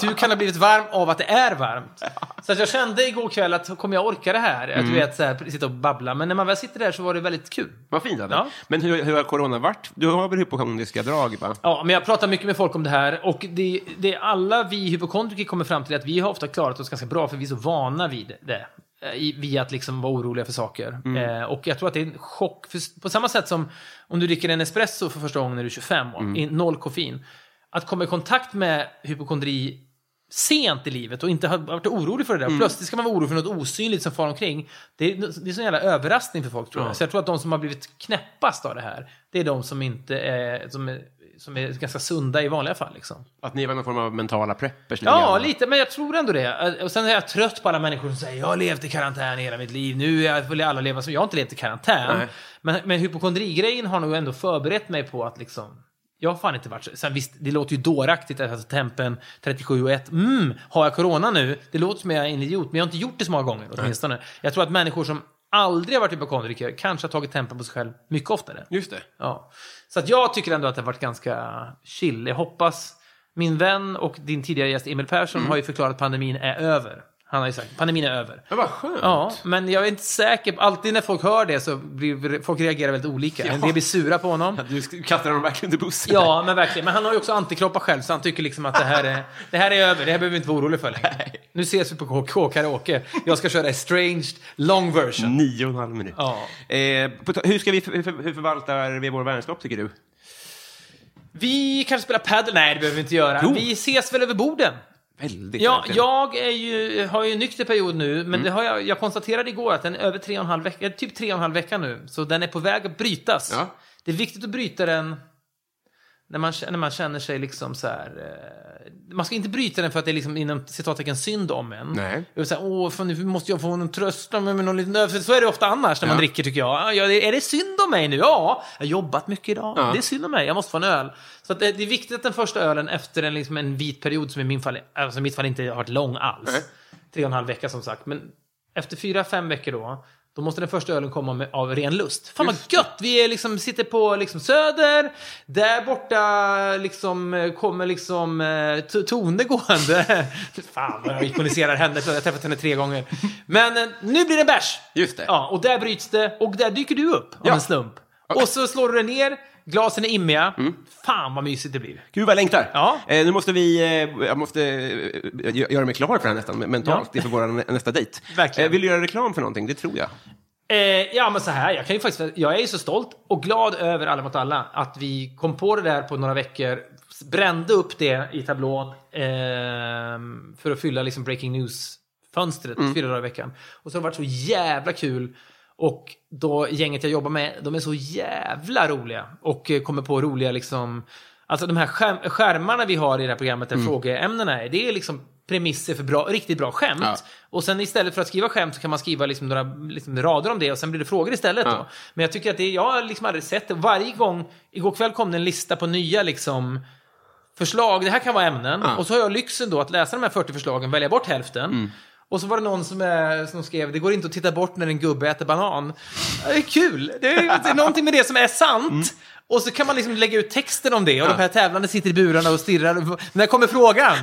Du kan ha blivit varm av att det är varmt. Så att jag kände igår kväll att kommer jag orka det här? Att du vet, så här, sitta och babbla. Men när man väl sitter där så var det väldigt kul.
Vad fint.
Ja.
Men hur, hur har corona varit? Du har väl hypokondriska drag? Va?
Ja, men jag pratar mycket med folk om det här och det, det alla vi hypokondriker kommer fram till är att vi har ofta klarat oss ganska bra för vi är så vana vid det. Eh, Vid att liksom vara oroliga för saker. Eh, och jag tror att det är en chock. För, på samma sätt som om du dricker en espresso för första gången när du är 25 år, i noll koffein. Att komma i kontakt med hypokondri sent i livet och inte ha varit orolig för det där. Och Plötsligt ska man vara orolig för något osynligt som far omkring. Det är, det är sån jävla överraskning för folk tror jag. Så jag tror att de som har blivit knäppast av det här, det är de som inte är, som är, som är ganska sunda i vanliga fall. Liksom.
Att ni var någon form av mentala preppers?
Ja, lite, men jag tror ändå det. Och sen är jag trött på alla människor som säger jag har levt i karantän hela mitt liv, nu vill alla leva som jag har inte levt i karantän.
Nej.
Men, men hypokondrigrejen har nog ändå förberett mig på att liksom jag har fan inte varit så. Sen visst, det låter ju dåraktigt. Alltså tempen 37 och 1. Mm, har jag corona nu? Det låter som jag är en idiot, men jag har inte gjort det så många gånger åtminstone. Jag tror att människor som aldrig har varit hypokondriker kanske har tagit tempen på sig själv mycket oftare.
Just det.
Ja. Så att jag tycker ändå att det har varit ganska chill. Jag hoppas... Min vän och din tidigare gäst Emil Persson har ju förklarat att pandemin är över. Han har ju sagt pandemin är över.
Ja, vad skönt.
Ja, men jag är inte säker. Alltid när folk hör det så blir folk reagerar väldigt olika. En del blir sura på honom.
Du kastar honom verkligen under bussen.
Ja, men verkligen. Men han har ju också antikroppar själv, så han tycker liksom att det här är, det här är över. Det här behöver vi inte vara oroliga för längre. Nu ses vi på KK Karaoke. Jag ska köra Estranged long version.
Nio och en halv minut.
Ja.
Eh, hur, ska vi, hur förvaltar vi vår vänskap, tycker du?
Vi kanske spelar padel? Nej, det behöver vi inte göra.
Jo.
Vi ses väl över borden?
Väldigt
Ja,
verkligen.
jag är ju, har ju en nykter period nu, men
Mm.
det har jag, jag konstaterade igår att den är över tre och en halv vecka, typ tre och en halv vecka nu. Så den är på väg att brytas.
Ja.
Det är viktigt att bryta den när man, när man känner sig liksom så här... Eh, man ska inte bryta den för att det är liksom inom citattecken synd om en.
Nej.
Jag vill säga, Åh, fan, nu måste jag få en trösta med någon liten. För så är det ofta annars när man
Ja.
dricker tycker jag. Ja, är det synd om mig nu? Ja, jag har jobbat mycket idag.
Ja.
Det är synd om mig, jag måste få en öl. Så att det, det är viktigt att den första ölen efter en, liksom en vit period som i min fall, alltså i mitt fall inte har varit lång alls.
Nej.
Tre och en halv vecka som sagt. Men efter fyra, fem veckor då, då måste den första ölen komma med, av ren lust. Fan vad gött! Vi är liksom, sitter på liksom Söder, där borta liksom, kommer liksom eh, Tone gående. Fan vad jag ikoniserar henne, jag har träffat henne tre gånger. Men eh, nu blir det bärs!
Just det.
Ja, och där bryts det, och där dyker du upp av
Ja.
en slump. Och så slår du den ner, glasen är immiga. Fan vad mysigt det blir.
Gud vad jag längtar.
Ja.
Eh, nu måste vi, eh, jag måste eh, gö- göra mig klar för det här nästan, mentalt,
Ja.
inför vår nästa dejt.
Verkligen.
Eh, vill du göra reklam för någonting? Det tror jag.
Eh, ja, men så här. Jag, kan ju faktiskt, jag är ju så stolt och glad över Alla mot alla. Att vi kom på det där på några veckor. Brände upp det i tablån. ehm, för att fylla liksom breaking news-fönstret fyra dagar i veckan. Och så har det varit så jävla kul Och då gänget jag jobbar med, de är så jävla roliga. Och kommer på roliga liksom... Alltså de här skärm, skärmarna vi har i det här programmet där frågeämnena är, det är liksom premisser för bra, riktigt bra skämt.
Ja.
Och sen istället för att skriva skämt så kan man skriva liksom några liksom rader om det och sen blir det frågor istället.
Ja.
Men jag tycker att det, jag har liksom aldrig sett det. Varje gång, igår kväll kom det en lista på nya liksom förslag, det här kan vara ämnen.
Ja.
Och så har jag lyxen då att läsa de här 40 förslagen, välja bort hälften.
Mm.
Och så var det någon som, är, som skrev, det går inte att titta bort när en gubbe äter banan. Det är kul! Det är, det är någonting med det som är sant.
Mm.
Och så kan man liksom lägga ut texten om det och de här tävlande sitter i burarna och stirrar. När kommer frågan?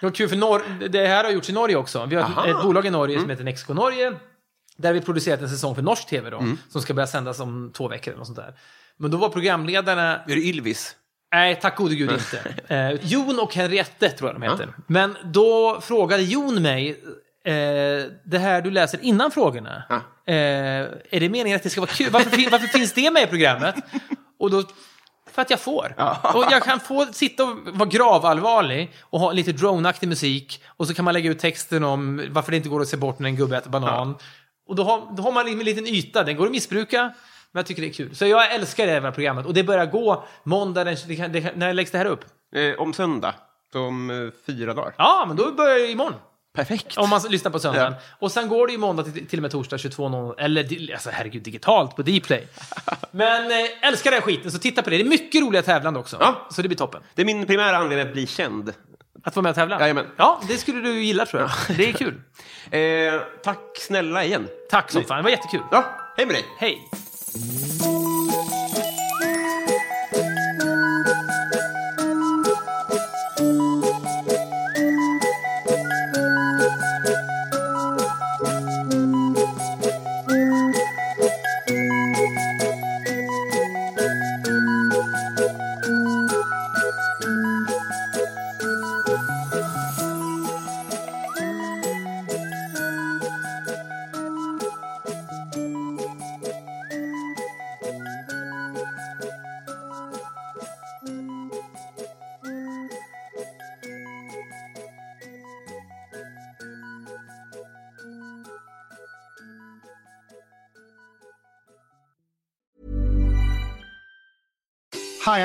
Det var kul för Nor- det här har gjorts i Norge också. Vi har
Aha. Mm.
ett bolag i Norge som heter Nexco Norge. Där vi producerat en säsong för norsk tv då,
Mm.
som ska börja sändas om två veckor eller något sånt där. Men då var programledarna
Är det Ylvis?
Nej, tack gode gud inte. Eh, Jon och Henriette tror jag de heter. Men då frågade Jon mig, eh, det här du läser innan frågorna,
Ja.
eh, är det meningen att det ska vara kul? Varför, fin- varför finns det med i programmet? Och då, för att jag får. Och jag kan få sitta och vara gravallvarlig och ha lite droneaktig musik och så kan man lägga ut texten om varför det inte går att se bort när en gubbe äter banan. Och då har, då har man liksom en liten yta, den går att missbruka, men jag tycker det är kul. Så jag älskar det här programmet och det börjar gå måndag, den, det kan, det när läggs det här upp?
Eh, om söndag. Om eh, fyra dagar.
Ja, men då börjar jag imorgon.
Perfekt.
Om man lyssnar på söndagen. Och sen går det ju måndag till, till och med torsdag 22.00. Eller alltså herregud, digitalt på Dplay. Men eh, älskar den skiten, så titta på det. Det är mycket roliga tävlande också.
Ja.
Så det blir toppen.
Det är min primära anledning att bli känd.
Att vara med och tävla?
Jajamän.
Ja, det skulle du gilla tror jag. Det är kul.
Eh, tack snälla igen.
Tack som fan, det var jättekul.
Ja, hej med dig.
Hej!